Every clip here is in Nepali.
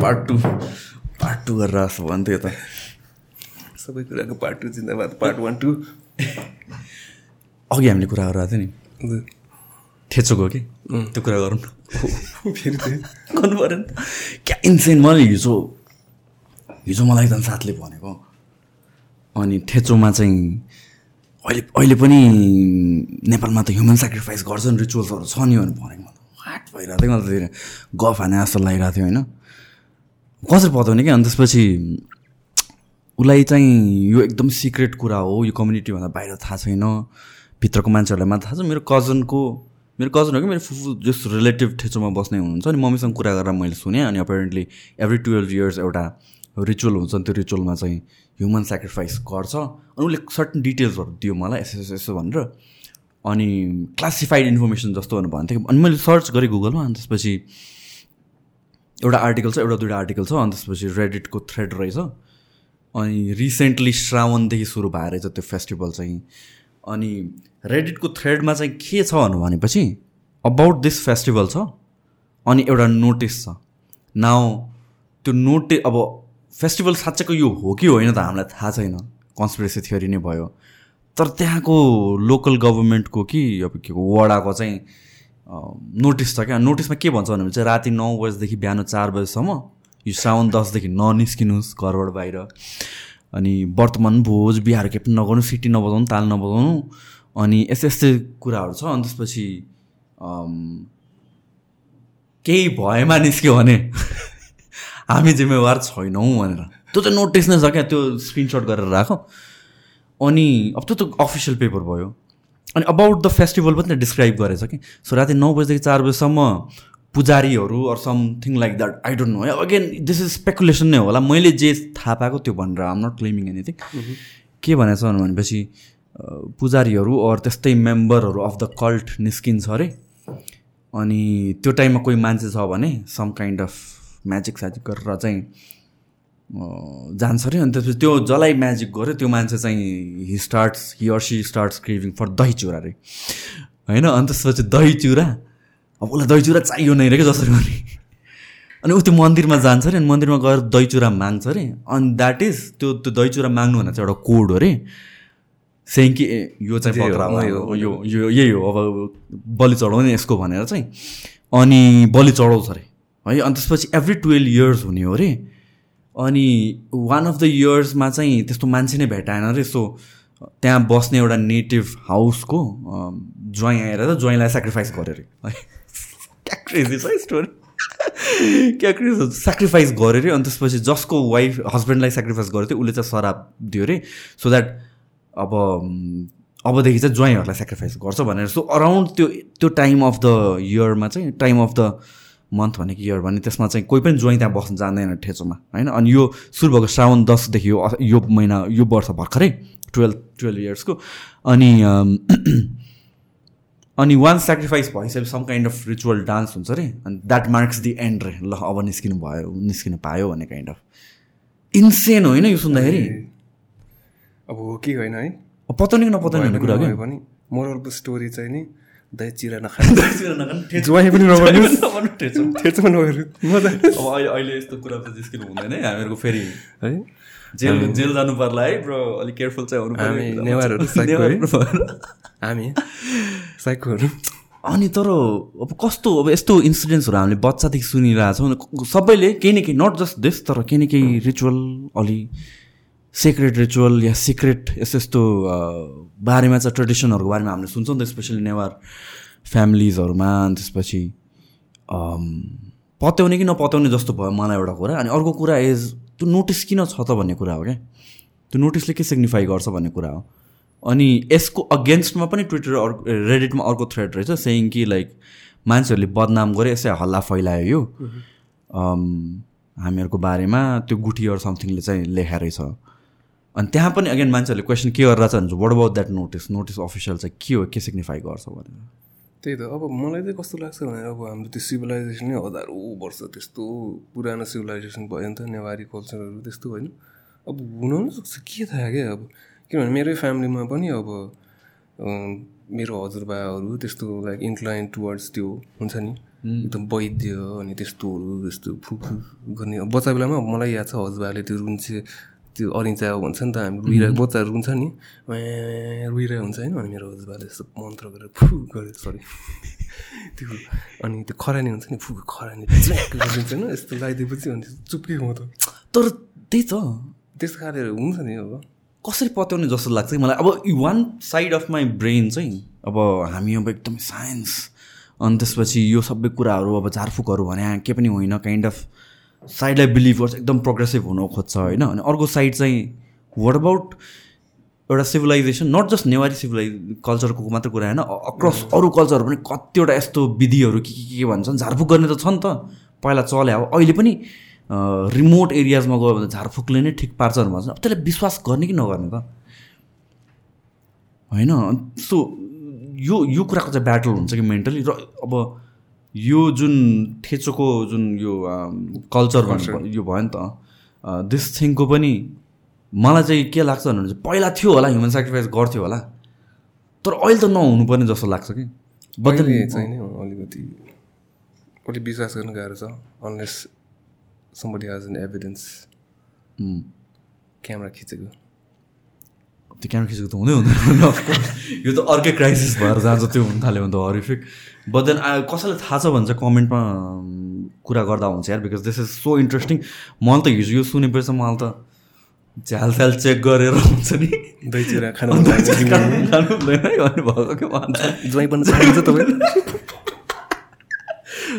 पार्ट टू पार्ट टू गरेर आएको भन्थ्यो त सबै कुराको पार्ट टू जिन्दाबाद पार्ट वान टू अघि हामीले कुरा गरेर थियो नि ठेचोको कि त्यो कुरा गरौँ न फेरि गर्नु पऱ्यो नि त क्या इन्सेन मैले हिजो हिजो मलाई एकजना साथले भनेको अनि ठेचोमा चाहिँ अहिले अहिले पनि नेपालमा त ह्युमन सेक्रिफाइस गर्छन् रिचुअल्सहरू छ नि भनेर भनेको वाट भइरहेको थियो मलाई गफ हाने जस्तो लागिरहेको थियो होइन? कसरी पताउने क्या अनि त्यसपछि उसलाई चाहिँ यो एकदम सिक्रेट कुरा हो यो कम्युनिटीभन्दा बाहिर थाहा छैन। भित्रको मान्छेहरूलाई मात्र थाहा छ। मेरो कजनको मेरो कजन हो कि? मेरो फुफू जस रिलेटिभ ठेचोमा बस्ने हुनुहुन्छ अनि मम्मीसँग कुरा गरेर मैले सुनेँ अनि अपेरेन्टली एभ्री टुवेल्भ इयर्स एउटा रिचुअल हुन्छ। त्यो रिचुअलमा चाहिँ ह्युमन सेक्रिफाइस गर्छ। अनि उसले सर्टन डिटेल्सहरू दियो मलाई यसो यसो यसो भनेर। अनि क्लासिफाइड इन्फर्मेसन जस्तो भनेर भन्थ्यो अनि मैले सर्च गरेँ गुगलमा अनि त्यसपछि एउटा आर्टिकल छ एउटा दुइटा आर्टिकल छ अनि त्यसपछि रेडिटको थ्रेड रहेछ। अनि रिसेन्टली श्रावणदेखि सुरु भएर रहेछ त्यो फेस्टिभल चाहिँ। अनि रेडिटको थ्रेडमा चाहिँ के छ भनेपछि अबाउट दिस फेस्टिभल छ। अनि एउटा नोटिस छ। नाउ त्यो नोटिस अब फेस्टिभल साँच्चैको यो हो कि होइन त हामीलाई थाहा छैन। कन्सपिरेसी थ्योरी नै भयो। तर त्यहाँको लोकल गभर्मेन्टको कि अब के को वडाको चाहिँ नोटिस छ क्या? नोटिसमा के भन्छ भने चाहिँ राति नौ बजीदेखि बिहान चार बजीसम्म यो साउन दसदेखि ननिस्किनुहोस् घरबाट बाहिर। अनि वर्तमान भोज बिहार के पनि नगर्नु सिटी नबजाउनु ताल नबजाउनु अनि यस्तै यस्तै कुराहरू छ। अनि त्यसपछि केही भएमा निस्क्यो भने हामी जिम्मेवार छैनौँ भनेर। त्यो चाहिँ नोटिस नै छ क्या त्यो स्क्रिनसट गरेर राख। अनि अब त्यो त अफिसियल पेपर भयो। अनि अबाउट द फेस्टिभल पनि त डिस्क्राइब गरेछ कि। सो राति नौ बजीदेखि चार बजीसम्म पुजारीहरू or something like that I don't know again this is speculation नै होला। मैले जे थाहा पाएको त्यो भनेर आम नट क्लेमिङ एनिथिङ के भनेछ भनेपछि पुजारीहरू अर त्यस्तै मेम्बरहरू अफ द कल्ट निस्किन्छ अरे। अनि त्यो टाइममा कोही मान्छे छ भने सम काइन्ड अफ म्याजिक स्याजिक गरेर चाहिँ जान्छ अरे। अनि त्यसपछि त्यो जसलाई म्याजिक गर्यो त्यो मान्छे चाहिँ he starts he or she starts craving for dahi chura अरे होइन? अनि त्यसपछि दही चुरा। अब उसलाई दही चुरा चाहियो नै रे क्या जसरी पनि। अनि ऊ त्यो मन्दिरमा जान्छ अरे अनि मन्दिरमा गएर दही चुरा माग्छ अरे। अनि द्याट इज त्यो त्यो दही चुरा माग्नु भन्दा चाहिँ एउटा कोड हो अरे सेङ कि ए, यो चाहिँ यो यही हो। अब बलि चढाउने यसको भनेर चाहिँ। अनि बलि चढाउँछ अरे। है अनि त्यसपछि एभ्री टुवेल्भ इयर्स हुने हो अरे अनि वान अफ द इयर्समा चाहिँ त्यस्तो मान्छे नै भेटाएन अरे सो त्यहाँ बस्ने एउटा नेटिभ हाउसको ज्वाइँ आएर त ज्वाइँलाई सेक्रिफाइस गर्यो अरे है क्या क्रेजी छ स्टोरी क्या क्रेजी सेक्रिफाइस गर्यो अरे अनि त्यसपछि जसको वाइफ हस्बेन्डलाई सेक्रिफाइस गरेको थियो उसले चाहिँ सराप दियो अरे सो द्याट अब अबदेखि चाहिँ ज्वाइँहरूलाई सेक्रिफाइस गर्छ भनेर। सो अराउन्ड त्यो त्यो टाइम अफ द इयरमा चाहिँ टाइम अफ द मन्थ भनेको इयर भने त्यसमा चाहिँ कोही पनि ज्वाइँ त्यहाँ बस्न जान्दैन ठेचोमा होइन? अनि यो सुरु भएको श्रावण दसदेखि यो यो महिना यो वर्ष भर्खरै टुवेल्भ टुवेल्भ इयर्सको अनि अनि वान सेक्रिफाइस भइसकेपछि some kind of ritual dance हुन्छ अरे अनि द्याट मार्क्स दि एन्ड रे। ल अब निस्किनु भयो निस्किनु पायो भन्ने काइन्ड अफ इन्सेन होइन यो सुन्दाखेरि? अब हो कि होइन है? पताउने कि नपताउने भन्ने कुरा भने मोरल स्टोरी चाहिँ नि दही चिरा नखाने ज्वाइँ पनि नगर्नु ठेचो। नगर्नु मजा अब अहिले अहिले यस्तो कुरा त जिस्किनु हुँदैन है हामीहरूको फेरि। है? जेल जेल जानु पर्ला है ब्रो। अलिक केयरफुल चाहिँ हुनु हामी। नेवारहरू। हामी साइकोहरू। अनि तर अब कस्तो अब यस्तो इन्सिडेन्ट्सहरू हामीले बच्चादेखि सुनिरहेछौँ। सबैले केही न केही नट जस्ट दिस तर केही न केही रिचुअल अलि सिक्रेट रिचुअल या सिक्रेट यस्तो यस्तो बारेमा चाहिँ ट्रेडिसनहरूको बारेमा हामीले सुन्छौँ नि त स्पेसली नेवार फ्यामिलिजहरूमा त्यसपछि पत्याउने कि नपत्याउने जस्तो भयो मलाई एउटा कुरा। अनि अर्को कुरा इज त्यो नोटिस किन छ त भन्ने कुरा हो क्या? त्यो नोटिसले के सिग्निफाई गर्छ भन्ने कुरा हो? अनि यसको अगेन्स्टमा पनि ट्विटर अर्को रेडिटमा अर्को थ्रेड रहेछ सेङ कि लाइक मान्छेहरूले बदनाम गरे यसै हल्ला फैलायो यो। हामीहरूको बारेमा त्यो गुठी अर समथिङले चाहिँ लेखाएको रहेछ अनि त्यहाँ पनि अगेन मान्छेहरूले क्वेसन के गरेर चाहिँ what about that notice notice official चाहिँ के हो? के सिग्निफाई गर्छ भनेर। त्यही त। अब मलाई चाहिँ कस्तो लाग्छ भने अब हाम्रो त्यो सिभिलाइजेसन नै हजारौँ वर्ष त्यस्तो पुरानो सिभिलाइजेसन भयो नि त नेवारी कल्चरहरू त्यस्तो होइन। अब हुन पनि सक्छ। के थाहा क्या अब? किनभने मेरै फ्यामिलीमा पनि अब मेरो हजुरबाहरू त्यस्तो लाइक इन्क्लाइन टुवर्ड्स त्यो हुन्छ नि। एकदम वैद्य अनि त्यस्तोहरू त्यस्तो फुक गर्ने। बच्चा बेलामा मलाई याद छ हजुरबाले त्यो रुन्चे त्यो अरिन्चा भन्छ नि त हामी रुइरहेको बच्चाहरू रुन्छ नि। रुइरहेको हुन्छ होइन अनि मेरो हजुरबाले यस्तो मन्त्र गरेर फु गरेर सरी त्यो अनि त्यो खरानी हुन्छ नि फु खरानी गरिदिन्छ होइन यस्तो लगाइदिएपछि अनि चुप्केको म त। तर त्यही त। त्यस्तो खाले हुन्छ नि अब। कसरी पत्याउने जस्तो लाग्छ कि मलाई? अब one side of my brain चाहिँ अब हामी अब एकदमै साइन्स अनि त्यसपछि यो सबै कुराहरू अब झारफुकहरू भने के पनि होइन काइन्ड अफ साइडलाई बिलिभ गर्छ एकदम प्रोग्रेसिभ हुन खोज्छ होइन? अनि अर्को साइड चाहिँ वाट अबाउट एउटा civilisation not just Newari civilise कल्चरको मात्र कुरा होइन? अक्रस अरू कल्चरहरू पनि कतिवटा यस्तो विधिहरू के के के भन्छन्? झारफुक गर्ने त छ नि त। पहिला चले अब अहिले पनि रिमोट एरियाजमा गयो भने झारफुकले नै ठिक पार्छन् भन्छ अब त्यसलाई विश्वास गर्ने कि नगर्ने त? होइन? सो यो यो कुराको चाहिँ ब्याटल हुन्छ कि मेन्टली र अब यो जुन ठेचोको जुन यो कल्चर भन्नु यो भयो नि त दिस थिङको पनि मलाई चाहिँ के लाग्छ भने चाहिँ पहिला थियो होला ह्युमन सेक्रिफाइस गर्थ्यो होला। तर अहिले त नहुनुपर्ने जस्तो लाग्छ कि। बदल चाहिँ अलिकति अलिक विश्वास गर्नु गाह्रो छ unless somebody has an evidence camera खिचेको। त्यो क्यामेरा खिचेको त हुँदै हुँदैन यो त अर्कै क्राइसिस भएर जान्छ त्यो हुन थाल्यो भने त हरिफिक बट देन कसैलाई थाहा छ भने चाहिँ कमेन्टमा कुरा गर्दा हुन्छ यार because this is so interesting मलाई त हिजो यो सुनेपछि मलाई त झ्याल स्याल चेक गरेर हुन्छ नि।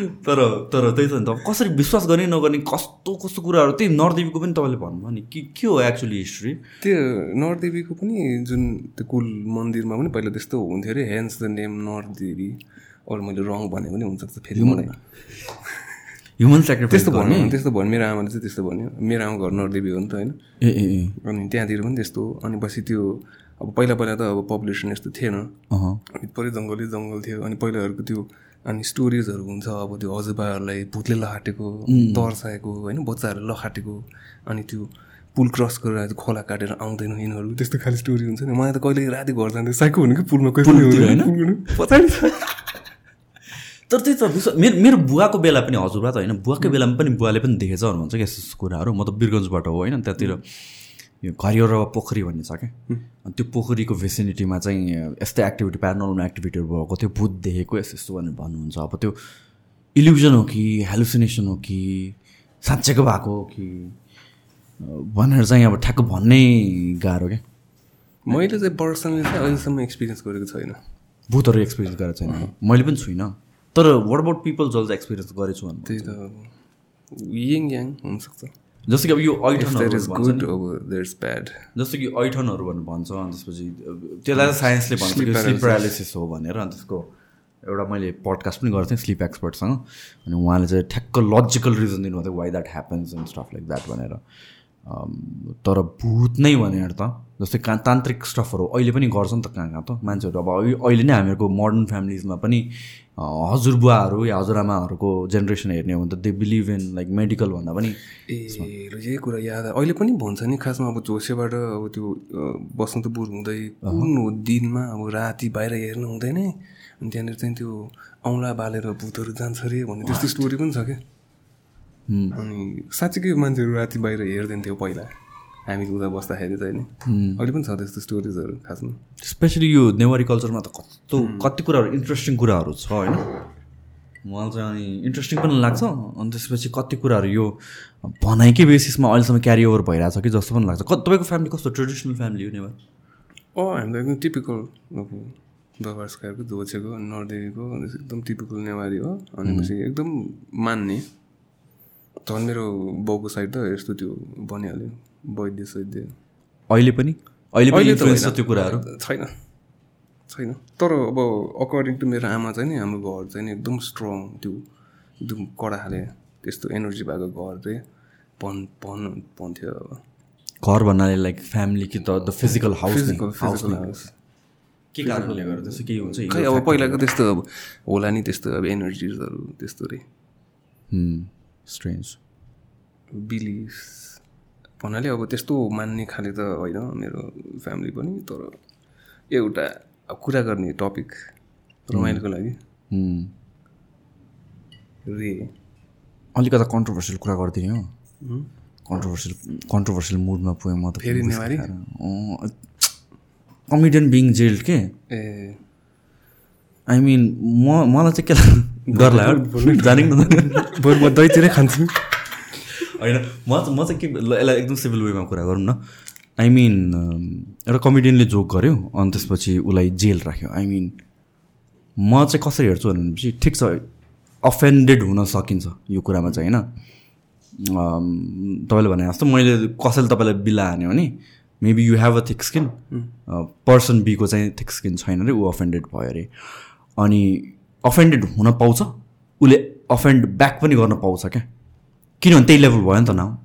तर तर त्यही त नि त। कसरी विश्वास गर्ने नगर्ने कस्तो कस्तो कुराहरू त्यही नरदेवीको पनि तपाईँले भन्नुभयो नि। के के हो एक्चुली हिस्ट्री त्यो नरदेवीको पनि जुन त्यो कुल मन्दिरमा पनि पहिला त्यस्तो हुन्थ्यो अरे हेन्स द नेम नरदेवी। अरू मैले रङ भने पनि हुनसक्छ फेरि मलाई। ह्युमन सेक्रिफाइस त्यस्तो भन्नु त्यस्तो भन्यो मेरो आमाले चाहिँ त्यस्तो भन्यो। मेरो आमा घर नरदेवी हो नि त होइन। ए ए ए। अनि त्यहाँतिर पनि त्यस्तो। अनि पछि त्यो अब पहिला पहिला त अब पपुलेसन यस्तो थिएन। अहँ। अनि पुरै जङ्गलै जङ्गल थियो। अनि पहिलाहरूको त्यो अनि स्टोरिजहरू हुन्छ अब त्यो हजुरबाहरूलाई भूतले लखाटेको तर्साएको होइन बच्चाहरू लखाटेको। अनि त्यो पुल क्रस गरेर खोला काटेर आउँदैन यिनीहरू। त्यस्तो खाले स्टोरी हुन्छ नि। मलाई त कहिले राति घर जाँदा साइको हुनु कि पुलमा कोही पछाडि तर त्यही त मेरो मेरो बुवाको बेला पनि हजुरबा त होइन। बुवाकै बेलामा पनि बुवाले पनि देखेछ भन्नुहुन्छ क्या यस्तो कुराहरू। म त बिरगन्जबाट हो होइन। त्यहाँतिर यो घरियर पोखरी भन्ने छ क्या। अनि त्यो पोखरीको भेसिनिटीमा चाहिँ यस्तै एक्टिभिटी प्यारानर्मल एक्टिभिटीहरू भएको त्यो भूत देखेको यस्तो यस्तो भनेर भन्नुहुन्छ। अब त्यो इल्युजन हो कि हेलुसिनेसन हो कि साँच्चैको भएको हो कि भनेर चाहिँ अब ठ्याक्क भन्नै गाह्रो क्या। मैले चाहिँ पर्सनली चाहिँ अहिलेसम्म एक्सपिरियन्स गरेको छैन। भूतहरू एक्सपिरियन्स गरेको छैन। मैले पनि छुइनँ। तर वाट अबाउट पिपल जसले एक्सपिरियन्स गरेको छु भन्नु त्यही त अब। यङ याङ हुनसक्छ। जस्तो कि अब यो ऐठनहरू ब्याड जस्तो कि ऐठनहरू भन्नु भन्छ अनि त्यसपछि त्यसलाई साइन्सले भन्छ। कि स्लिप प्यारालिसिस हो भनेर अनि त्यसको एउटा मैले पडकास्ट पनि गरेको थिएँ स्लिप एक्सपर्टसँग अनि उहाँले चाहिँ ठ्याक्क लजिकल रिजन दिनुभएको थियो why that happens and stuff like that भनेर। तर भूत नै भनेर त। जस्तै का तान्त्रिक स्टफहरू अहिले पनि गर्छ नि त कहाँ कहाँ त? मान्छेहरू अब अहिले नै हामीहरूको मोडर्न फ्यामिलिजमा पनि हजुरबुवाहरू या हजुरआमाहरूको जेनेरेसन हेर्ने हो भने त they believe in like medical भन्दा पनि ए यही कुरा याद। अहिले पनि भन्छ नि खासमा अब झोसेबाट अब त्यो बसन्तपुर हुँदै कुन हो दिनमा अब राति बाहिर हेर्नु हुँदैन अनि त्यहाँनिर चाहिँ त्यो औँला बालेर भूतहरू जान्छ अरे भन्ने त्यस्तो स्टोरी पनि छ क्या। अनि साँच्चीकै मान्छेहरू राति बाहिर हेर्दैन थियो पहिला। हामी उता बस्दाखेरि चाहिँ नि अहिले पनि छ त्यस्तो स्टोरिजहरू खासमा? स्पेसली यो नेवारी कल्चरमा त कस्तो कति कुराहरू इन्ट्रेस्टिङ कुराहरू छ होइन? मलाई चाहिँ अनि इन्ट्रेस्टिङ पनि लाग्छ अनि त्यसपछि कति कुराहरू यो भनाइकै बेसिसमा अहिलेसम्म क्यारी ओभर भइरहेछ कि जस्तो पनि लाग्छ। तपाईँको फ्यामिली कस्तो? ट्रेडिसनल फ्यामिली हो नेवार? अँ हामीलाई एकदम टिपिकल अब दबासकारको धोचेको नर्देवीको एकदम टिपिकल नेवारी हो। अनि पछि एकदम मान्ने। झन् मेरो बाउको साइड त यस्तो त्यो बनिहाल्यो। वैद्य सैद्य अहिले पनि अहिले पनि इन्फ्लुएन्स छ। त्यो कुराहरू? छैन। छैन। तर अब अकर्डिङ टु मेरो आमा चाहिँ नि हाम्रो घर चाहिँ नि एकदम स्ट्रङ त्यो एकदम कडा खाले त्यस्तो एनर्जी भएको घर चाहिँ भन् भन् भन्थ्यो अब। घर भन्नाले लाइक फ्यामिली कि त the physical house physical physical house के कारणले गर्दा त्यस्तो? केही हुन्छ खै अब पहिलाको त्यस्तो अब होला नि त्यस्तो अब एनर्जिजहरू त्यस्तो रे। स्ट्रेन्ज बिलिफ्स भन्नाले अब त्यस्तो मान्ने खाले त होइन मेरो फ्यामिली पनि तर एउटा कुरा गर्ने टपिक रमाइलोको लागि रे अलिकता कन्ट्रोभर्सियल कुरा गरिदिने हो कन्ट्रोभर्सियल कन्ट्रोभर्सियल मुडमा पुगेँ म त फेरि नेवारी कमेडियन बिङ जेल्ड के ए आई मिन म मलाई चाहिँ के लाग्छ डर लाग्यो जाने म दहीतिरै खान्छु होइन म चाहिँ म चाहिँ के यसलाई एकदम सिभिल वेमा कुरा गरौँ न। आई मिन एउटा कमेडियनले जोक गर्यो अनि त्यसपछि उसलाई जेल राख्यो। आई मिन म चाहिँ कसरी हेर्छु भनेपछि ठिक छ अफेन्डेड हुन सकिन्छ यो कुरामा चाहिँ होइन? तपाईँले भने जस्तो मैले कसैले तपाईँलाई बिल्ला हान्यो भने maybe you have a thick skin person बीको चाहिँ थिक स्किन छैन अरे ऊ अफेन्डेड भयो अरे अनि अफेन्डेड हुन पाउँछ उसले अफेन्ड ब्याक पनि गर्न पाउँछ क्या? किनभने त्यही लेभल भयो नि त now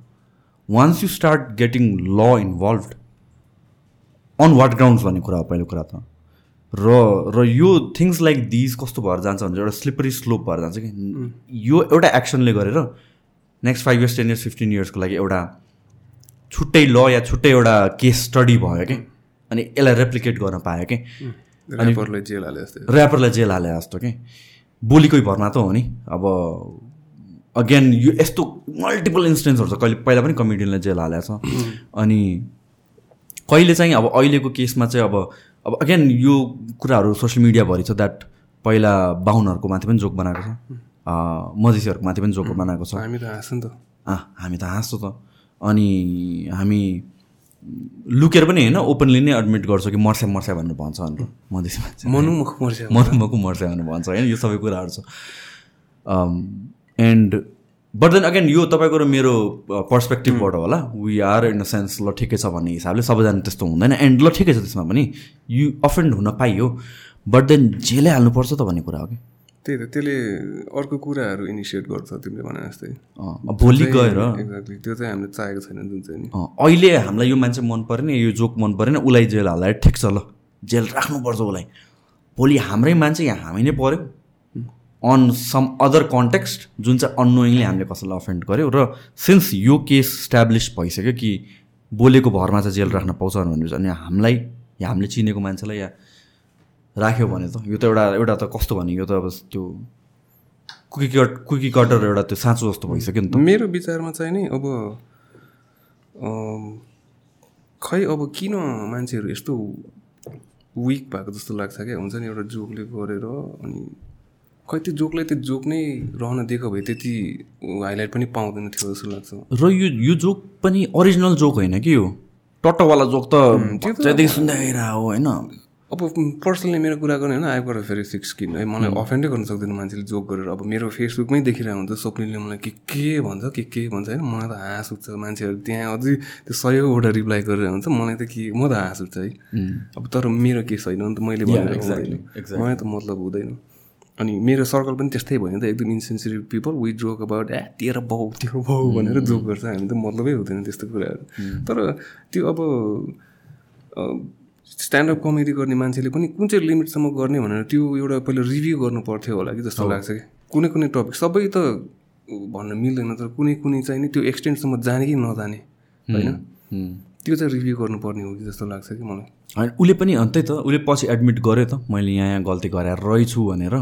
once you start getting ल इन्भल्भ अन वाट ग्राउन्ड्स भन्ने कुरा हो पहिलो कुरा त? र र यो थिङ्स लाइक दिज कस्तो भएर जान्छ भने एउटा स्लिपरी स्लोप भएर जान्छ कि? यो एउटा एक्सनले गरेर next five years ten years fifteen इयर्सको लागि एउटा छुट्टै ल या छुट्टै एउटा केस स्टडी भयो कि? अनि यसलाई रेप्लिकेट गर्न पायो कि? ऱ्यापरलाई जेल हाले जस्तै। ऱ्यापरलाई जेल हाले जस्तो कि? बोलीकै भरमा त हो नि। अब अगेन यो यस्तो मल्टिपल इन्सिडेन्ट्सहरू छ। कहिले पहिला पनि कमेडियनलाई जेल हालेको छ। अनि कहिले चाहिँ अब अहिलेको केसमा चाहिँ अब अब अगेन यो कुराहरू सोसियल मिडियाभरि छ द्याट पहिला बाहुनहरूको माथि पनि जोक बनाएको छ। मधेसीहरूको माथि पनि जोक बनाएको छ। हामी त हाँस्छौँ त। हामी त हाँस्छौँ त। अनि हामी लुकेर पनि होइन ओपनली नै एडमिट गर्छौँ कि मर्स्या मर्स्या भनेर भन्छ भनेर मधेसी मान्छे मनु मुख मर्छ मर्मको मर्छ भनेर भन्छ। होइन यो सबै कुराहरू छ। एन्ड बट देन अगेन यो तपाईँको र मेरो पर्सपेक्टिभबाट होला we are in the sense ल ठिकै छ भन्ने हिसाबले सबैजना त्यस्तो हुँदैन। एन्ड ल ठिकै छ त्यसमा पनि यु अफेन्ड हुन पाइयो बट देन जेलै हाल्नुपर्छ त भन्ने कुरा हो कि? त्यही त त्यसले अर्को कुराहरू इनिसिएट गर्छ तिमीले भने जस्तै। भोलि गएर एक्ज्याक्टली त्यो चाहिँ हामीले चाहेको छैन जुन चाहिँ नि। अहिले हामीलाई यो मान्छे मन परेन यो जोक मन परेन उसलाई जेल हाल्दा ठिक छ ल जेल राख्नुपर्छ उसलाई। भोलि हाम्रै मान्छे यहाँ हामी नै पऱ्यो। अन सम अदर कन्टेक्स्ट जुन चाहिँ अनोइङली हामीले कसैलाई अफेन्ड गऱ्यो र सिन्स यो केस इस्टाब्लिस भइसक्यो कि बोलेको भरमा चाहिँ जेल राख्न पाउँछ भनेपछि अनि हामीलाई या हामीले चिनेको मान्छेलाई या राख्यो भने त यो त एउटा एउटा त कस्तो भने यो त अब त्यो कुकी कट कुकी कटर एउटा त्यो साँचो जस्तो भइसक्यो नि त। मेरो विचारमा चाहिँ नि अब खै अब किन मान्छेहरू यस्तो विक भएको जस्तो लाग्छ क्या? हुन्छ नि एउटा जोकले गरेर अनि खै त्यो जोकलाई त्यो जोक नै रहन दिएको भए त्यति हाइलाइट पनि पाउँदैन थियो जस्तो लाग्छ। र यो यो जोक पनि ओरिजिनल जोक होइन कि यो? टट्टवाला जोक त बच्चादेखि सुन्दै आइरहेको हो होइन। अब पर्सनली मेरो कुरा गर्ने होइन आई गएर फेरि सिक्स स्किन है। मलाई अफेन्डै गर्न सक्दैन मान्छेले जोक गरेर। अब मेरो फेसबुकमै देखिरहेको हुन्छ स्वप्निलले मलाई के के भन्छ के के भन्छ होइन। मलाई त हाँस उठ्छ मान्छेहरू त्यहाँ अझै त्यो सयौँवटा रिप्लाई गरेर हुन्छ। मलाई त के म त हाँस उठ्छ है। अब तर मेरो केस होइन नि त मैले भनेर मलाई त मतलब हुँदैन। अनि मेरो सर्कल पनि त्यस्तै भयो नि त एकदम insensitive people we joke about ए तेरो बाउ तेरो बाउ भनेर जोक गर्छ हामी त मतलबै हुँदैन त्यस्तो कुराहरू। तर त्यो अब स्ट्यान्डअप कमेडी गर्ने मान्छेले पनि कुन चाहिँ लिमिटसम्म गर्ने भनेर त्यो एउटा पहिला रिभ्यू गर्नु पर्थ्यो होला कि जस्तो लाग्छ कि? कुनै कुनै टपिक सबै त भन्न मिल्दैन तर कुनै कुनै चाहिँ नि त्यो एक्सटेन्टसम्म जाने कि नजाने होइन? त्यो चाहिँ रिभ्यू गर्नुपर्ने हो कि जस्तो लाग्छ कि मलाई? होइन उसले पनि त्यही त उसले पछि एडमिट गर्यो त मैले यहाँ यहाँ गल्ती गरेर रहेछु भनेर।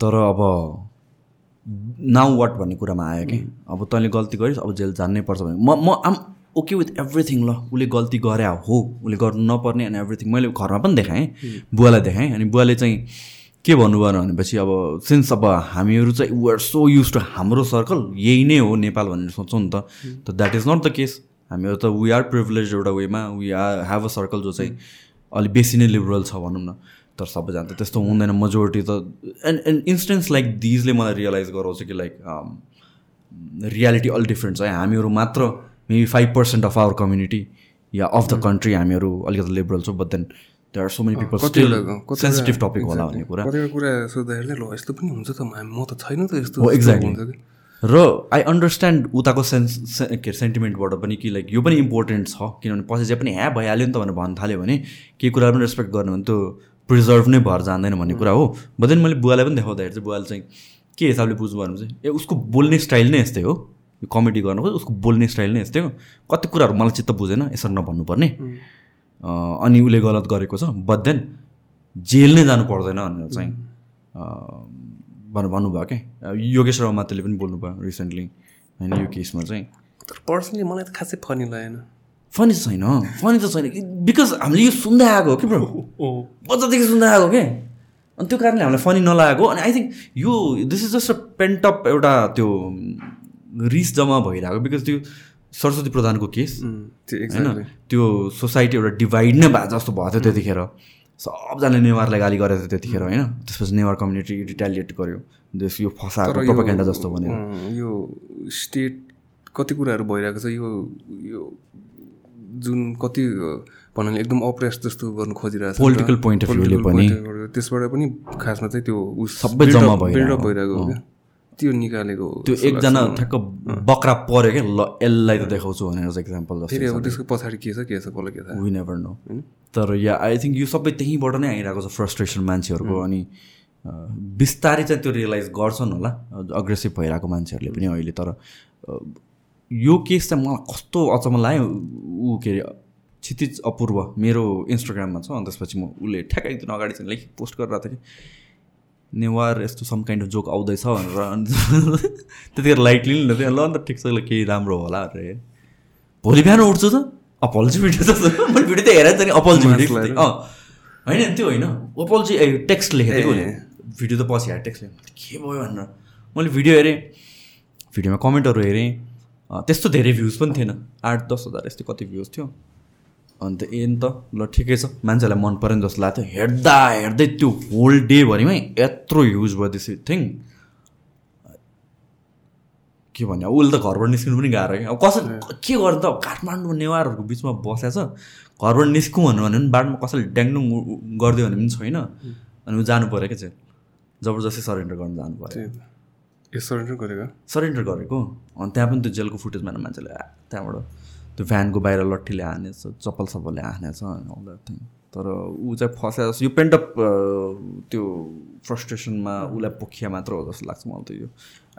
तर अब नाउ वाट भन्ने कुरामा आयो कि? अब तैँले गल्ती गरिस् अब जेल जान्नै पर्छ भने। म म आम ओके विथ एभ्रिथिङ ल। उसले गल्ती गरे हो। उसले गर्नु नपर्ने अनि एभ्रिथिङ मैले घरमा पनि देखाएँ बुवालाई देखाएँ अनि बुवाले चाहिँ के भन्नुभयो भनेपछि अब सिन्स अब हामीहरू चाहिँ वर सो युज टु हाम्रो सर्कल यही नै हो नेपाल भनेर सोच्छौँ नि त। त that is not the case हामीहरू त वी आर प्रिभिलेज एउटा वेमा we are have a circle जो चाहिँ अलिक बेसी नै लिबरल छ भनौँ न। तर सबैजना त त्यस्तो हुँदैन मेजोरिटी त एन्ड एन्ड इन्स्टेन्स लाइक दिजले मलाई रियलाइज गराउँछ कि लाइक रियालिटी अल डिफ्रेन्ट छ। है हामीहरू मात्र maybe five percent of our community yeah of the country हामीहरू अलिकति लिबरल छौँ but then there are so many people sensitive topic होला भन्ने कुरा। कतिवटा कुरा सोद्धाखेरि ल यस्तो पनि हुन्छ त म त छैन त यस्तो हो एक्ज्याक्टली हुन्छ कि। र आई अन्डरस्ट्यान्ड उताको सेन्स के अरे सेन्टिमेन्टबाट पनि कि लाइक यो पनि इम्पोर्टेन्ट छ किनभने पछि चाहिँ पनि ह्या भइहाल्यो नि त भनेर भन्न थाल्यो भने केही कुरा पनि रेस्पेक्ट गर्ने भने त्यो प्रिजर्भ नै भएर जाँदैन भन्ने कुरा हो। देन मैले बुवालाई पनि देखाउँदाखेरि चाहिँ बुवाले चाहिँ के हिसाबले बुझ्नु भने चाहिँ? ए उसको बोल्ने स्टाइल नै यस्तै हो। यो कमेडी गर्नुको उसको बोल्ने स्टाइल नै यस्तै हो। कति कुराहरू मलाई चित्त बुझेन यसरी नभन्नुपर्ने। अनि उसले गलत गरेको छ। बट देन जेल नै जानु पर्दैन भनेर चाहिँ अँ, भन भन्नुभयो क्या योगेश मात्रले पनि बोल्नुभयो रिसेन्टली होइन यो केसमा चाहिँ। तर पर्सनली मलाई त खासै फनी लागेन। फनी त छैन। फनी त छैन बिकज हामीले यो सुन्दै आएको हो कि ब्रो बच्चादेखि सुन्दै आएको के? अनि त्यो कारणले हामीलाई फनी नलागेको। अनि आई थिङ्क यो this is just a pent up एउटा त्यो रिस जम्मा भइरहेको बिकज त्यो सरस्वती प्रधानको केस होइन? त्यो सोसाइटी एउटा डिभाइड नै भए जस्तो भएको थियो त्यतिखेर। सबजनाले नेवारलाई गाली गरेको थियो त्यतिखेर होइन त्यसपछि नेवार कम्युनिटी रिटालिएट गर्यो देश यो फसाएको प्रोपागेन्डा जस्तो भन्यो यो स्टेट कति कुराहरू भइरहेको छ यो यो जुन कति अ, भनौँ न एकदम अप्रेस जस्तो गर्नु खोजिरहेको छ नि त। Political point of view ले Political पनि। त्यसबाट पनि खासमा चाहिँ त्यो सबै जम्मा भइरहेको। त्यो निकालेको त्यो एकजना। ठ्याक्क बक्रा पऱ्यो क्या ल यसलाई त देखाउँछु भनेर इक्जाम्पल जस्तो त्यसको पछाडि के छ के छ कसलाई के थाहा वी नेभर नो तर या आई थिङ्क यो सबै त्यहीँबाट नै आइरहेको छ फ्रस्ट्रेसन मान्छेहरूको अनि बिस्तारै चाहिँ त्यो रियलाइज गर्छन् होला। अग्रेसिभ भइरहेको मान्छेहरूले पनि अहिले तर यो केस चाहिँ मलाई कस्तो अचम्म लाग्यो ऊ के अरे क्षितिज अपूर्व मेरो इन्स्टाग्राममा छ अनि त्यसपछि म उसले ठ्याक्कै दिन अगाडि चाहिँ लेखि पोस्ट गरिरहेको थिएँ कि। नेवार यस्तो सम काइन्ड अफ जोक आउँदैछ भनेर त्यतिखेर लाइटली नि लिँदै ल अन्त ठिक छ केही राम्रो होला अरे भोलि बिहान उठ्छु त? अपोलोजी भिडियो त मैले भिडियो त हेरेँ त नि अपोलोजी भिडियो। अँ। होइन त्यो होइन। अपोलोजी टेक्स्ट लेखेको भिडियो त पछि हेरेँ टेक्स्ट लेखेँ के भयो भनेर। मैले भिडियो हेरेँ। भिडियोमा कमेन्टहरू हेरेँ। त्यस्तो धेरै भ्युज पनि थिएन। आठ दस हजार यस्तो कति भ्युज थियो। अन्त ए नि त ल ठिकै छ। मान्छेलाई मन परेन जस्तो लाग्थ्यो। हेर्दा हेर्दै त्यो होल डेभरिमै यत्रो युज भयो दिस थिङ के भन्ने अब उसले त घरबाट निस्किनु पनि गाह्रो क्या। अब कसरी के गर्नु त? अब काठमाडौँ नेवारहरूको बिचमा बसेछ घरबाट निस्कौँ भन्नु भने पनि बाटोमा कसैले ड्याङडुङ गरिदियो भने पनि छैन। अनि ऊ जानु पऱ्यो क्या चाहिँ जबरजस्ती सरेन्डर गर्नु जानु पऱ्यो। यो सरेन्डर गरेको? सरेन्डर गरेको। अनि त्यहाँ पनि त्यो जेलको फुटेजमा न मान्छेले त्यहाँबाट। त्यो भ्यानको बाहिर लट्ठीले हानेछ चप्पल सप्पलले हानेछ अल द्याट थिङ तर ऊ चाहिँ फस्या जस्तो यो पेन्टअप त्यो फ्रस्ट्रेसनमा उसलाई पोखिया मात्र हो जस्तो लाग्छ मलाई त यो।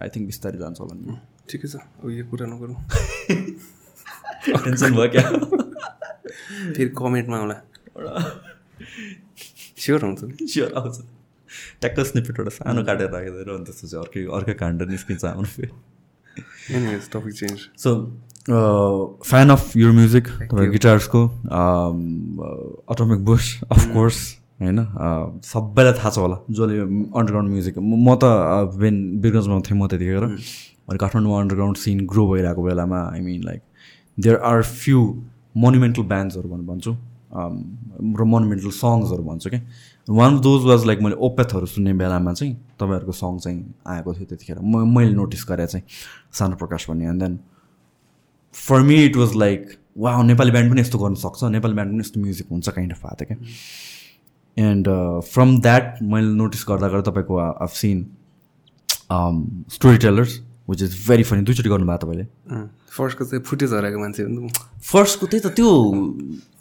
आई थिङ्क बिस्तारै जान्छ होला नि। ठिकै छ। अब यो कुरा नगरौँ। टेन्सन भयो क्या? फेरि कमेन्टमा होला। स्योर नि स्योर आउँछ। ट्याक्क स्निपेट एउटा सानो काटेर राखिदिएर अनि त्यसपछि अर्कै अर्कै काण्ड निस्किन्छ आउनु फेरि। Topic change so fan of your music तपाईँ गिटार्सको अटोमिक बुस अफकोर्स होइन? अ, सबैलाई थाहा छ होला जसले अन्डरग्राउन्ड म्युजिक म त बेन बिरगन्जमा थिएँ म त्यतिखेर अनि काठमाडौँमा अन्डरग्राउन्ड सिन ग्रो भइरहेको बेलामा I mean like there are few monumental ब्यान्ड्सहरू भनेर भन्छु। Um, र मोनुमेन्टल सङ्ग्सहरू भन्छु क्या one of those was like मैले ओपेथहरू सुन्ने बेलामा चाहिँ तपाईँहरूको सङ चाहिँ आएको थियो त्यतिखेर। म मैले नोटिस गरेँ चाहिँ सानो प्रकाश भन्ने and then for me it was like वा नेपाली ब्यान्ड पनि यस्तो गर्न सक्छ। नेपाली ब्यान्ड पनि यस्तो म्युजिक हुन्छ काइन्ड अफ भएको थियो क्या? एन्ड फ्रम द्याट मैले नोटिस गर्दा गर्दा तपाईँको of scene storytellers which is very funny दुईचोटि गर्नुभयो तपाईँले। फर्स्टको चाहिँ फुटेज हराएको मान्छे। फर्स्टको त्यही त। त्यो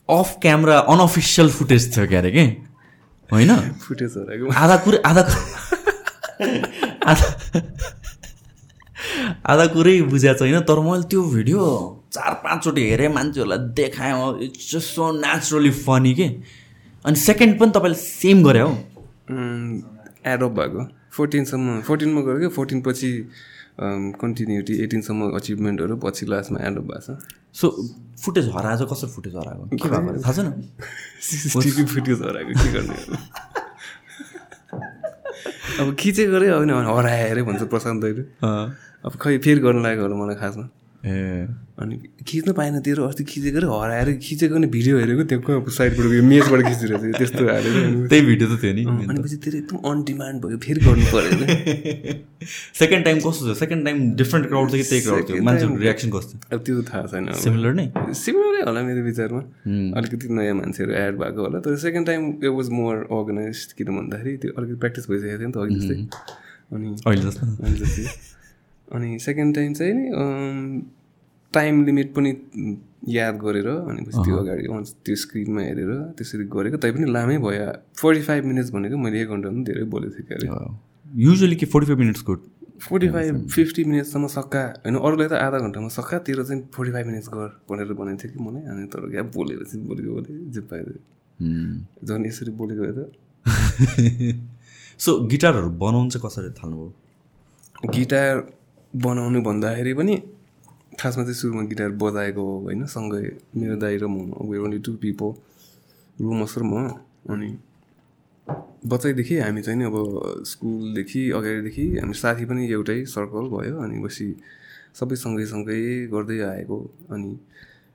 अफ क्यामरा अनअफिसियल फुटेज थियो क्यारे के? होइन? फुटेज हराएको आधा कुरै आधा आधा आधा कुरै बुझाएको छैन तर मैले त्यो भिडियो चार पाँचचोटि हेरेँ मान्छेहरूलाई देखाएँ it's just so naturally funny के। अनि सेकेन्ड पनि तपाईँले सेम गरे हो। एडप भएको। फोर्टिनसम्म फोर्टिनमा गयो कि? फोर्टिन पछि कन्टिन्युटी एटिनसम्म अचिभमेन्टहरू पछि लास्टमा एडप भएको छ। सो फुटेज हराएर चाहिँ कसरी फुटेज हराएको के भएको थाहा छैन। सिसिटिभी फुटेज हराएको के गर्ने? अब? अब खिचेको अरे होइन हरायो अरे भन्छ प्रशान्त दाइले अब खै फेरि गर्नु लागेको होला मलाई खासमा। ए। अनि खिच्न पाएन तेरो अस्ति खिचेको अरे हराएर खिचेको नि भिडियो हेरेको त्यो साइडबाट यो मेजबाट खिचिरहेको थियो त्यस्तो हालेर त्यही भिडियो त थियो नि। अनि पछि तेरो एकदम अन डिमान्ड भयो फेरि गर्नु पऱ्यो सेकेन्ड टाइम कस्तो थियो? सेकेन्ड टाइम डिफ्रेन्ट क्राउड थियो कि त्यही क्राउड थियो। Time- रियाक्सन कस्तो? अब त्यो थाहा छैन। सिमिलर नै? सिमिलरै होला मेरो विचारमा। अलिकति नयाँ मान्छेहरू एड भएको होला। तर second time it was more organise किन भन्दाखेरि त्यो अलिकति प्र्याक्टिस भइसकेको थियो नि त अघि जस्तै। अनि अहिले जस्तो। अनि सेकेन्ड टाइम चाहिँ नि टाइम लिमिट पनि याद गरेर अनि पछि त्यो अगाडि त्यो स्क्रिनमा हेरेर त्यसरी गरेको तैपनि लामै भयो। फोर्टी फाइभ मिनट्स भनेको मैले एक घन्टा पनि धेरै बोलेको थिएँ क्यारे। युजली कि फोर्टी फाइभ मिनट्सको फोर्टी फाइभ फिफ्टी मिनट्ससम्म सक्का। होइन अरूलाई त आधा घन्टामा सक्का। तेरो चाहिँ फोर्टी फाइभ मिनट्स गर भनेर भनेको थियो कि मलाई अनि तर क्या बोलेर चाहिँ बोलेको बोले जे पायो। झन् यसरी बोलेको त। सो गिटारहरू बनाउनु चाहिँ कसरी थाल्नुभयो? गिटार बनाउनु भन्दाखेरि पनि खासमा चाहिँ सुरुमा गिटार बजाएको हो होइन? सँगै मेरो दाइ र म वे ओन्ली टु पिपल र म अनि बच्चैदेखि हामी चाहिँ नि अब स्कुलदेखि अगाडिदेखि हामी साथी पनि एउटै सर्कल भयो अनि पछि सबै सँगै सँगै गर्दै आएको अनि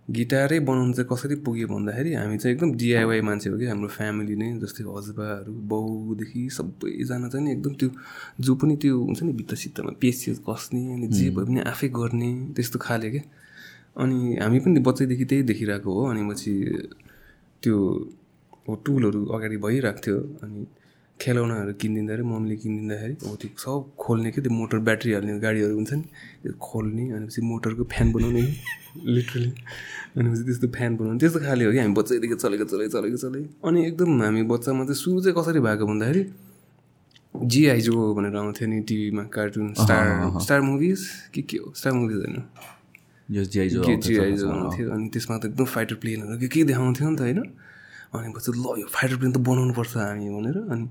गिटारै बनाउनु चाहिँ कसरी पुग्यो भन्दाखेरि हामी चाहिँ एकदम डिआइवाई मान्छे हो कि हाम्रो फ्यामिली नै जस्तै हजुरबाहरू बाउदेखि सबैजना चाहिँ नि एकदम त्यो जो पनि त्यो हुन्छ नि भित्र सित्तमा पेसिस कस्ने अनि जे भए पनि आफै गर्ने त्यस्तो खाले क्या अनि हामी पनि बच्चैदेखि त्यही देखिरहेको हो अनि पछि त्यो टुलहरू अगाडि भइरहेको थियो अनि खेलौनाहरू किनिदिँदाखेरि मम्मीले किनिदिँदाखेरि हो त्यो सब खोल्ने क्या त्यो मोटर ब्याट्री हाल्ने गाडीहरू हुन्छ नि त्यो खोल्ने अनि पछि मोटरको फ्यान बनाउने लिटरली अनि पछि त्यस्तो फ्यान बनाउने त्यस्तो खाले हो कि हामी बच्चैदेखि चलेको चले चलेको चले अनि एकदम हामी बच्चामा चाहिँ सुरु चाहिँ कसरी भएको भन्दाखेरि जिआइजो भनेर आउँथ्यो नि टिभीमा कार्टुन स्टार स्टार मुभिज के के हो? स्टार मुभिज होइन। जिआइजो जिआइजो आउँथ्यो अनि त्यसमा त एकदम फाइटर प्लेनहरू के के देखाउँथ्यो नि त होइन। अनि पछि ल यो फाइटर प्लेन त बनाउनु पर्छ हामी भनेर अनि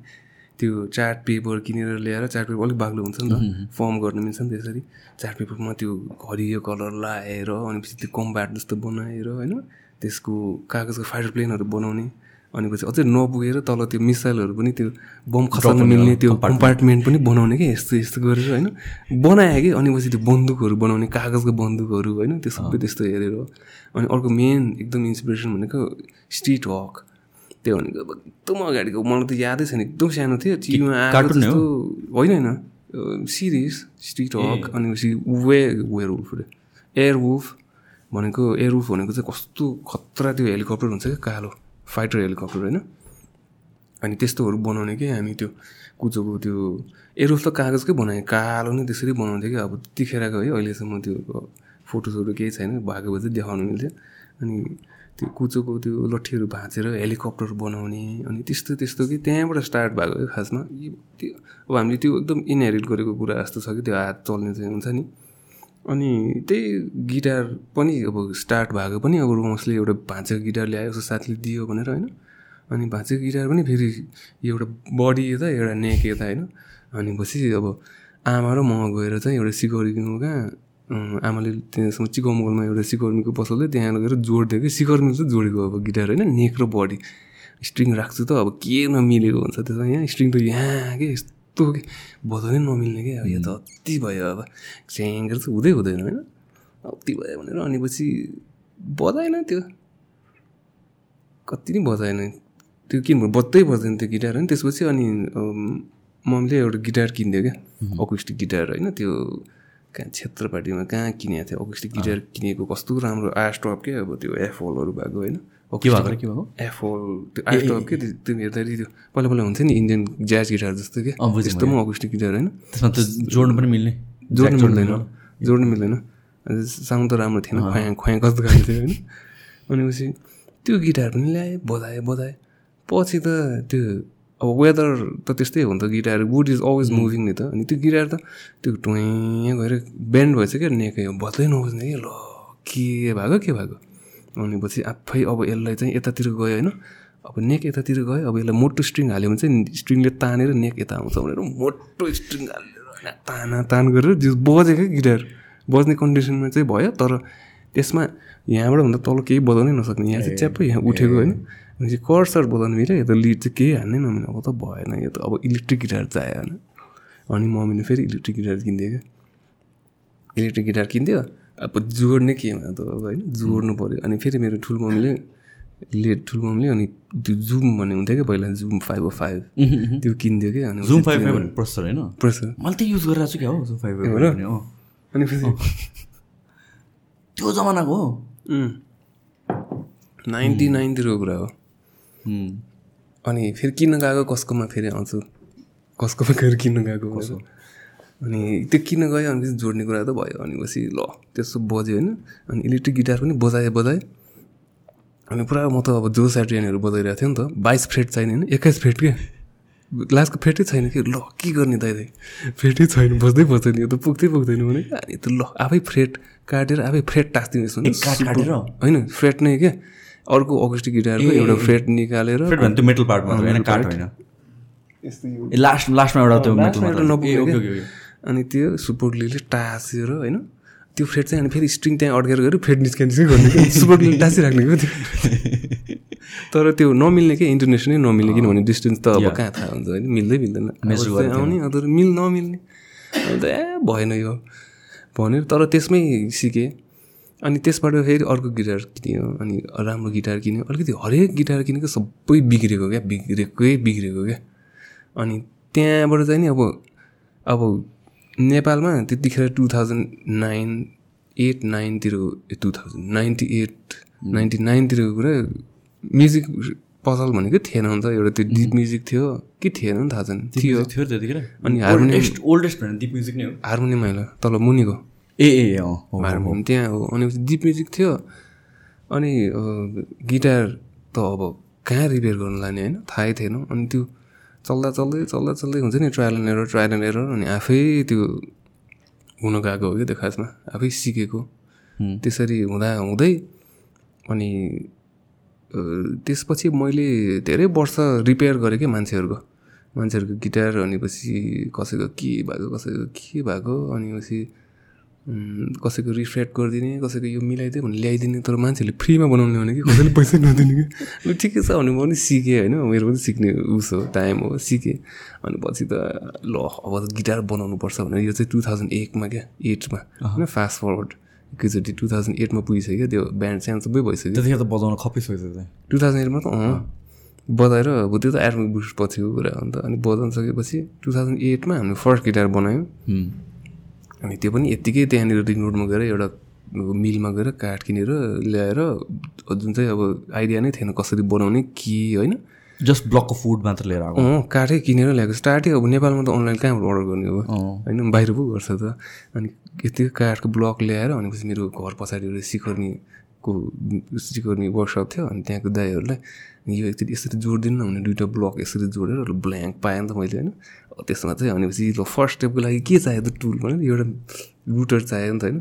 त्यो चार्ट पेपर किनेर ल्याएर चार्ट पेपर अलिक बाक्लो हुन्छ नि त। फर्म गर्न मिल्छ नि त्यसरी चार्ट पेपरमा त्यो हरियो कलर लाएर अनि पछि त्यो कम्ब्याट जस्तो बनाएर होइन त्यसको कागजको फाइटर प्लेनहरू बनाउने। अनि पछि अझै नपुगेर तल त्यो मिसाइलहरू पनि त्यो बम खसाल्न मिल्ने त्यो कम्पार्टमेन्ट पनि बनाउने कि यस्तो यस्तो गरेर होइन बनायो कि अनि पछि त्यो बन्दुकहरू बनाउने कागजको बन्दुकहरू होइन त्यो सबै त्यस्तो हेरेर। अनि अर्को मेन एकदम इन्सपिरेसन भनेको स्ट्रिट वक त्यो भनेको अब एकदम अगाडिको मलाई त यादै छैन एकदम सानो थियो टिभीमा आएको जस्तो। होइन होइन। सिरिज स्ट्रिट वक अनि पछि way werewolf air wolf भनेको एयर वुल्फ भनेको चाहिँ कस्तो खतरा त्यो हेलिकप्टर हुन्छ क्या कालो फाइटर हेलिकप्टर होइन? अनि त्यस्तोहरू बनाउने कि हामी त्यो कुचोको त्यो एरोफ त कागजकै बनाएँ कालो नै त्यसरी बनाउँथ्यो कि अब त्यतिखेरको है अहिलेसम्म त्यो फोटोसहरू केही छैन भएको भए चाहिँ देखाउनु मिल्थ्यो। अनि त्यो कुचोको त्यो लट्ठीहरू भाँचेर हेलिकप्टर बनाउने अनि त्यस्तो त्यस्तो कि त्यहाँबाट स्टार्ट भएको है खासमा। त्यो अब हामीले त्यो एकदम इनहेरिट गरेको कुरा जस्तो छ कि त्यो हात चल्ने चाहिँ हुन्छ नि। अनि त्यही गिटार पनि अब स्टार्ट भएको पनि अब रोमसले एउटा भाँचेको गिटार ल्यायो उसको साथीले दियो भनेर होइन। अनि भाँचेको गिटार पनि फेरि एउटा बडी यता एउटा नेक यता होइन। अनि पछि अब आमा र म गएर चाहिँ एउटा सिकौरी किन्नु कहाँ आमाले त्यहाँसम्म चिकमगलमा एउटा सिकर्मीको पसलले त्यहाँ लगेर जोडिदियो कि सिकर्मी चाहिँ जोडेको अब गिटार होइन नेक र बडी। स्ट्रिङ राख्छु त अब के नमिलेको हुन्छ त्यसमा? यहाँ स्ट्रिङ त यहाँ के यस्तो के? बजाउनै नमिल्ने क्या अब यो त अति भयो अब। च्याङ्गर चाहिँ हुँदै हुँदैन होइन। अति भयो भनेर अनि पछि बजाएन त्यो। कति नै बजाएन त्यो किन बज्दै बज्दैन त्यो गिटार होइन। त्यसपछि अनि मम्मीले एउटा गिटार किनिदियो क्या। अकुस्टिक गिटार होइन त्यो। कहाँ क्षेत्रपाटीमा कहाँ किनेको थियो? अकुस्टिक गिटार किनेको कस्तो राम्रो आस्टप के अब त्यो एफोलहरू भएको होइन? के भएको? के भएको? त्यो आस्टप के त्यो हेर्दाखेरि त्यो पहिला पहिला हुन्छ नि इन्डियन ज्याज गिटार जस्तो के त्यस्तो पनि अकुस्टिक गिटार होइन। त्यसमा त जोड्नु पनि मिल्ने। जोड्नु मिल्दैन। जोड्नु मिल्दैन। साउन्ड त राम्रो थिएन। खुवाँ खुवाँ कस्तो खाले थियो होइन। अनि पछि त्यो गिटार पनि ल्याएँ बजाएँ बजाएँ। पछि त त्यो अब वेदर त त्यस्तै हो नि त guitar wood is always moving नि त। अनि त्यो गिटार त त्यो टुँ गएर बेन्ड भएछ क्या नेकै बज्दै नबज्ने कि? ल के भएको के भएको अनि पछि आफै अब यसलाई चाहिँ यतातिर गयो होइन। अब नेक यतातिर गयो। अब यसलाई मोटो स्ट्रिङ हाल्यो भने चाहिँ स्ट्रिङले तानेर नेक यता आउँछ भनेर मोटो स्ट्रिङ हालेर होइन ताना तान गरेर जो बजेको गिटार। बज्ने कन्डिसनमा चाहिँ भयो तर त्यसमा यहाँबाट भन्दा तल केही बजाउनै नसक्ने। यहाँ चाहिँ च्याप्पै यहाँ उठेको होइन। भनेपछि कर्सर बजाउनु मिल्यो यो त लिड चाहिँ केही हाल्नै नमिल्ने अब त भएन यो त अब इलेक्ट्रिक गिटार चाहियो होइन। अनि मम्मीले फेरि इलेक्ट्रिक गिटार किनिदियो क्या। इलेक्ट्रिक गिटार किनिदियो अब जोड्ने केमा त अब होइन जोड्नु पऱ्यो अनि फेरि मेरो ठुलो मम्मीले लेट ठुलो मम्मीले अनि त्यो जुम भन्ने हुन्थ्यो क्या पहिला जुम फाइभ ओ फाइभ त्यो किनिदियो क्या। अनि जुम फाइभ फाइभ प्रोसेसर होइन? प्रोसेसर। मैले त युज गरिरहेको छु क्या हो जुम फाइभ हो। अनि फेरि? त्यो जमानाको हो। नाइन्टी नाइनतिरको कुरा हो। अनि फेरि किन्न गएको कसकोमा फेरि आउँछु कसकोमा गएर किन्न गएको कसो अनि त्यो किन्न गयो अनि जोड्ने कुरा त भयो अनि पछि ल त्यसो बज्यो होइन अनि इलेक्ट्रिक गिटार पनि बजाएँ बजाएँ अनि पुरा म त अब जो स्याट्रियनहरू बजाइरहेको थियो नि त बाइस फ्रेट चाहिने होइन एक्काइस फ्रेट क्या लास्टको फ्रेटै छैन कि ल के गर्ने दाइ दाइ फ्रेटै छैन बज्दै बज्दैन यो त पुग्दै पुग्दैन भने अनि त ल आफै फ्रेट काटेर आफै फ्रेट टाँसिदिनुहोस् होइन फ्रेट नै क्या अर्को अगस्टिक गिटारको एउटा फ्रेट निकालेर त्यो मेटल पार्टमा होइन लास्ट लास्टमा एउटा त्यो। Okay, okay. अनि त्यो सुपर ग्लुले टाँसेर होइन त्यो फ्रेड चाहिँ अनि फेरि स्ट्रिङ त्यहाँ अड्केर गएर फ्रेड निस्किया निस्कै गर्ने क्या सुपर ग्लुले टाँसिराख्ने क्या त्यो तर त्यो नमिल्ने क्या इन्टरनेसनलै नमिल्ने किनभने डिस्टेन्स त अब. कहाँ थाहा हुन्छ होइन मिल्दै मिल्दैन। चाहिँ आउने अन्त मिल नमिल्ने। अन्त ए भएन यो। भनेर तर त्यसमै सिकेँ। अनि त्यसबाट फेरि अर्को गिटार किन्यो अनि राम्रो गिटार किन्यो। अलिकति हरेक गिटार किनेको सबै बिग्रेको क्या बिग्रेकै बिग्रेको क्या। अनि त्यहाँबाट चाहिँ नि अब अब नेपालमा त्यतिखेर two thousand nine eight नाइनतिर two thousand ninety eight ninety नाइनतिरको कुरा म्युजिक पसल भनेको थिएन नि त एउटा त्यो डिप म्युजिक थियो। कि थिएन नि थाहा छैन। थियो। थियो त्यतिखेर। अनि हार्मोनियम ओल्डेस्ट भनेर दिप म्युजिक नै हो। हार्मोनियम होइन। तल मुनिको। ए ए अँ। हार्मोनियम त्यहाँ हो अनि डिप म्युजिक थियो। अनि गिटार त अब कहाँ रिपेयर गर्नु लाने होइन? थाहै थिएन। अनि त्यो चल्दा चल्दै चल्दा चल्दै हुन्छ नि trial and error trial and error अनि आफै त्यो हुन गएको हो कि त्यो खासमा? आफै सिकेको। त्यसरी हुँदा हुँदै अनि त्यसपछि मैले धेरै वर्ष रिपेयर गरेँ क्या मान्छेहरूको। मान्छेहरूको गिटार अनि पछि कसैको के भएको कसैको के भएको अनि पछि कसैको रिफ्रेट गरिदिने कसैको यो मिलाइदियो भने ल्याइदिने। तर मान्छेहरूले फ्रीमा बनाउने भने कि कसैले पैसा नदिने कि? लु ठिकै छ भने म पनि सिकेँ होइन मेरो पनि सिक्ने उस हो टाइम हो सिकेँ। अनि पछि त ल अब त गिटार बनाउनु पर्छ भनेर यो चाहिँ टु थाउजन्ड एकमा क्या एटमा होइन फास्ट फरवर्ड एकैचोटि टु थाउजन्ड एटमा पुगिसक्यो त्यो ब्यान्ड स्यान्ड सबै भइसक्यो। त्यतिखेर त बजाउन खपिसक्यो टु थाउजन्ड एटमा त अँ। बजाएर अब त्यो त एर्मी बुस्ट कुरा हो नि त अनि बजाउन सकेपछि टु थाउजन्ड एटमा हामीले फर्स्ट गिटार बनायौँ। अनि त्यो पनि यत्तिकै त्यहाँनिर रिङ रोडमा गएर एउटा मिलमा गएर काठ किनेर ल्याएर जुन चाहिँ अब आइडिया नै थिएन कसरी बनाउने के होइन। जस्ट ब्लकको फुड मात्र लिएर आएको अँ काठै किनेर ल्याएको स्टार्टै अब नेपालमा त अनलाइन कहाँबाट अर्डर गर्ने हो। होइन बाहिर पो गर्छ त। अनि यत्तिकै काठको ब्लक ल्याएर अनि मेरो घर पछाडि एउटा सिकर्नीको सिकर्नी वर्कसप थियो अनि त्यहाँको दाईहरूलाई यो एकचोटि यसरी जोडिदिनु न भने दुइटा ब्लक यसरी जोडेर ब्ल्याङ्क पाएँ नि त मैले होइन त्यसमा चाहिँ भनेपछि ल फर्स्ट स्टेपको लागि के चाहियो त टुल भने एउटा रुटर चाहियो नि त होइन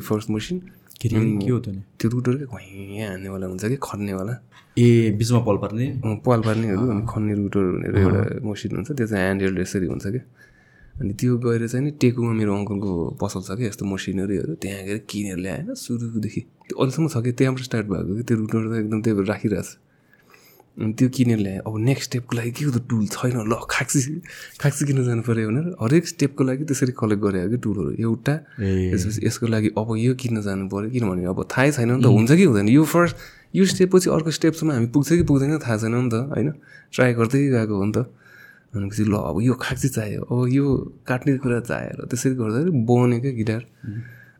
फर्स्ट मसिन के हो त्यो नि त्यो रुटर क्या घुइँ हान्नेवाला हुन्छ कि खन्नेवाला ए बिचमा पल पर्ने पाल पार्नेहरू अनि खन्ने रुटर भनेर एउटा मसिन हुन्छ त्यो चाहिँ ह्यान्ड हेल्ड यसरी हुन्छ क्या अनि त्यो गएर चाहिँ नि टेकुमा मेरो अङ्कलको पसल छ क्या यस्तो मसिनरीहरू त्यहाँ गएर किनेर ल्याएन सुरुदेखि त्यो अहिलेसम्म छ कि त्यहाँबाट स्टार्ट भएको कि त्यो रुटर त एकदम त्यही भएर राखिरहेको छ त्यो किनेर ल्याएँ अब नेक्स्ट स्टेपको लागि के हो त टुल छैन ल खाक्सी खाक्सी किन्न जानु पऱ्यो भनेर हरेक स्टेपको लागि त्यसरी कलेक्ट गरेको कि टुलहरू एउटा त्यसपछि यसको लागि अब यो किन्न जानु पऱ्यो किनभने अब थाहै छैन नि त हुन्छ कि हुँदैन। यो फर्स्ट यो स्टेपपछि अर्को स्टेपसम्म हामी पुग्छ कि पुग्दैन थाहा छैन नि त होइन? ट्राई गर्दै गएको हो नि त। भनेपछि ल अब यो खाक्सी चाहियो अब यो काट्ने कुरा चाहियो र त्यसरी गर्दाखेरि बन्यो क्या गिटार।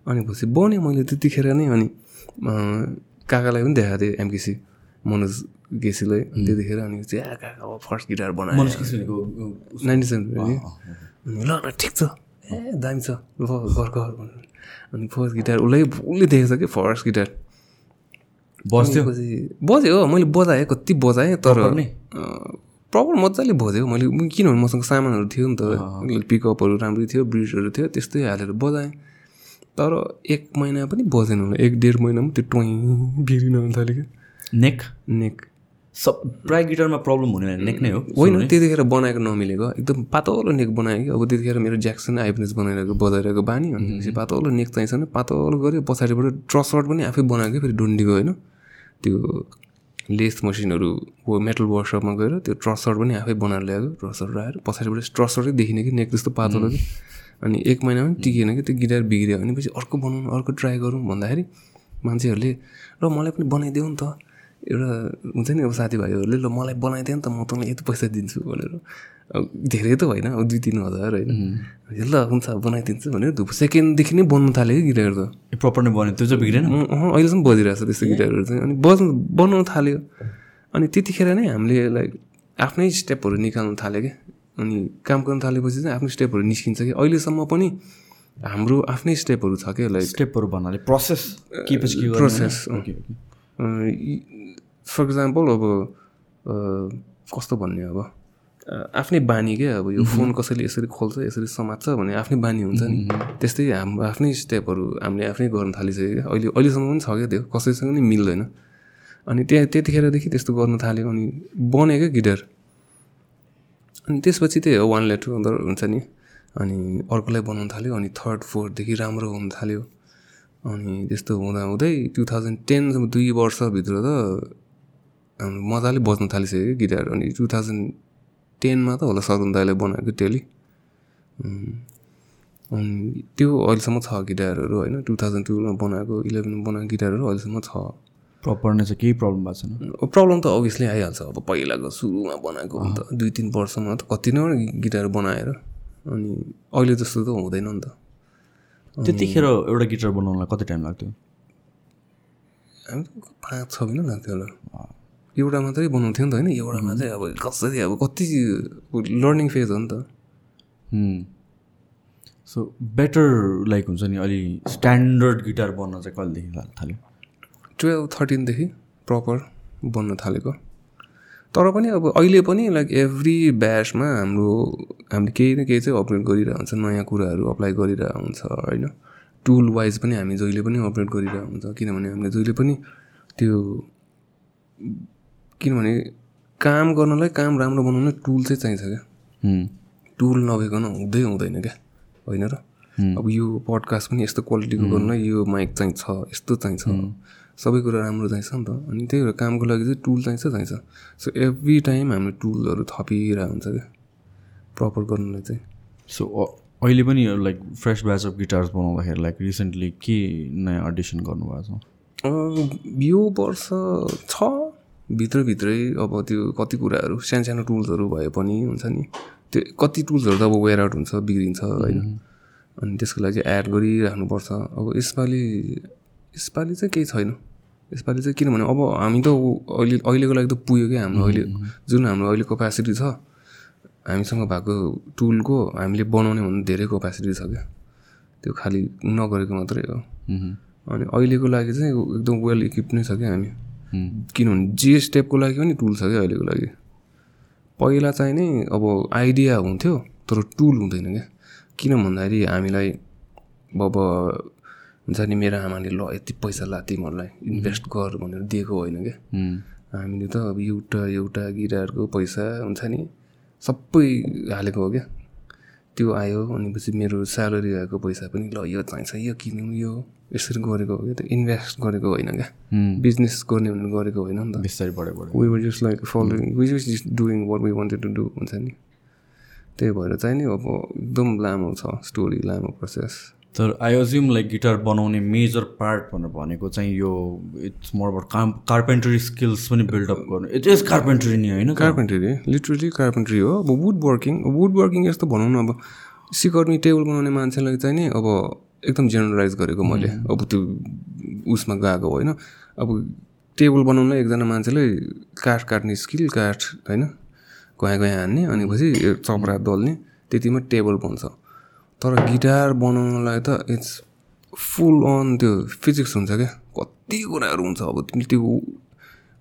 अनि पछि बन्यो मैले त्यतिखेर नै अनि काकालाई पनि देखाएको थिएँ एमकेसी मनोज केसीलाई अनि त्यतिखेर अनि चाहिँ फर्स्ट गिटार बनायो। नाइन्टी सेभेन अनि ल ल ठिक छ। ए दामी छ। ल गर भनेर अनि फर्स्ट गिटार उसलाई उसले देखेको छ कि फर्स्ट गिटार। बस्थ्यो पछि बज्यो हो मैले बजाएँ कति बजाएँ तर? प्रपर मजाले बज्यो। मैले किनभने मसँग सामानहरू थियो नि त पिकअपहरू राम्रै थियो ब्रिजहरू थियो त्यस्तै हालेर बजाएँ। तर एक महिना पनि बजेन होला। एक डेढ महिनामा त्यो टोइ आउनु थाल्यो क्या नेक? नेक। सब प्राय गिटारमा प्रब्लम हुने नेक नै हो होइन त्यतिखेर बनाएको नमिलेको। एकदम पातलो नेक बनायो कि। अब त्यतिखेर मेरो ज्याक्सन आइपनेस बनाइरहेको बजाइरहेको बानी अनि पातलो नेक चाहिन्छ भने पातलो गऱ्यो पछाडिबाट ट्रसर्ट पनि आफै बनाएको कि फेरि डुन्डीको होइन। त्यो लेस मसिनहरू हो मेटल वर्कसपमा गएर त्यो ट्रसर्ट पनि आफै बनाएर ल्याएको ट्रसर्ट आएर पछाडिबाट ट्रसर्टै देखिने कि नेक त्यस्तो पातलो कि। अनि एक महिना पनि टिकेन कि त्यो गिटार बिग्रियो। अनि पछि अर्को बनाउनु अर्को ट्राई गरौँ भन्दाखेरि मान्छेहरूले र मलाई पनि बनाइदेऊ नि त। एउटा हुन्छ नि अब साथीभाइहरूले ल मलाई बनाइदियो नि त म तँलाई यति पैसा दिन्छु भनेर। अब धेरै त होइन अब दुई तिन हजार होइन। ल हुन्छ बनाइदिन्छु भनेर धुप सेकेन्डदेखि नै बन्नु थाल्यो कि गिटार त। प्रपर नै बन्यो। त्यो चाहिँ बिग्रेन? अँ अहिलेसम्म बजिरहेको छ त्यस्तो गिटारहरू चाहिँ। अनि बज्नु बनाउनु थाल्यो। अनि त्यतिखेर नै हामीले लाइक आफ्नै स्टेपहरू निकाल्नु थाल्यो क्या। अनि काम गर्नु थालेपछि चाहिँ आफ्नो स्टेपहरू निस्किन्छ कि। अहिलेसम्म पनि हाम्रो आफ्नै स्टेपहरू छ क्या लाइक स्टेपहरू भन्नाले प्रोसेस प्रोसेस फर इक्जाम्पल अब कस्तो भन्ने अब? आफ्नै बानी क्या अब यो फोन कसैले यसरी खोल्छ यसरी समात्छ भने आफ्नै बानी हुन्छ नि। त्यस्तै हाम्रो आफ्नै स्टेपहरू हामीले आफ्नै गर्न थालिसक्यो क्या। अहिले अहिलेसम्म पनि छ क्या त्यो? कसैसँग नि मिल्दैन। अनि त्यहाँ त्यतिखेरदेखि त्यस्तो गर्न थाल्यो अनि बन्यो क्या गिटार। अनि त्यसपछि त्यही हो वान लेटर हुन्छ नि। अनि अर्कोलाई बनाउनु थाल्यो अनि थर्ड फोर्थदेखि राम्रो हुन थाल्यो। अनि त्यस्तो हुँदा हुँदै टु थाउजन्ड टेनसम्म दुई वर्षभित्र त मजाले बज्नु थालिसक्यो गिटार अनि टु थाउजन्ड टेनमा त होला सरुण दाईले बनाएको टेली। अनि त्यो अहिलेसम्म छ गिटारहरू होइन टु थाउजन्ड टूमा बनाएको इलेभेनमा बनाएको गिटारहरू अहिलेसम्म छ। प्रपर नै चाहिँ केही प्रब्लम भएको छैन? प्रब्लम त अभियसली आइहाल्छ अब पहिलाको सुरुमा बनाएको त। दुई तिन वर्षमा त कति नै गिटार बनाएर अनि अहिले जस्तो त हुँदैन नि त। त्यतिखेर एउटा गिटार बनाउनलाई कति टाइम लाग्थ्यो? हामी पाँच छ महिना लाग्थ्यो होला। एउटा मात्रै बनाउँथ्यो नि त होइन एउटामा चाहिँ अब कसरी अब कति लर्निङ फेज हो नि त। सो बेटर लाइक हुन्छ नि अलि स्ट्यान्डर्ड गिटार बन्न चाहिँ कहिलेदेखि थाल्यो? टुवेल्भ थर्टिनदेखि प्रपर बन्न थालेको। तर पनि अब अहिले पनि लाइक एभ्री ब्याचमा हाम्रो हामीले केही न केही चाहिँ अपग्रेड गरिरहेको हुन्छ नयाँ कुराहरू अप्लाई गरिरहेको हुन्छ होइन? टुल वाइज पनि हामी जहिले पनि अपग्रेड गरिरहेको हुन्छ किनभने हामीले जहिले पनि त्यो किनभने काम गर्नलाई काम राम्रो बनाउन टुल चाहिँ चाहिन्छ क्या। टुल नभइकन हुँदै हुँदैन क्या होइन र? अब यो पडकास्ट पनि यस्तो क्वालिटीको गर्नलाई यो माइक चाहिँ छ यस्तो चाहिन्छ सबै कुरा राम्रो चाहिन्छ नि त। अनि त्यही भएर कामको लागि चाहिँ टुल चाहिन्छ चाहिन्छ। सो एभ्री टाइम हामीले टुलहरू थपिरहेको हुन्छ क्या प्रपर गर्नलाई चाहिँ। सो अहिले पनि like fresh batch of guitars बनाउँदाखेरि लाइक रिसेन्टली के नयाँ अडिसन गर्नुभएको छ? यो वर्ष छ भित्रभित्रै अब त्यो कति कुराहरू सानो सानो टुल्सहरू भए पनि हुन्छ नि त्यो कति टुल्सहरू त अब वेयर आउट हुन्छ बिग्रिन्छ होइन। अनि त्यसको लागि एड गरिराख्नुपर्छ। अब यसपालि यसपालि चाहिँ केही छैन। यसपालि चाहिँ किनभने अब हामी त अहिले अहिलेको लागि त पुग्यो क्या हाम्रो अहिले। जुन हाम्रो अहिले क्यापेसिटी छ हामीसँग भएको टुलको हामीले बनाउने भन्दा धेरै क्यापेसिटी छ क्या। त्यो खालि नगरेको मात्रै हो। अनि अहिलेको लागि चाहिँ एकदम वेल इक्विप नै छ क्या हामी। किनभने जे स्टेपको लागि पनि टुल छ क्या अहिलेको लागि। पहिला चाहिँ नै अब आइडिया हुन्थ्यो तर टुल हुँदैन क्या। किन भन्दाखेरि हामीलाई अब हुन्छ नि मेरो आमाले ल यति पैसा ला तिमीहरूलाई इन्भेस्ट गर भनेर दिएको होइन क्या। हामीले त अब एउटा एउटा गिटारको पैसा हुन्छ नि सबै हालेको हो क्या। त्यो आयो अनि पछि मेरो स्यालेरी आएको पैसा पनि ल यो चाहिन्छ यो किन्नु यो यसरी गरेको हो क्या त्यो इन्भेस्ट गरेको होइन क्या। बिजनेस गर्ने भनेर गरेको होइन नि त। बिस्तारै बढ्यो we were just like following we just doing what we wanted to do हुन्छ नि। त्यही भएर चाहिँ नि अब एकदम लामो छ स्टोरी लामो प्रोसेस तर आई अज्युम लाइक गिटार बनाउने मेजर पार्ट भनेर भनेको चाहिँ यो इट्स मोर अबाउट काम कार्पेन्ट्री स्किल्स पनि बिल्डअप गर्नु। इट इज कार्पेन्ट्री नि होइन कार्पेन्ट्री लिटरली कार्पेन्ट्री हो। अब वुड वर्किङ वुड वर्किङ यस्तो भनौँ न अब सिकर्मी टेबल बनाउने मान्छेलाई चाहिँ नि अब एकदम जेनरलाइज गरेको मैले। अब त्यो उसमा गएको होइन। अब टेबल बनाउनलाई एकजना मान्छेलाई काठ काट्ने स्किल काठ होइन गयाँ गयाँ हान्ने अनि पछि चपरा दल्ने त्यतिमा टेबल बन्छ। तर गिटार बनाउनलाई त इट्स फुल अन त्यो फिजिक्स हुन्छ क्या। कति कुराहरू हुन्छ अब तिमीले त्यो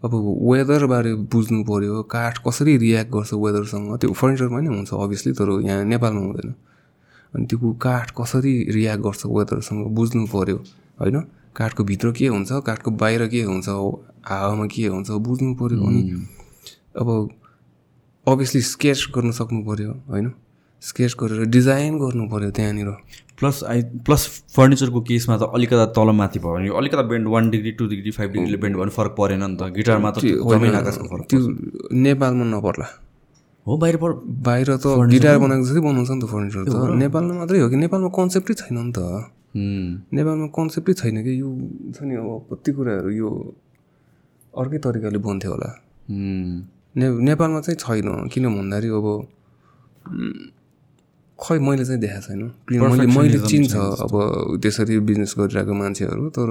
अब वेदरबारे बुझ्नु पऱ्यो काठ कसरी रियाक्ट गर्छ वेदरसँग त्यो फर्निचरमा पनि हुन्छ अभियसली तर यहाँ नेपालमा हुँदैन। अनि त्यो काठ कसरी रियाक्ट गर्छ वेदरसँग बुझ्नु पऱ्यो होइन? काठको भित्र के हुन्छ काठको बाहिर के हुन्छ हावामा के हुन्छ बुझ्नु पऱ्यो अनि अब अभियसली स्केच गर्न सक्नु पऱ्यो होइन? स्केच गरेर डिजाइन गर्नु पऱ्यो त्यहाँनिर। प्लस आई प्लस फर्निचरको केसमा त अलिकता तलमाथि भयो भने अलिकता bend one degree two degree five डिग्रीले bend भयो भने फरक परेन नि त। गिटारमा त फरक त्यो नेपालमा नपर्ला। हो बाहिर पर बाहिर त गिटार बनाएको जस्तै बनाउँछ नि त फर्निचर त। नेपालमा मात्रै हो कि? नेपालमा कन्सेप्टै छैन नि त। नेपालमा कन्सेप्टै छैन कि? यो छ नि अब कति कुराहरू यो अर्कै तरिकाले बन्थ्यो होला। नेपालमा चाहिँ छैन। किन भन्दाखेरि अब खै मैले चाहिँ देखाएको छैन। किन मैले मैले चिन्छ अब त्यसरी बिजनेस गरिरहेको मान्छेहरू तर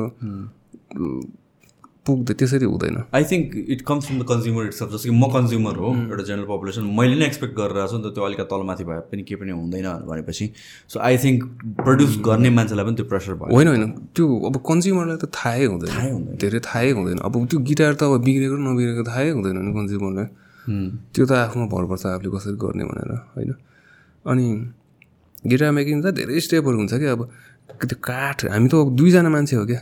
पुग्दै त्यसरी हुँदैन। I think it comes from the consumer it's जस्तो कि म कन्ज्युमर हो एउटा जेनरल पपुलेसन मैले नै एक्सपेक्ट गरेर छु नि त त्यो अलिकति तलमाथि भए पनि केही पनि हुँदैन भनेपछि। सो आई थिङ्क प्रड्युस गर्ने मान्छेलाई पनि त्यो प्रेसर भयो। होइन होइन। त्यो अब कन्ज्युमरलाई त थाहै हुँदैन। धेरै थाहै हुँदैन। अब त्यो गिटार त अब बिग्रेको नबिग्रेको थाहै हुँदैन नि कन्ज्युमरलाई त्यो त आफूमा भर पर्छ आफूले कसरी गर्ने भनेर होइन? अनि गिटार मेकिङ त धेरै स्टेपहरू हुन्छ क्या अब त्यो काठ हामी त अब दुईजना मान्छे हो क्या।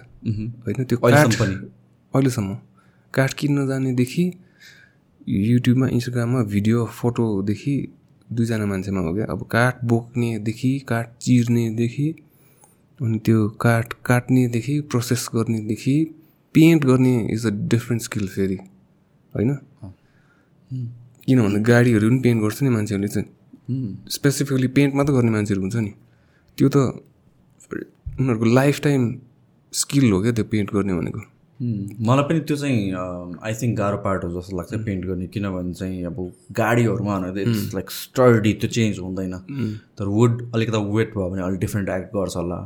होइन त्यो काठ अहिलेसम्म पनि। अहिलेसम्म। काठ किन्न जानेदेखि युट्युबमा इन्स्टाग्राममा भिडियो फोटोदेखि दुईजना मान्छेमा हो क्या। अब काठ बोक्नेदेखि काठ चिर्नेदेखि अनि त्यो काठ काट्नेदेखि प्रोसेस गर्नेदेखि पेन्ट गर्ने इज अ डिफ्रेन्ट स्किल फेरि। होइन? किनभने गाडीहरू पनि पेन्ट गर्छ नि मान्छेहरूले चाहिँ। स्पेसिफिकली पेन्ट मात्र गर्ने मान्छेहरू हुन्छ नि। त्यो त उनीहरूको लाइफ टाइम स्किल हो क्या त्यो पेन्ट गर्ने भनेको। मलाई पनि त्यो चाहिँ आई थिङ्क गाह्रो पार्ट हो जस्तो लाग्छ पेन्ट गर्ने किनभने चाहिँ अब गाडीहरूमा भनेर इट्स लाइक स्टडी त्यो चेन्ज हुँदैन। तर वुड अलिकति वेट भयो भने अलिक डिफ्रेन्ट एक्ट गर्छ होला।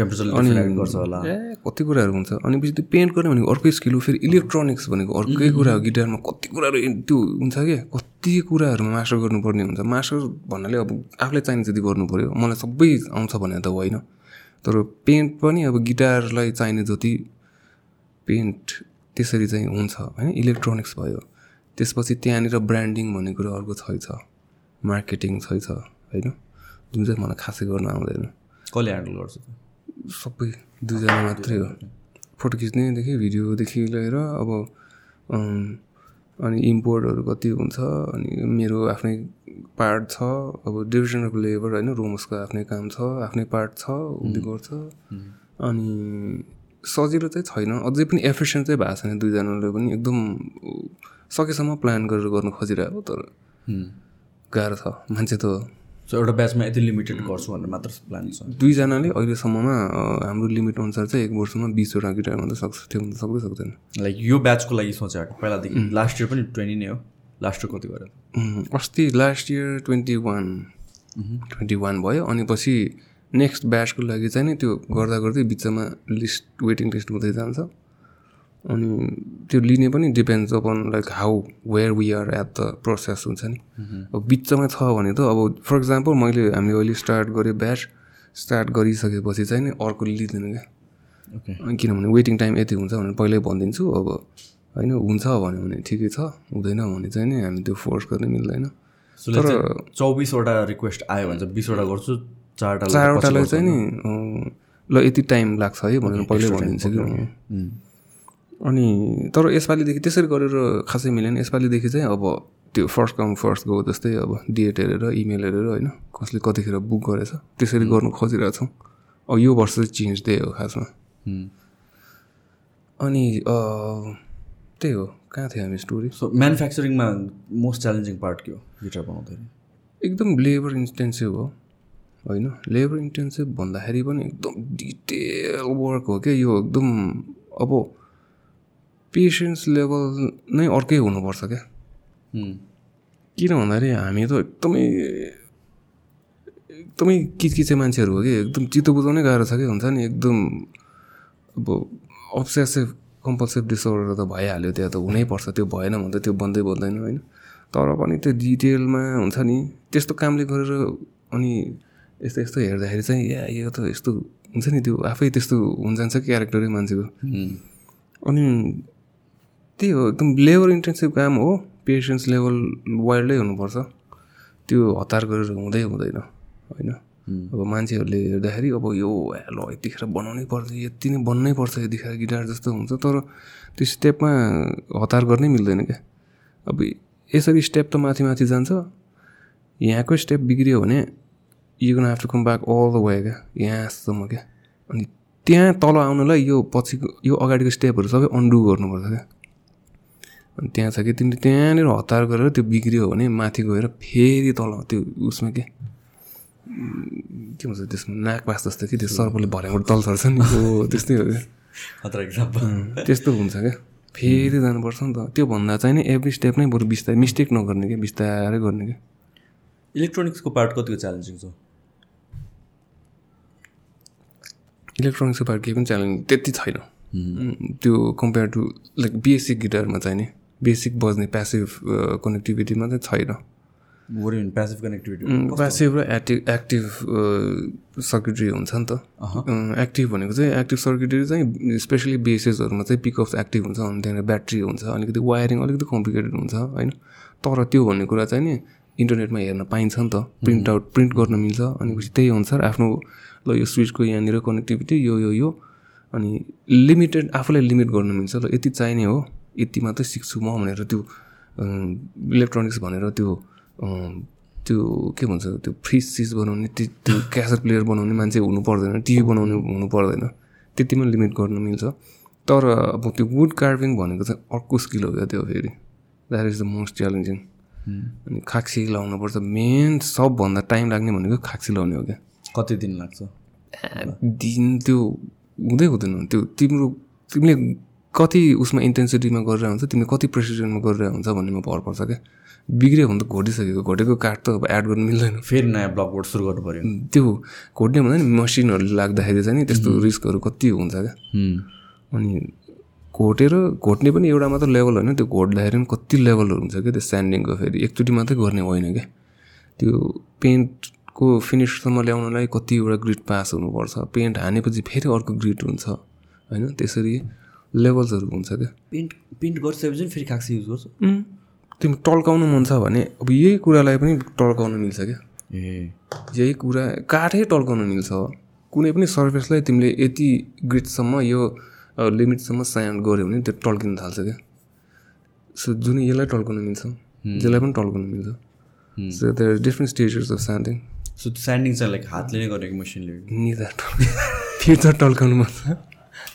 टेम्परेचर एक्ट गर्छ होला। ए कति कुराहरू हुन्छ। अनि पछि त्यो पेन्ट गर्ने भनेको अर्कै स्किल हो। फेरि इलेक्ट्रोनिक्स भनेको अर्कै कुरा हो। गिटारमा कति कुराहरू त्यो हुन्छ क्या कति कुराहरूमा मास्टर गर्नुपर्ने हुन्छ। मास्टर भन्नाले अब आफूलाई चाहिने जति गर्नु पऱ्यो मलाई सबै आउँछ भने त होइन। तर पेन्ट पनि अब गिटारलाई चाहिने जति पेन्ट त्यसरी चाहिँ हुन्छ। होइन? इलेक्ट्रोनिक्स भयो। त्यसपछि त्यहाँनिर ब्रान्डिङ भन्ने कुरा अर्को छैछ मार्केटिङ छैछ होइन? जुन चाहिँ मलाई खासै गर्न आउँदैन। कसले ह्यान्डल गर्छ? सबै दुईजना मात्रै हो। फोटो खिच्नेदेखि भिडियोदेखि लिएर अब अनि इम्पोर्टहरू कति हुन्छ अनि मेरो आफ्नै पार्ट छ अब डिभिजन अफ लेबर होइन रोमसको आफ्नै काम छ आफ्नै पार्ट छ उसले गर्छ। अनि सजिलो चाहिँ छैन अझै पनि एफिसियन्ट चाहिँ भएको छैन दुईजनाले पनि एकदम सकेसम्म प्लान गरेर गर्नु खोजिरहेको तर गाह्रो छ मान्छे त सो एउटा ब्याचमा यति लिमिटेड गर्छु भनेर मात्र प्लान छ। दुईजनाले अहिलेसम्ममा हाम्रो लिमिट अनुसार चाहिँ एक वर्षमा बिसवटा गिटार मात्रै सक्छ त्यो भन्दा सक्दै सक्दैन। लाइक यो ब्याचको लागि सोचेँ पहिलादेखि। लास्ट इयर पनि ट्वेन्टी नै हो। लास्ट इयर कति गरेर उम्, अस्ति last year twenty one twenty one भयो अनि पछि नेक्स्ट ब्याचको लागि चाहिँ नि त्यो गर्दा गर्दै बिचमा लिस्ट वेटिङ लिस्ट हुँदै जान्छ। अनि त्यो लिने पनि depends upon like how where we are at the process हुन्छ नि। अब बिचमा छ भने त अब फर इक्जाम्पल मैले हामीले अहिले स्टार्ट गऱ्यो ब्याच स्टार्ट गरिसकेपछि चाहिँ नि अर्को लिँदैन क्या। किनभने वेटिङ टाइम यति हुन्छ भनेर पहिल्यै भनिदिन्छु अब होइन हुन्छ भन्यो भने ठिकै छ हुँदैन भने चाहिँ नि हामी त्यो फोर्स गर्न मिल्दैन। सो चौबिसवटा रिक्वेस्ट आयो भने चाहिँ बिसवटा गर्छु चारवटा चारवटालाई चाहिँ नि ल यति टाइम लाग्छ है भनेर पहिल्यै भनिदिन्छु कि। अनि तर यसपालिदेखि त्यसरी गरेर खासै मिलेन। यसपालिदेखि चाहिँ अब त्यो फर्स्ट कम फर्स्ट गो जस्तै अब डेट हेरेर इमेल हेरेर होइन कसले कतिखेर बुक गरेछ त्यसरी गर्नु खोजिरहेको छौँ। अब यो वर्ष चाहिँ चेन्ज त्यही हो खासमा। अनि त्यही हो। कहाँ थियो हामी स्टोरी सो म्यानुफ्याक्चरिङमा मोस्ट च्यालेन्जिङ पार्ट के हो गिटार बनाउँदाखेरि? एकदम लेबर इन्टेन्सिभ हो। होइन लेबर इन्टेन्सिभ भन्दाखेरि पनि एकदम डिटेल वर्क हो क्या यो एकदम अब पेसेन्स लेभल नै अर्कै हुनुपर्छ क्या। किन भन्दाखेरि हामी त एकदमै एकदमै किचकिचे मान्छेहरू हो कि एकदम चित्तो बुझाउनै गाह्रो छ कि हुन्छ नि? एकदम अब अब्सेसिभ कम्पल्सिभ डिसअर्डर त भइहाल्यो त्यहाँ त हुनैपर्छ त्यो भएन भने त त्यो बन्दै बन्दैन होइन? तर पनि त्यो डिटेलमा हुन्छ नि त्यस्तो कामले गरेर अनि यस्तो यस्तो हेर्दाखेरि चाहिँ या यो त यस्तो हुन्छ नि त्यो आफै त्यस्तो हुन जान्छ क्यारेक्टरै मान्छेको। अनि त्यही हो एकदम लेबर इन्टेन्सिभ काम हो। पेसेन्स लेभल वाइल्डै हुनुपर्छ। त्यो हतार गरेर हुँदै हुँदैन होइन? अब मान्छेहरूले हेर्दाखेरि अब यो ल यतिखेर बनाउनै पर्छ यति नै बन्नै पर्छ यतिखेर गिटार जस्तो हुन्छ तर त्यो स्टेपमा हतार गर्नै मिल्दैन क्या। अब यसरी स्टेप त माथि माथि जान्छ। यहाँकै स्टेप बिग्रियो भने you gonna come back all the way क्या यहाँसम्म क्या। अनि त्यहाँ तल आउनलाई यो पछिको यो अगाडिको स्टेपहरू सबै अन्डु गर्नुपर्छ क्या। अनि त्यहाँ छ कि तिमीले त्यहाँनिर हतार गरेर त्यो बिग्रियो भने माथि गएर फेरि तल त्यो उसमा के? के भन्छ त्यसमा? नाक पास जस्तो कि त्यो सर्पले भर्याबाट तल सर्छ नि। हो त्यस्तै हो। क्या त्यस्तो हुन्छ क्या। फेरि जानुपर्छ नि त। त्यो भन्दा चाहिँ नि एभ्री स्टेप नै बरु बिस्तारै मिस्टेक नगर्ने क्या बिस्तारै गर्ने क्या। इलेक्ट्रोनिक्सको पार्ट कतिको च्यालेन्जिङ छ? इलेक्ट्रोनिक्सको पार्ट केही पनि च्यालेन्ज त्यति छैन। त्यो कम्पेयर टु लाइक बेसिक गिटारमा चाहिँ नि। बेसिक बज्ने प्यासिभ कनेक्टिभिटीमा चाहिँ छैन। प्यासिभ कनेक्टिभिटी प्यासिभ र एक्टिभ एक्टिभ सर्किटरी हुन्छ नि त। एक्टिभ भनेको चाहिँ एक्टिभ सर्किटरी चाहिँ स्पेसली बेसेसहरूमा चाहिँ पिकअप्स एक्टिभ हुन्छ। अनि त्यहाँनिर ब्याट्री हुन्छ अलिकति वायरिङ अलिकति कम्प्लिकेटेड हुन्छ होइन? तर त्यो भन्ने कुरा चाहिँ नि इन्टरनेटमा हेर्न पाइन्छ नि त। प्रिन्ट आउट प्रिन्ट गर्न मिल्छ। अनि पछि त्यही अनुसार आफ्नो ल यो स्विचको यहाँनिर कनेक्टिभिटी यो यो यो। अनि लिमिटेड आफूलाई लिमिट गर्नु मिल्छ। ल यति चाहिने हो। यति मात्रै सिक्छु म भनेर त्यो इलेक्ट्रोनिक्स भनेर त्यो त्यो के भन्छ त्यो फ्रिज चिज बनाउने त्यो त्यो क्यासेट प्लेयर बनाउने मान्छे हुनु पर्दैन टिभी बनाउने हुनु पर्दैन। त्यतिमा लिमिट गर्न मिल्छ। तर अब त्यो वुड कार्भिङ भनेको चाहिँ अर्को स्किल हो क्या त्यो फेरि। That is the most challenging अनि खाक्सी लाउनुपर्छ। मेन सबभन्दा टाइम लाग्ने भनेको खाक्सी लाउने हो क्या। कति दिन लाग्छ? दिन त्यो हुँदै हुँदैन। त्यो तिम्रो तिमीले कति उसमा इन्टेन्सिटीमा गरेर हुन्छ तिमीले कति प्रेसिजनमा गरेर हुन्छ भन्नेमा भर पर्छ क्या। बिग्रियो भने त घोटिसकेको घोटेको काठ त अब एड गर्नु मिल्दैन। फेरि नयाँ ब्लक बोर्ड सुरु गर्नु पऱ्यो त्यो घोट्ने भन्दा नि मसिनहरू लाग्दाखेरि चाहिँ नि त्यस्तो रिस्कहरू कति हुन्छ क्या। अनि घोटेर घोट्ने पनि एउटा मात्र लेभल होइन त्यो घोट्दाखेरि पनि कति लेभलहरू हुन्छ क्या त्यो स्यान्डिङको फेरि। एकचोटि मात्रै गर्ने होइन क्या। त्यो पेन्टको फिनिससम्म ल्याउनलाई कतिवटा ग्रिड पास हुनुपर्छ। पेन्ट हानेपछि फेरि अर्को ग्रिड हुन्छ। होइन त्यसरी लेभल्सहरू हुन्छ क्या। पेन्ट पेन्ट गरिसकेपछि फेरि खाक्सी युज गर्छ। तिमी टल्काउनु मन छ भने अब यही कुरालाई पनि टल्काउनु मिल्छ क्या। ए। यही कुरा काठै टल्काउनु मिल्छ। कुनै पनि सर्फेसलाई तिमीले यति ग्रिडसम्म यो लिमिटसम्म साउन्ड गऱ्यो भने त्यो टल्किन थाल्छ क्या। सो जुन यसलाई टल्काउनु मिल्छ जसलाई पनि टल्काउनु मिल्छ। So there different stages of sounding so sanding चाहिँ लाइक हातले नै गरेको मसिनले फेरि त टल्काउनु मन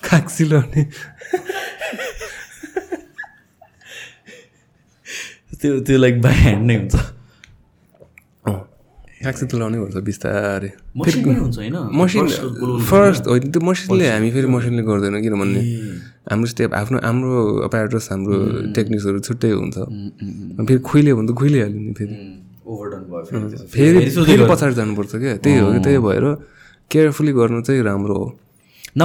छ खाक्सी लाउने त्यो त्यो लाइक बाई ह्यान्ड नै हुन्छ। खाक्सी त लाउनै पर्छ बिस्तारै मसिन पनि हुन्छ होइन? मसिन फर्स्ट होइन त्यो मसिनले हामी फेरि मसिनले गर्दैन किनभने हाम्रो स्टेप आफ्नो हाम्रो एपारेटस हाम्रो टेक्निक्सहरू छुट्टै हुन्छ। अनि फेरि खुइल्यो भने त खुइलिहाल्यो नि फेरि। ओभरडन भयो फेरि। फेरि फेरि पछाडि जानुपर्छ क्या। त्यही हो कि त्यही भएर केयरफुली गर्नु चाहिँ राम्रो हो। न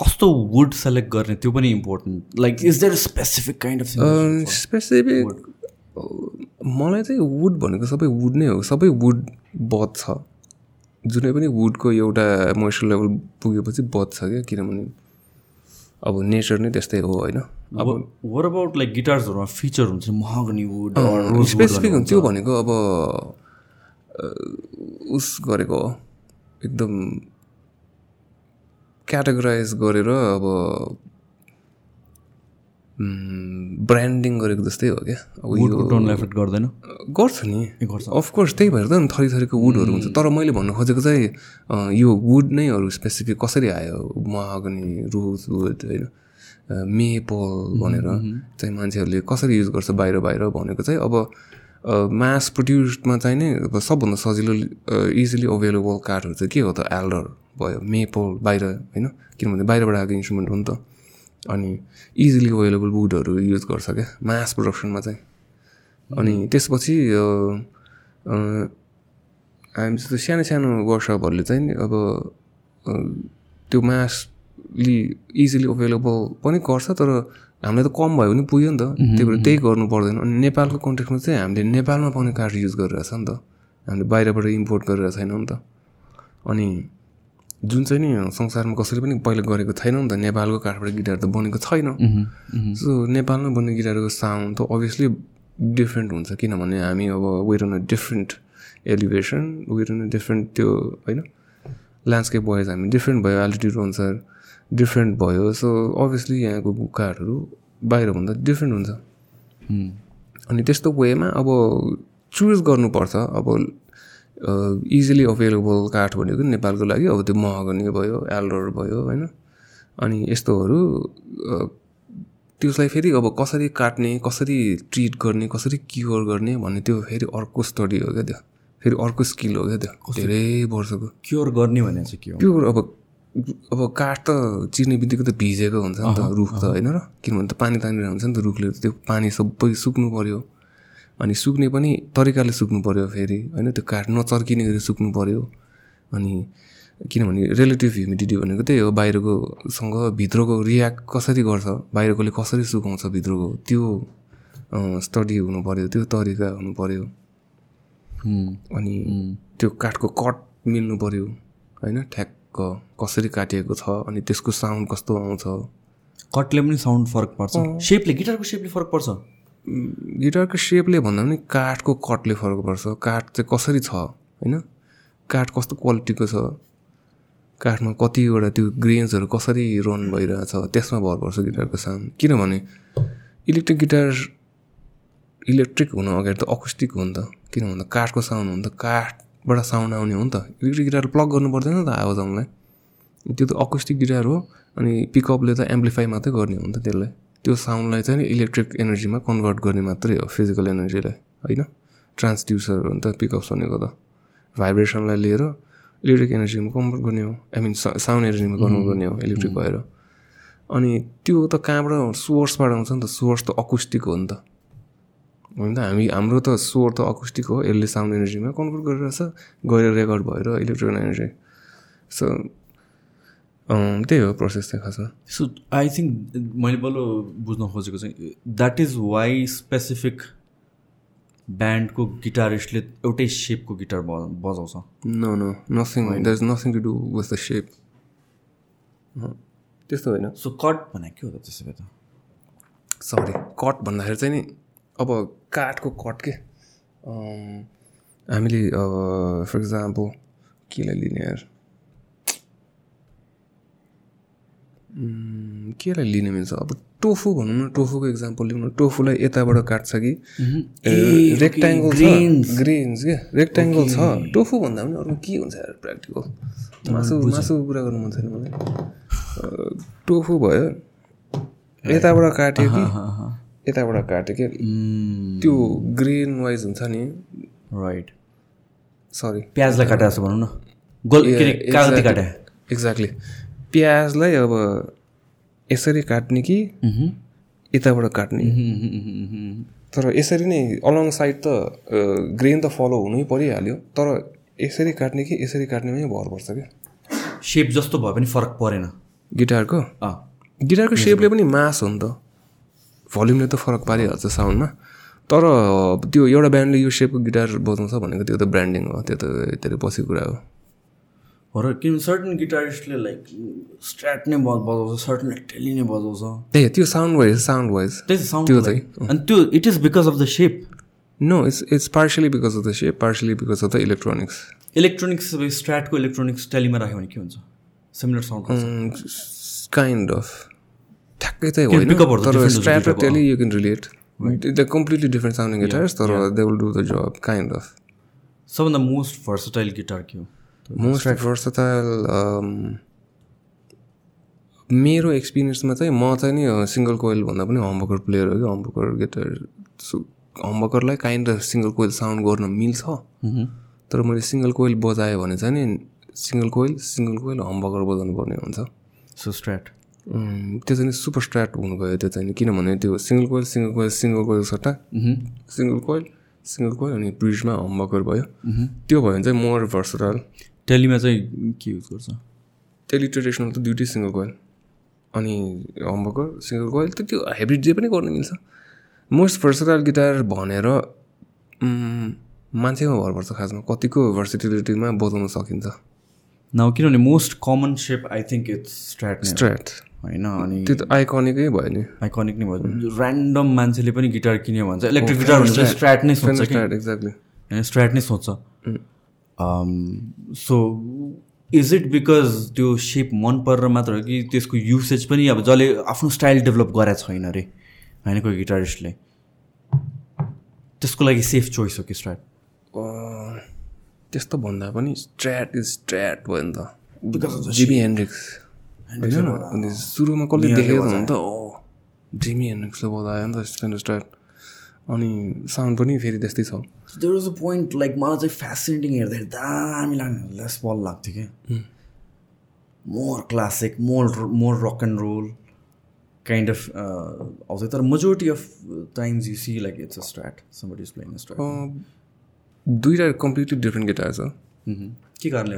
कस्तो वुड सेलेक्ट गर्ने? त्यो पनि important like is there specific kind of specific मलाई चाहिँ वुड भनेको सबै वुड नै हो। सबै वुड बच्छ जुनै पनि वुडको एउटा मोइस्चर लेभल पुगेपछि बच्छ क्या? किनभने अब नेचर नै त्यस्तै हो होइन? अब वर अबाउट लाइक गिटार्सहरूमा फिचर हुन्छ? महागनी वुड स्पेसिफिक हुन्छ। त्यो भनेको अब उस गरेको हो। एकदम क्याटेगराइज गरेर अब ब्रान्डिङ गरेको जस्तै हो क्या? अब यो एफेक्ट गर्दैन? गर्छ नि। गर्छ। अफकोर्स त्यही भएर त नि थरी थरीको वुडहरू हुन्छ। तर मैले भन्नु खोजेको चाहिँ यो वुड नै अरू स्पेसिफिक कसरी आयो? महागनी रोज वुड होइन? मेपल भनेर चाहिँ मान्छेहरूले कसरी युज गर्छ बाहिर बाहिर भनेको चाहिँ अब मास प्रड्युसमा चाहिँ नै अब सबभन्दा सजिलो इजिली अभाइलेबल काठहरू चाहिँ के हो त? एल्डर भयो। मेपल बाहिर होइन? किनभने बाहिरबाट आएको इन्स्ट्रुमेन्ट हो नि त। अनि इजिली अभाइलेबल वुडहरू युज गर्छ क्या। मास प्रडक्सनमा चाहिँ। अनि त्यसपछि अ, अ, हामी जस्तो सानो सानो वर्कसपहरूले चाहिँ नि अब त्यो मासली इजिली अभाइलेबल पनि गर्छ तर हामीलाई त कम भयो भने पुग्यो नि त। त्यही भएर त्यही गर्नु पर्दैन। अनि नेपालको कन्टेक्समा चाहिँ हामीले नेपालमा पाउने काठ युज गरिरहेछ नि त। हामीले बाहिरबाट इम्पोर्ट गरिरहेको छैनौँ नि त। अनि जुन चाहिँ नि संसारमा कसैले पनि पहिला गरेको छैन नि त नेपालको काठबाट गिटार त बनेको छैन। सो नेपालमा बन्ने गिटारको साउन्ड त अभियसली डिफ्रेन्ट हुन्छ किनभने हामी अब we're on a different elevation we're on a different त्यो होइन? ल्यान्डस्केप वाइज हामी डिफ्रेन्ट भयो एल्टिट्युड अनुसार डिफ्रेन्ट भयो सो अभियसली यहाँको काठहरू बाहिरभन्दा डिफ्रेन्ट हुन्छ। अनि त्यस्तो वेमा अब चुज गर्नुपर्छ अब इजिली अभाइलेबल काठ भनेको नेपालको लागि अब त्यो महगनी भयो एल्डर भयो होइन? अनि यस्तोहरू त्यसलाई फेरि अब कसरी काट्ने कसरी ट्रिट गर्ने कसरी क्योर गर्ने भन्ने त्यो फेरि अर्को स्टडी हो क्या त्यो। फेरि अर्को स्किल हो क्या त्यो। धेरै वर्षको। क्योर गर्ने भने चाहिँ के हो? प्योर अब अब काठ त चिर्ने बित्तिकै त भिजेको हुन्छ नि त रुख त होइन र? किनभने त पानी तानिरहेको हुन्छ नि त रुखले त्यो पानी सबै सुक्नु पऱ्यो अनि सुक्ने पनि तरिकाले सुक्नु पऱ्यो फेरि होइन? त्यो काठ नचर्किने गरी सुक्नु पऱ्यो अनि किनभने रिलेटिभ ह्युमिडिटी भनेको त्यही हो बाहिरकोसँग भित्रको रियाक्ट कसरी गर्छ बाहिरकोले कसरी सुकाउँछ भित्रको त्यो स्टडी हुनु पऱ्यो त्यो तरिका हुनु पऱ्यो अनि त्यो काठको कट मिल्नु पऱ्यो होइन? ठ्याक्क कसरी काटिएको छ अनि त्यसको साउन्ड कस्तो आउँछ। कटले पनि साउन्ड फरक पर्छ। सेपले गिटारको सेपले फरक पर्छ? गिटारको सेपले भन्दा पनि काठको कटले फरक पर्छ। काठ चाहिँ कसरी छ होइन? काठ कस्तो क्वालिटीको छ? काठमा कतिवटा त्यो ग्रेन्सहरू कसरी रन भइरहेछ त्यसमा भर पर्छ गिटारको साउन्ड। किनभने इलेक्ट्रिक गिटार इलेक्ट्रिक हुनु अगाडि त अकुस्टिक हो नि त। किन भन्दा काठको साउन्ड हो नि त। काठबाट साउन्ड आउने हो नि त। इलेक्ट्रिक गिटार प्लग गर्नु पर्दैन त आवाज आउनलाई त्यो त अकुस्टिक गिटार हो अनि पिकअपले त एम्प्लिफाई मात्रै गर्ने हो नि त त्यसलाई। त्यो साउन्डलाई चाहिँ इलेक्ट्रिक एनर्जीमा कन्भर्ट गर्ने मात्रै हो फिजिकल एनर्जीलाई होइन? ट्रान्सड्युसर हो नि त पिकअप्स भनेको त। भाइब्रेसनलाई लिएर इलेक्ट्रिक एनर्जीमा कन्भर्ट गर्ने हो आई मिन साउन्ड एनर्जीमा कन्भर्ट गर्ने हो इलेक्ट्रिक भएर। अनि त्यो त कहाँबाट सोर्सबाट आउँछ नि त सोर्स त अकुस्टिक हो नि त। होइन त हामी हाम्रो त स्वर त अकुस्टिक हो यसले साउन्ड एनर्जीमा कन्भर्ट गरिरहेछ गएर रेकर्ड भएर इलेक्ट्रिक एनर्जी सो त्यही हो प्रोसेस चाहिँ खासमा। सो आई थिङ्क मैले बल्ल बुझ्न खोजेको चाहिँ द्याट इज वाइ स्पेसिफिक ब्यान्डको गिटारिस्टले एउटै सेपको गिटार बजाउँछ। No no nothing there is nothing to do with the shape त्यस्तो होइन। सो कट भने के हो त त्यसो भए त? सरी कट भन्दाखेरि चाहिँ नि अब काठको कट के? हामीले अब फर इक्जाम्पल केलाई लिने यार? केलाई लिने मिल्छ? अब टोफु भनौँ न टोफुको इक्जाम्पल लिउँ न टोफुलाई यताबाट काट्छ कि? रेक्ट्याङ्गल ग्रेन्स के? रेक्ट्याङ्गल छ। टोफु भन्दा पनि अरू के हुन्छ प्र्याक्टिकल मासु मासुको कुरा गर्नु मन छैन मलाई। टोफु भयो। यताबाट काट्यो कि? यताबाट काट्यो कि? त्यो ग्रेन वाइज हुन्छ नि। राइट सरी प्याजलाई काटेको छ भनौँ न। गोल के अरे कागती काटे एक्ज्याक्टली प्याजलाई अब यसरी काट्ने कि यताबाट काट्ने। तर यसरी नै अलङ साइड त ग्रेन त फलो हुनै परिहाल्यो तर यसरी काट्ने कि यसरी काट्नेमै भर पर्छ क्या। सेप जस्तो भए पनि फरक परेन। गिटारको? अँ। गिटारको सेपले पनि मास हो नि त। भल्युमले त फरक पारिहाल्छ साउन्डमा तर त्यो एउटा ब्यान्डले यो सेपको गिटार बजाउँछ भनेको त्यो त ब्रान्डिङ हो त्यो त धेरै पछि कुरा हो। र किन सर्टन गिटारिस्टले लाइक स्ट्राट नै बजाउँछ सर्टन टेली नै बजाउँछ। त्यही त्यो साउन्ड वाइज साउन्ड वाइज त्यही साउन्ड त्यो चाहिँ अनि त्यो it is because of the shape no it's it's partly because of the shape partly because of the electronics electronics स्ट्राटको electronics टेलीमा राख्यो भने के हुन्छ? सिमिलर साउन्ड काइन्ड अफ ठ्याक्कै चाहिँ होइन। तर स्ट्राट र Tele you can relate the completely different sounding guitars तर they will do the job kind of सबभन्दा मोस्ट भर्सटाइल गिटार के हो मोस्ट भर्सटाइल मेरो एक्सपिरियन्समा चाहिँ म चाहिँ नि सिङ्गल कोइल भन्दा पनि हम्बकर प्लेयर हो कि humbucker guitar so हम्बकरलाई kind of single coil sound गर्न मिल्छ तर मैले सिङ्गल कोइल बजाएँ भने चाहिँ नि सिङ्गल कोइल सिङ्गल कोइल हम्बकर बजाउनु पर्ने हुन्छ सो स्ट्राट त्यो चाहिँ सुपर स्ट्राट हुनु गयो त्यो चाहिँ किनभने त्यो single coil single coil single coil सट्टा सिङ्गल कोइल सिङ्गल कोइल अनि ब्रिजमा हम्बकर भयो त्यो भयो भने चाहिँ मोर भर्सटाइल टेलीमा चाहिँ के युज गर्छ? टेली ट्रेडिसनल त दुइटै सिङ्गल कोइल अनि हम्बकर सिङ्गल कोइल त त्यो हाइब्रिड जे पनि गर्न मिल्छ। मोस्ट भर्सटाइल गिटार भनेर मान्छेमा भर पर्छ खासमा। कतिको भर्सिटिलिटीमा बजाउन सकिन्छ। न किनभने most common shape I think it's Strat Strat होइन अनि त्यो त आइकनिकै भयो नि। आइकनिक नै भयो। ऱ्यान्डम मान्छेले पनि गिटार किन्यो भन्छ इलेक्ट्रिक गिटार स्ट्राट नै स्ट्राट एक्ज्याक्टली होइन स्ट्राट नै सोच्छ। सो इज इट बिकज त्यो सेप मन परेर मात्र हो कि त्यसको युसेज पनि अब जसले आफ्नो स्टाइल डेभलप गरेको छैन अरे होइन कोही गिटारिस्टले त्यसको लागि सेफ चोइस हो कि स्ट्राट त्यस्तो भन्दा पनि स्ट्राट इज स्ट्राट भयो नि त। जिमी हेन्ड्रिक्स सुरुमा कसले देखेको त हो नि त? ओ जिमी हेन्ड्रिक्सले बजायो नि त स्ट्राट अनि साउन्ड पनि फेरि त्यस्तै छ। There was a point like मलाई चाहिँ फेसिनेटिङ हेर्दाखेरि दामी लाग्ने लेस बल लाग्थ्यो कि more classic more more rock and roll kind of आउँथ्यो तर majority of times you see like it's a strat somebody is playing strat दुइटा कम्प्लिटली डिफ्रेन्ट गिटार छ। के कारणले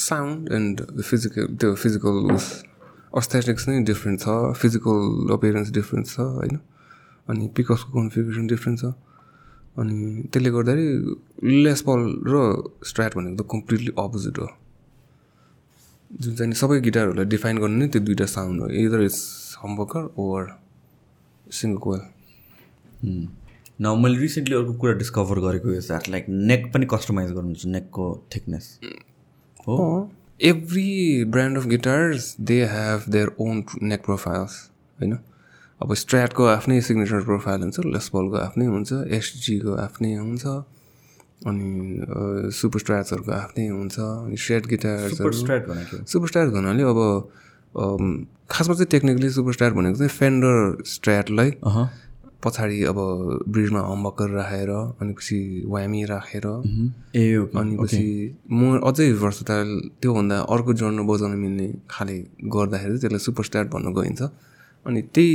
साउन्ड एन्ड फिजिकल त्यो फिजिकल अस्थेटिक्स नै डिफ्रेन्ट छ फिजिकल अपियरेन्स डिफ्रेन्ट छ होइन? अनि पिकअपको कन्फिगरेसन डिफ्रेन्ट छ। अनि त्यसले गर्दाखेरि लेस बल र स्ट्राट भनेको त कम्प्लिटली अपोजिट हो। जुन चाहिँ सबै गिटारहरूलाई डिफाइन गर्ने नै त्यो दुइटा साउन्ड हो। Either is humbucker over single coil न मैले रिसेन्टली अर्को कुरा डिस्कभर गरेको इज द्याट लाइक नेक पनि कस्टमाइज गर्नुहुन्छ नेकको थिकनेस हो? Every brand of guitars they have their own neck profiles होइन? अब स्ट्राटको आफ्नै सिग्नेचर प्रोफाइल हुन्छ लेसपलको आफ्नै हुन्छ एसजीको आफ्नै हुन्छ अनि सुपर स्ट्राट्सहरूको आफ्नै हुन्छ अनि सेट गिटार्सहरू। स्ट्राइट भनेको सुपर स्टार भन्नाले अब खासमा चाहिँ टेक्निकली सुपर स्टार भनेको चाहिँ फेन्डर स्ट्राटलाई पछाडि अब ब्रिजमा हम्बकर राखेर अनि पछि वामी राखेर ए अनि पछि म अझै भर्सटाइल त्योभन्दा अर्को जर्न बजाउन मिल्ने खाले गर्दाखेरि चाहिँ त्यसलाई सुपर स्टार भन्न गइन्छ। अनि त्यही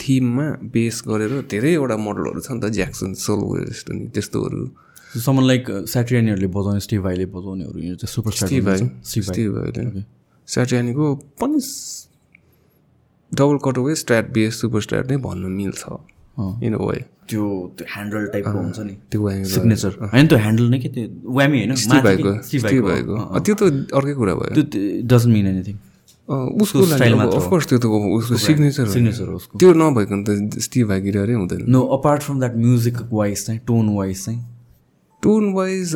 थिममा बेस गरेर धेरैवटा मोडलहरू छ नि त ज्याक्सन सोलवेस्ट अनि त्यस्तोहरू। समन लाइक स्याट्रियनहरूले बजाउने स्टिभ भाइले बजाउनेहरू यो चाहिँ super star Steve Vai Steve Vai Steve भाइले स्याटियानीको पनि double cutaway Strat base super Strat नै भन्न मिल्छ। इन वे त्यो त्यो ह्यान्डल टाइपको हुन्छ नि। त्यो सिग्नेचर होइन त्यो ह्यान्डल नै के त्यो वामी होइन। त्यो त अर्कै कुरा भयो। त्यो डजन्ट मिन एनिथिङ उसको। अफकोर्स त्यो त उसको सिग्नेचर सिग्नेचर हो। उसको। त्यो नभइकन त स्टिभ गिटारै हुँदैन। No apart from that music wise चाहिँ टोन वाइज चाहिँ? टोन वाइज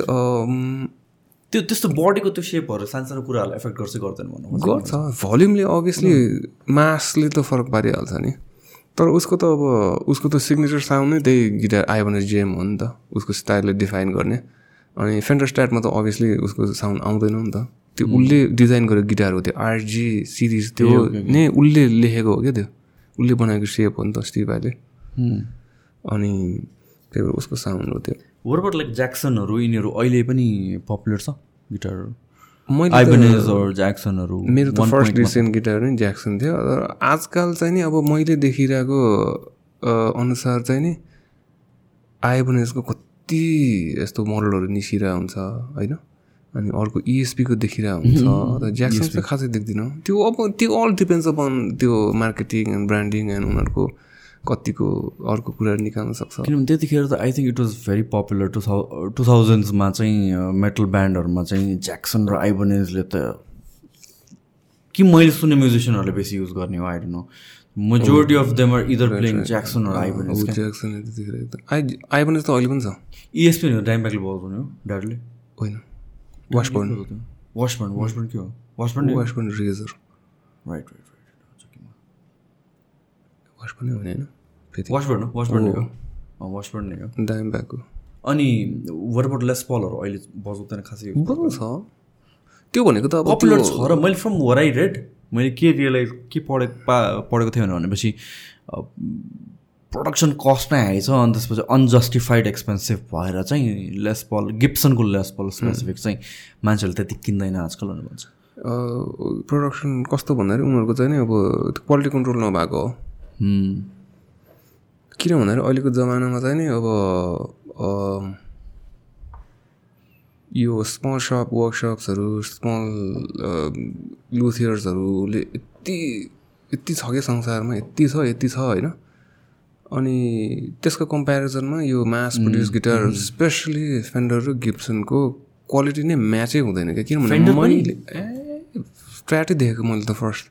त्यो त्यस्तो बडीको त्यो सेपहरू सानसानो कुराहरूलाई एफेक्ट गर्छ गर्दैन भन्नु गर्छ। भल्युमले अभियसली मासले त फरक पारिहाल्छ नि। तर उसको त अब उसको त सिग्नेचर साउन्ड नै त्यही गिटार आयो भने जेम हो नि त। उसको स्टाइलले डिफाइन गर्ने। अनि फेन्डर स्टार्टमा त अभियसली उसको साउन्ड आउँदैन नि त। त्यो उसले डिजाइन गरेको गिटार हो त्यो आरजी सिरिज त्यो नै उसले लेखेको हो क्या त्यो? उसले बनाएको सेप हो नि त स्टिभ भाइले। अनि त्यही भएर उसको साउन्ड हो त्यो। वरबाट लाइक ज्याक्सनहरू यिनीहरू अहिले पनि पपुलर छ गिटारहरू? मैले ज्याक्सनहरू मेरो त फर्स्ट रिसेन्ट गिटार नै ज्याक्सन थियो। तर आजकल चाहिँ नि अब मैले देखिरहेको अनुसार चाहिँ नि आइबनेसको कति यस्तो मोडलहरू निस्किरहेको हुन्छ होइन? अनि अर्को E इएसपीको देखिरहेको हुन्छ तर ज्याक्सन चाहिँ खासै देख्दिनँ। त्यो अब त्यो अल डिपेन्ड्स अपन त्यो मार्केटिङ एन्ड ब्रान्डिङ एन्ड उनीहरूको कतिको अर्को कुराहरू निकाल्न सक्छ। किनभने त्यतिखेर त I think it was very popular two thou two थाउजन्ड्समा चाहिँ मेटल ब्यान्डहरूमा चाहिँ ज्याक्सन र आइबनेजले त कि मैले सुने म्युजिसियनहरूले बेसी युज गर्ने हो I don't know majority of them are either playing Jackson र आइबनेज ज्याक्सन त अहिले पनि छ? इएसपी डाइम्ब्याकले बजाउने हो ड्याडले होइन। वासबर्न वासबर्न वासबर्न के हो Washburn Washburn razor right right right Washburn होइन फेरि वासबर्न हो वासबर्न नै हो वासबर्न नै हो दाम ब्यागको अनि वरबाट लेस पलहरू अहिले बजाउँदैन खासै बरु छ त्यो भनेको त अब पपुलर छ र मैले फ्रम वर आई रेड मैले के रियलाइज के पढेको पा पढेको थिएँ भनेपछि प्रोडक्सन कस्ट नै हाई छ अनि त्यसपछि अनजस्टिफाइड एक्सपेन्सिभ भएर चाहिँ लेस पल गिप्सनको लेस पल स्पेसिफिक चाहिँ मान्छेहरूले त्यति किन्दैन आजकल भन्छ। प्रोडक्सन कस्तो भन्दाखेरि उनीहरूको चाहिँ नि अब क्वालिटी कन्ट्रोल नभएको हो. किन भन्दाखेरि अहिलेको जमानामा चाहिँ नि अब यो स्मल सप वर्कसप्सहरू स्मल लुथियर्सहरूले यति यति छ क्या संसारमा यति छ यति छ होइन? अनि त्यसको कम्पेरिजनमा यो mass produce guitar specially Fender र गिप्सनको क्वालिटी नै म्याचै हुँदैन क्या? किनभने मैले स्ट्राटै देखेको मैले त फर्स्ट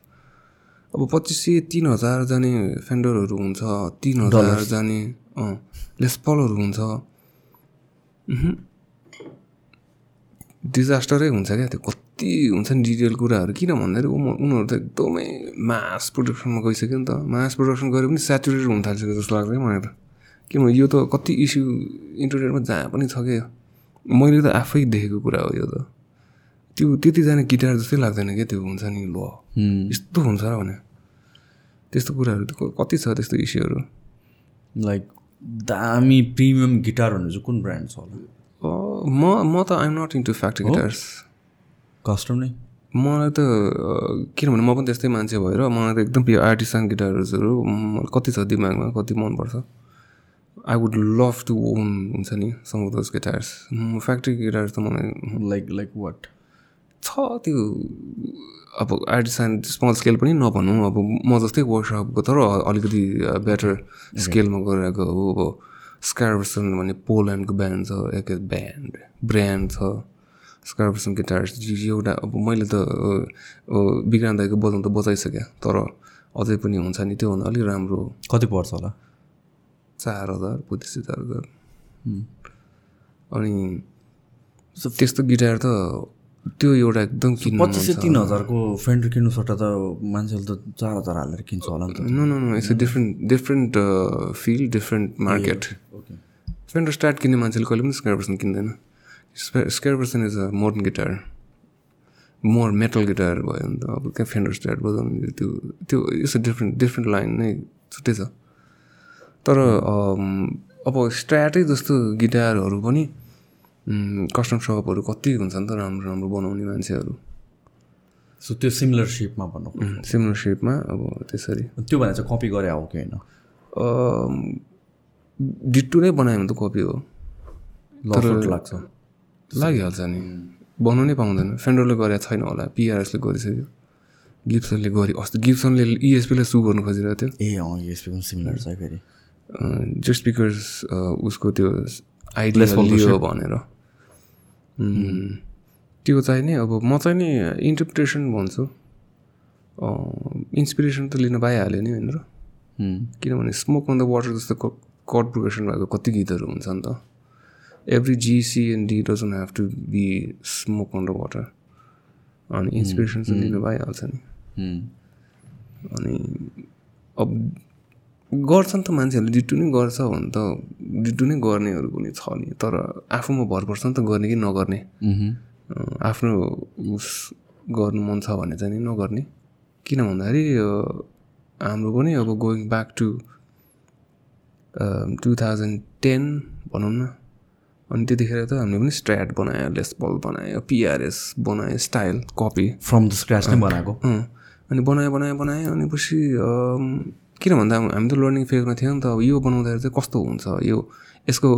अब पच्चिस सय तिन हजार जाने फेन्डरहरू हुन्छ तिन हजार जाने अँ लेसपलहरू हुन्छ। डिजास्टरै हुन्छ क्या त्यो? कति हुन्छ नि डिटेल कुराहरू किन भन्दाखेरि उनी- उनीहरू त एकदमै मास प्रोडक्सनमा गइसक्यो नि त। मास प्रोडक्सन गरे पनि सेचुरेट हुन थालिसक्यो जस्तो लाग्छ क्या मलाई त। किनभने यो त कति इस्यु इन्टरनेटमा जहाँ पनि छ क्या मैले त आफै देखेको कुरा हो यो त। त्यो त्यतिजना गिटार जस्तै लाग्दैन क्या त्यो हुन्छ नि ल। यस्तो हुन्छ र भने। त्यस्तो कुराहरू त क- कति छ त्यस्तो इस्युहरू लाइक दामी प्रिमियम गिटारहरू चाहिँ कुन ब्रान्ड छ होला? म म त I'm not into factory guitars custom नै? मलाई त किनभने म पनि त्यस्तै मान्छे भएर मलाई त एकदम प्यो आर्टिसान गिटार्सहरू म- कति छ दिमागमा कति मनपर्छ। I would love to own हुन्छ नि some of those guitars factory guitars त मलाई लाइक लाइक वाट छ त्यो अब आर्टिसान स्मल स्केल पनि नभनौँ अब म जस्तै वर्कसपको तर अलिकति बेटर स्केलमा गरिरहेको हो। अब स्कार्भसन भन्ने पोल्यान्डको ब्यान्ड छ एक ब्यान्ड ब्रान्ड छ। स्कार्भसन गिटार्स एउटा अब मैले त दाईको बजाउनु त बजाइसकेँ तर अझै पनि हुन्छ नि त्योभन्दा अलिक राम्रो कति पर्छ होला? चार हजार पच्चिस हजार अनि त्यस्तो गिटार त त्यो एउटा एकदम किन्नु पच्चिस सय तिन हजारको फेन्डर किन्नु सट्टा त मान्छेले त चार हजार हालेर किन्छ होला नि त। No no no it's different different field different market okay Fender Strat किन्ने मान्छेले कहिले पनि Squier person किन्दैन। Squier person is a modern guitar more metal guitar भयो भने त अब त्यहाँ फेन्डर स्टार्ट बजाउने त्यो त्यो it's a different different line नै छुट्टै छ। तर अब स्ट्राटै जस्तो गिटारहरू पनि कस्टम सपहरू कति हुन्छ नि त राम्रो राम्रो बनाउने मान्छेहरू। सो त्यो सिमिलर सेपमा भन्नु सिमिलर सेपमा अब त्यसरी। त्यो भने चाहिँ कपी गरे हो कि होइन? डिट्टु नै बनायो भने त कपी हो। लाग्छ। लागिहाल्छ नि। बनाउनै पाउँदैन। फेन्डरले गरेको छैन होला। पिआरएसले गरिसक्यो। गिप्सनले गरी अस्ति। गिप्सनले इएसपीलाई सु गर्नु खोजिरहेको थियो। ए अँ यसपी पनि सिमिलर छ फेरि। जस्ट बिकज उसको त्यो आइडिया लियो भनेर। त्यो चाहिँ नि अब म चाहिँ नि इन्टरप्रिटेसन भन्छु। इन्सपिरेसन त लिन पाइहाल्यो नि होइन र हुँ। किनभने स्मोक अन द वाटर जस्तो कड प्रोग्रेसन भएको कति गीतहरू हुन्छ नि त। Every G C and D doesn't have to be smoke on the water अनि इन्सपिरेसन चाहिँ लिनु पाइहाल्छ नि। अनि अब गर्छन् त मान्छेहरूले डिटु नै गर्छ भने त। डिटु नै गर्नेहरू पनि छ नि। तर आफूमा भर पर्छ नि त गर्ने कि नगर्ने। आफ्नो उस गर्नु मन छ भने चाहिँ नि नगर्ने। किन भन्दाखेरि हाम्रो पनि अब going back to two thousand ten भनौँ न। अनि त्यतिखेर त हामीले पनि स्ट्राट बनायो लेसबल बनायो पिआरएस बनायो style copy. From the scratch नै बनाएको? अनि बनायो बनायो बनायो अनि पछि किन भन्दा हामी त लर्निङ फेजमा थियौँ नि त अब यो बनाउँदाखेरि चाहिँ कस्तो हुन्छ? यो यसको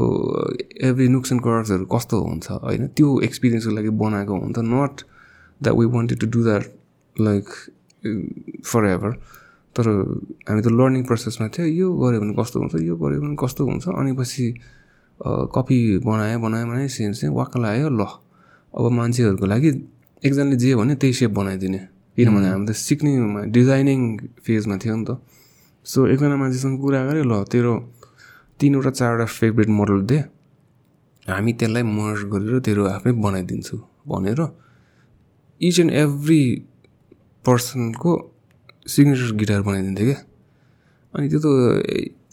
एभ्री नुक्स एन्ड कर्सहरू कस्तो हुन्छ? होइन त्यो एक्सपिरियन्सको लागि बनाएको हुन्छ not that we wanted to do that like forever तर हामी त लर्निङ प्रोसेसमा थियो यो गऱ्यो भने कस्तो हुन्छ? यो गऱ्यो भने कस्तो हुन्छ? अनि पछि कपी बनायो बनायो बनायो सेम सेम वाक्क लाग्यो ल। अब मान्छेहरूको लागि एकजनाले जे भन्यो त्यही सेप बनाइदिने। किनभने हामी त सिक्ने डिजाइनिङ फेजमा थियो नि त। सो एकजना मान्छेसँग कुरा गऱ्यो ल तेरो तिनवटा चारवटा फेभरेट मोडल दे। हामी त्यसलाई मर्ज गरेर तेरो आफै बनाइदिन्छु भनेर इच एन्ड एभ्री पर्सनको सिग्नेचर गिटार बनाइदिन्थ्यो क्या। अनि त्यो त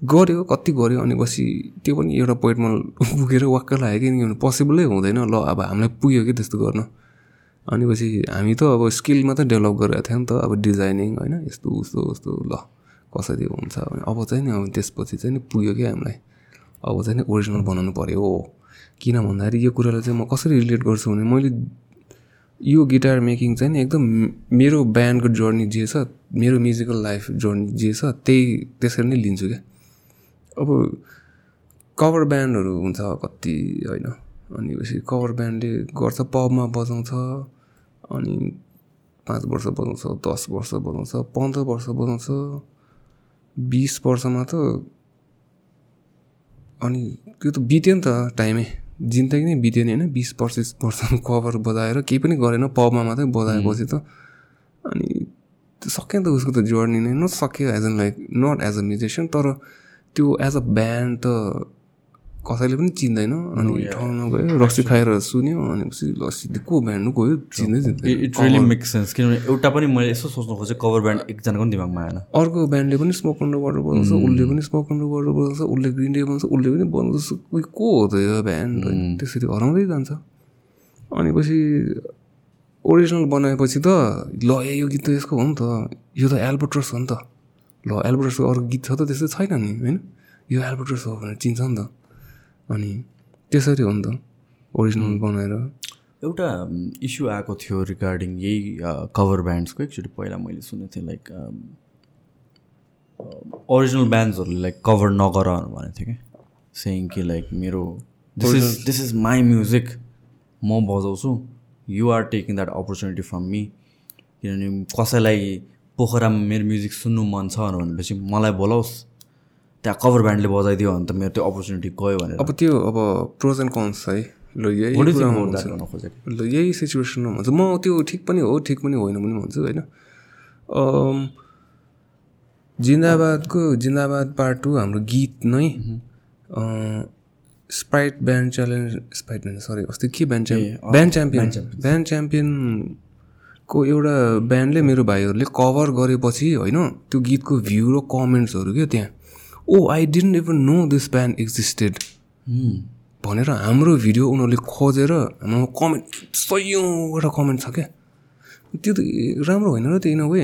गऱ्यो कति गऱ्यो अनि पछि त्यो पनि एउटा पोइन्टमा पुगेर वाक्क लाग्यो कि किनभने पोसिबलै हुँदैन। ल अब हामीलाई पुग्यो कि त्यस्तो गर्न। अनि पछि हामी त अब स्किल मात्रै डेभलप गरेको थियौँ नि त अब डिजाइनिङ होइन यस्तो उस्तो उस्तो ल कसरी हुन्छ भने अब चाहिँ नि अब त्यसपछि चाहिँ नि पुग्यो कि हामीलाई। अब चाहिँ नि ओरिजिनल बनाउनु पऱ्यो हो। किन भन्दाखेरि यो कुरालाई चाहिँ म कसरी रिलेट गर्छु भने मैले यो गिटार मेकिङ चाहिँ नि एकदम मेरो ब्यान्डको जर्नी जे छ मेरो म्युजिकल लाइफ जर्नी जे छ त्यही त्यसरी नै लिन्छु क्या। अब कभर ब्यान्डहरू हुन्छ कति होइन? अनि पछि कभर ब्यान्डले गर्छ पबमा बजाउँछ अनि पाँच वर्ष बजाउँछ दस वर्ष बजाउँछ पन्ध्र वर्ष बजाउँछ बिस वर्षमा त अनि त्यो त बित्यो नि त टाइमै। जिन्दगी नै बित्यो नि होइन? बिस पच्चिस वर्ष कभर बजाएर केही पनि गरेन पबमा मात्रै बजाएपछि त। अनि त्यो सक्यो नि त उसको त जर्नी नै। नट सक्यो as an like not as a musician तर त्यो एज अ ब्यान्ड त कसैले पनि चिन्दैन। अनि ठाउँमा गयो रक्सी खाएर सुन्यो अनि पछि को ब्यान्ड गयो चिन्दै इट रियली मेक सेन्स किनभने एउटा पनि मैले यसो सोच्नु खोजेँ कभर ब्यान्ड एकजनाको पनि दिमागमा आएन। अर्को ब्यान्डले पनि स्मोक अन्डर वाटर बजाउँछ उसले पनि स्मोक अन्डर वाटर बजाउँछ उसले ग्रिन डे बजाउँछ उसले पनि बनाउँछ को हो त यो ब्यान्ड होइन त्यसरी हराउँदै जान्छ। अनि पछि ओरिजिनल बनाएपछि त ल यो गीत त यसको हो नि त यो त एल्बर्ट्रस हो नि त। ल एल्बर्ट्रसको अर्को गीत छ त त्यस्तो छैन नि होइन? यो एल्बर्ट्रस हो भनेर चिन्छ नि त। अनि त्यसरी हो नि त ओरिजिनल बनाएर। एउटा इस्यु आएको थियो रिगार्डिङ यही कभर ब्यान्ड्सको एकचोटि पहिला मैले सुनेको थिएँ लाइक ओरिजिनल ब्यान्ड्सहरूले लाइक कभर नगर भनेको थियो कि? सेङ कि लाइक मेरो this is this is my music म बजाउँछु। You are taking that opportunity from me किनभने कसैलाई पोखरामा मेरो म्युजिक सुन्नु मन छ भनेपछि मलाई बोलाओस्। त्यहाँ कभर ब्यान्डले बजाइदियो भने त मेरो त्यो अपर्च्युनिटी गयो भनेर। अब त्यो अब प्रोज एन्ड कन्स है। ल यही ल यही सिचुएसनमा भन्छ। म त्यो ठिक पनि हो ठिक पनि होइन पनि भन्छु होइन। जिन्दाबादको जिन्दाबाद पार्ट टू हाम्रो गीत नै Sprite band challenge Sprite band sorry अस्ति के band champion band champion band च्याम्पियनको एउटा ब्यान्डले मेरो भाइहरूले कभर गरेपछि होइन त्यो गीतको भ्यू र कमेन्ट्सहरू क्या त्यहाँ? ओ I didn't even know this band existed भनेर हाम्रो भिडियो उनीहरूले खोजेर हाम्रो कमेन्ट सयौँवटा कमेन्ट छ क्या। त्यो त राम्रो होइन र त्यो इन वे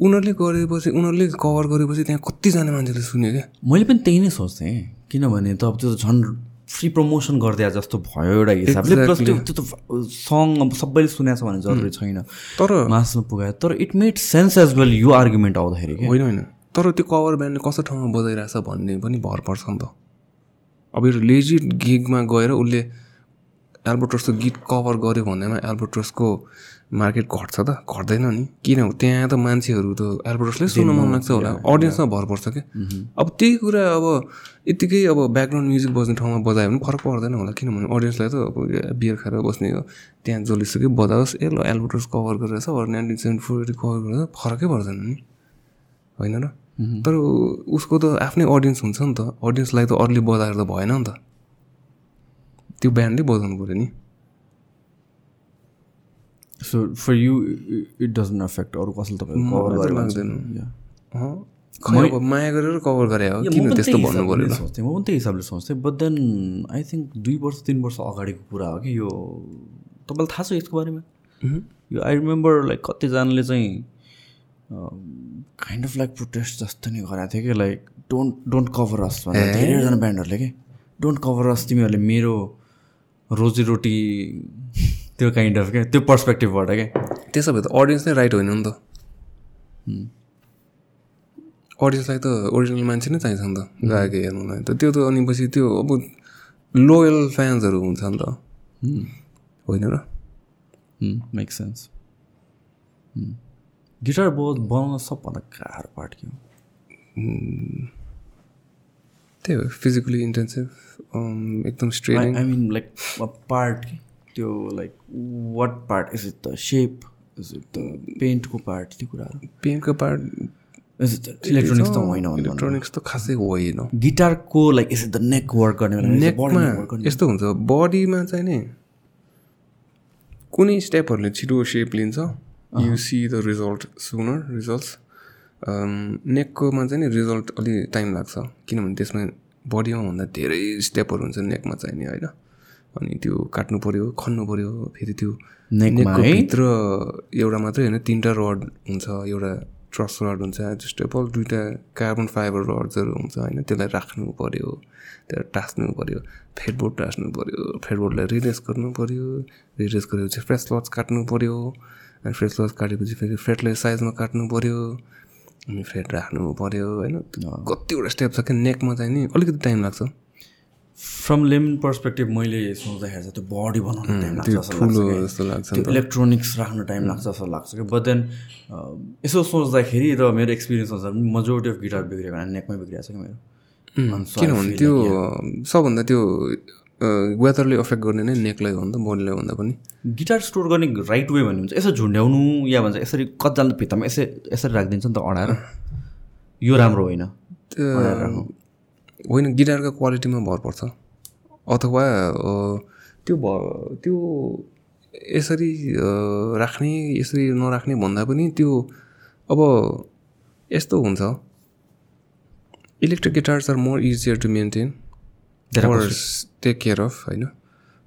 उनीहरूले गरेपछि उनीहरूले कभर गरेपछि त्यहाँ कतिजना मान्छेले सुन्यो क्या। मैले पनि त्यही नै सोच्थेँ किनभने त अब त्यो त झन् फ्री प्रमोसन गरिदिए जस्तो भयो एउटा हिसाबले प्लस त्यो त्यो त सङ अब सबैले सुनेको छ भने जरुरी छैन। तर मासमा पुगायो। तर it made sense as well यो आर्गुमेन्ट आउँदाखेरि होइन होइन। तर त्यो कभर ब्यान्डले कस्तो ठाउँमा बजाइरहेछ भन्ने पनि भर पर्छ नि त। अब यो लेजिट गिगमा गएर उसले एल्बर्टसको गीत कभर गर्यो भन्दैमा एल्बर्टसको मार्केट घट्छ त घट्दैन नि। किन त्यहाँ त मान्छेहरू त एल्बर्टसले सुन्न मन लाग्छ होला। अडियन्समा भर पर्छ क्या। अब त्यही कुरा अब यत्तिकै अब ब्याकग्राउन्ड म्युजिक बज्ने ठाउँमा बजायो भने फरक पर्दैन होला। किनभने अडियन्सलाई त अब बियर खाएर बस्ने हो। त्यहाँ जसले बजाओस् ए ल एल्बर्टस कभर गरेर छ नाइन्टिन सेभेन्टी फोर कभर गरेर फरकै पर्दैन नि। होइन र? तर उसको त आफ्नै अडियन्स हुन्छ नि त। अडियन्सलाई त अरूले बजाएर त भएन नि त। त्यो ब्यान्डले बजाउनु पऱ्यो नि। So for you it doesn't affect अरू कसले तपाईँको कभर मलाई गरेर लाग्दैन। माया गरेर कभर गरे हो किन त्यस्तो भन्नु पऱ्यो सोच्थेँ म पनि त्यही हिसाबले सोच्थेँ बट देन आई थिङ्क दुई वर्ष तिन वर्ष अगाडिको कुरा हो कि यो तपाईँलाई थाहा छ यसको बारेमा यो आई रिमेम्बर लाइक कतिजनाले चाहिँ काइन्ड अफ लाइक प्रोटेस्ट जस्तो नि गरेको थियो कि like don't don't cover us भनेर धेरैजना ब्यान्डहरूले के डोन्ट कभर अस तिमीहरूले मेरो रोजीरोटी त्यो काइन्ड अफ क्या? त्यो पर्सपेक्टिभबाट क्या? त्यसो भए त अडियन्स नै राइट होइन नि त। अडियन्सलाई त ओरिजिनल मान्छे नै चाहिन्छ नि त गाएको हेर्नुलाई। त त्यो त अनि पछि त्यो अब लोयल फ्यान्सहरू हुन्छ नि त। होइन र? मेक सेन्स गिटार बो बनाउन सबभन्दा गाह्रो पार्ट के हो? त्यही हो फिजिकली इन्टेन्सिभ एकदम straight I mean like part त्यो like what part is it the shape is it the पेन्टको पार्ट त्यो कुराहरू। पेनको पार्ट इज इट इलेक्ट्रोनिक्स त होइन इलेक्ट्रोनिक्स त खासै होइन। गिटारको like is it the neck work गर्ने नेकमा यस्तो हुन्छ बडीमा चाहिँ नि कुनै स्टेपहरूले छिटो सेप लिन्छ। You see the result sooner results नेककोमा चाहिँ नि रिजल्ट अलि टाइम लाग्छ। किनभने त्यसमा बडीमा भन्दा धेरै स्टेपहरू हुन्छ नेकमा चाहिँ नि होइन? अनि त्यो काट्नु पऱ्यो खन्नु पऱ्यो फेरि त्यो नेकमा नेकको है? भित्र एउटा मात्रै होइन तिनवटा रड हुन्छ एउटा ट्रस रड हुन्छ स्टेपल दुइटा कार्बन फाइबर रड्सहरू हुन्छ होइन त्यसलाई राख्नु पऱ्यो त्यसलाई टाँस्नु पऱ्यो फेडबोर्ड टाँस्नु पऱ्यो फेडबोर्डलाई रिरेस गर्नु पऱ्यो रिरेस गरेपछि फ्रेस लज काट्नु पऱ्यो अनि फ्रेस लज काटेपछि फेरि फ्रेटलाई साइजमा काट्नु पऱ्यो अनि फ्रेट राख्नु पऱ्यो होइन? कतिवटा स्टेप छ क्या नेकमा चाहिँ नि अलिकति टाइम लाग्छ। फ्रम लेमन पर्सपेक्टिभ मैले सोच्दाखेरि चाहिँ त्यो बडी बनाउनु टाइम लाग्छ जस्तो ठुलो लाग्छ जस्तो लाग्छ त्यो इलेक्ट्रोनिक्स राख्नु टाइम लाग्छ जस्तो लाग्छ कि। बट देन यसो सोच्दाखेरि र मेरो एक्सपिरियन्स अनुसार मेजोरिटी अफ गिटार बिग्रियो भने नेकमै बिग्रिएको छ कि मेरो। किनभने त्यो सबभन्दा त्यो वेदरले अफेक्ट गर्ने नै नेकलाई हो नि त बडीलाई भन्दा पनि। गिटार स्टोर गर्ने राइट वे भन्ने हुन्छ। यसो झुन्ड्याउनु या भन्छ यसरी कतिजना भित्तामा यसै यसरी राखिदिन्छ नि त अडाएर। यो राम्रो होइन। होइन गिटारको क्वालिटीमा भर पर्छ। अथवा त्यो भ त्यो यसरी राख्ने यसरी नराख्ने भन्दा पनि त्यो अब यस्तो हुन्छ। Electric guitars are more easier to maintain They're take care of होइन।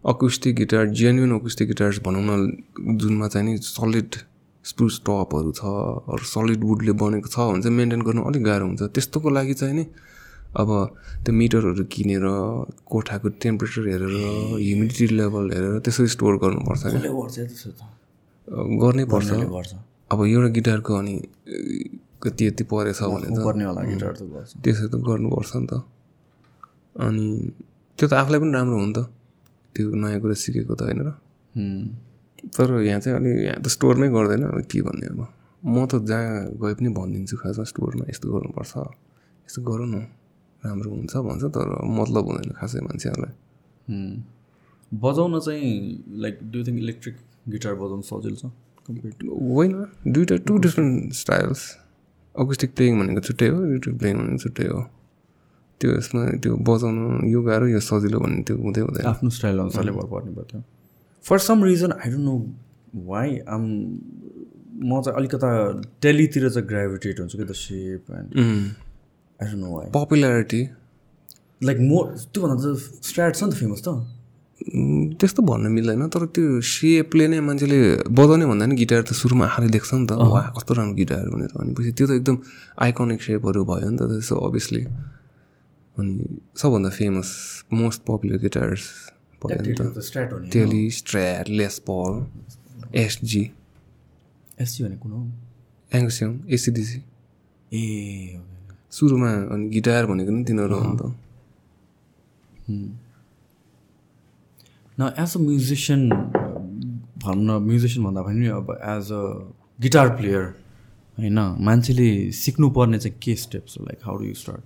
Acoustic guitar genuine acoustic guitars भनौँ न जुनमा चाहिँ नि सलिड स्प्रुस टपहरू छ सलिड वुडले बनेको छ भने चाहिँ मेन्टेन गर्नु अलिक गाह्रो हुन्छ। त्यस्तोको लागि चाहिँ नि अब त्यो मिटरहरू किनेर कोठाको टेम्परेचर हेरेर ह्युमिडिटी लेभल हेरेर त्यसरी स्टोर गर्नुपर्छ गर्नै पर्छ। अब एउटा गिटारको अनि कति यति परेछ भने त। गर्नेवाला गिटार त गर्छ। त्यसो त गर्नुपर्छ नि त। अनि त्यो त आफूलाई पनि राम्रो हो नि त। त्यो नयाँ कुरा सिकेको त होइन र. तर यहाँ चाहिँ अलि यहाँ त स्टोरमै गर्दैन अब के भन्ने अब। म त जहाँ गए पनि भनिदिन्छु खासमा स्टोरमा यस्तो गर्नुपर्छ। यस्तो गरौँ न। राम्रो हुन्छ भन्छ तर मतलब हुँदैन खासै मान्छेहरूलाई. बजाउन चाहिँ like do think electric guitar बजाउन सजिलो छ कम्पेयर टु होइन दुइटा two different styles acoustic playing भनेको छुट्टै हो इलेक्ट्रिक प्लेइङ भनेको छुट्टै हो। त्यो यसमा त्यो बजाउनु यो गाह्रो यो सजिलो भन्ने त्यो हुँदै हुँदैन। आफ्नो स्टाइल अनुसारले भर पर्ने भयो थियो for some reason I don't know why um म चाहिँ अलिकता टेलीतिर चाहिँ ग्राभिटेट हुन्छु कि the shape and I don't know why popularity like म त्योभन्दा त स्ट्राट छ नि त फेमस त। त्यस्तो भन्न मिल्दैन तर त्यो सेपले नै मान्छेले बजाउने भन्दा नि गिटार त सुरुमा आफैले देख्छ नि त। वा कस्तो राम्रो गिटार भनेर भनेपछि त्यो त एकदम आइकनिक सेपहरू भयो नि त त्यसो अभियसली अनि सबभन्दा फेमस मोस्ट पपुलर गिटार्स भयो नि त। Tele Strat Les Paul SG SG भने कुन हो? एङ्गस्योङ एसिडिसी ए सुरुमा अनि गिटार भनेको नि तिनीहरू हो नि त। न एज अ म्युजिसियन भनौँ न म्युजिसियन भन्दा पनि अब एज अ गिटार प्लेयर होइन मान्छेले सिक्नुपर्ने चाहिँ के स्टेप्स हो? Like how do you start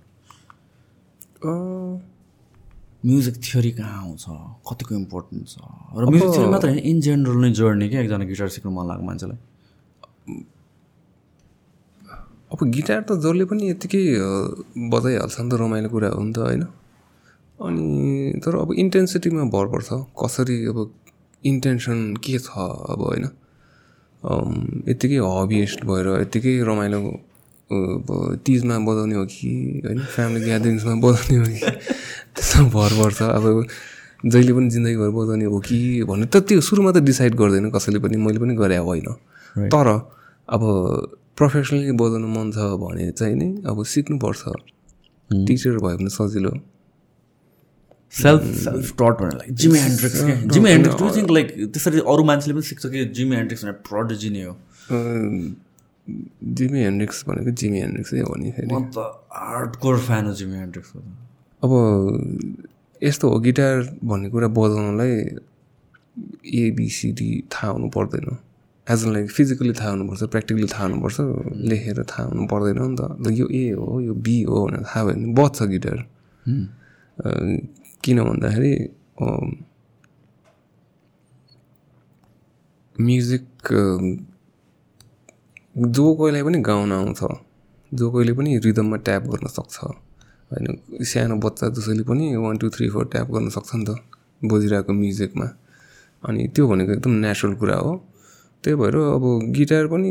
music theory कहाँ आउँछ? कतिको इम्पोर्टेन्ट छ? र म्युजिक थ्योरी मात्र होइन इन जेनरल नै जर्नी क्या एकजना गिटार सिक्नु मन लाग्यो मान्छेलाई। अब गिटार त जसले पनि यत्तिकै बजाइहाल्छ नि त रमाइलो कुरा हो नि त होइन? अनि तर अब इन्टेन्सिटीमा भर पर्छ। कसरी अब इन्टेन्सन के छ अब होइन? यत्तिकै हबिएस्ट भएर यत्तिकै रमाइलो तिजमा बजाउने हो कि होइन? फ्यामिली ग्यादरिङ्समा बजाउने हो कि? त्यसमा भर पर्छ। अब जहिले पनि जिन्दगीभर बजाउने हो कि भन्ने त त्यो सुरुमा त डिसाइड गर्दैन कसैले पनि। मैले पनि गरे होइन। तर अब प्रोफेसनली बजाउनु मन छ भने चाहिँ नि अब सिक्नुपर्छ। टिचर भयो भने सजिलो। सेल्फ सेल्फ टट भने लाइक जिमी ह्यान्ड्रिक्स क्या Jimi Hendrix do think like त्यसरी अरू मान्छेले पनि सिक्छ कि जिमी ह्यान्ड्रिक्स भने प्रोडिजी नै हो? जिमी हेन्ड्रिक्स भनेको जिमी हेन्ड्रिक्सै हो नि फेरि। म त हार्डकोर फ्यान हो जिमी ह्यान्ड्रिक्सको अब यस्तो हो गिटार भन्ने कुरा बजाउनलाई एबिसिडी थाहा हुनु पर्दैन। एज अन लाइक फिजिकली थाहा हुनुपर्छ प्र्याक्टिकली थाहा हुनुपर्छ लेखेर थाहा हुनु पर्दैन नि त। यो ए हो यो बी हो भनेर थाहा भयो भने बज्छ गिटार। किन भन्दाखेरि म्युजिक जो कोहीलाई पनि गाउन आउँछ जो कोहीले पनि रिदममा ट्याप गर्न सक्छ होइन सानो बच्चा जसैले पनि one two three four tap गर्न सक्छ नि त बजिरहेको म्युजिकमा अनि त्यो भनेको एकदम नेचुरल कुरा हो। त्यही भएर अब गिटार पनि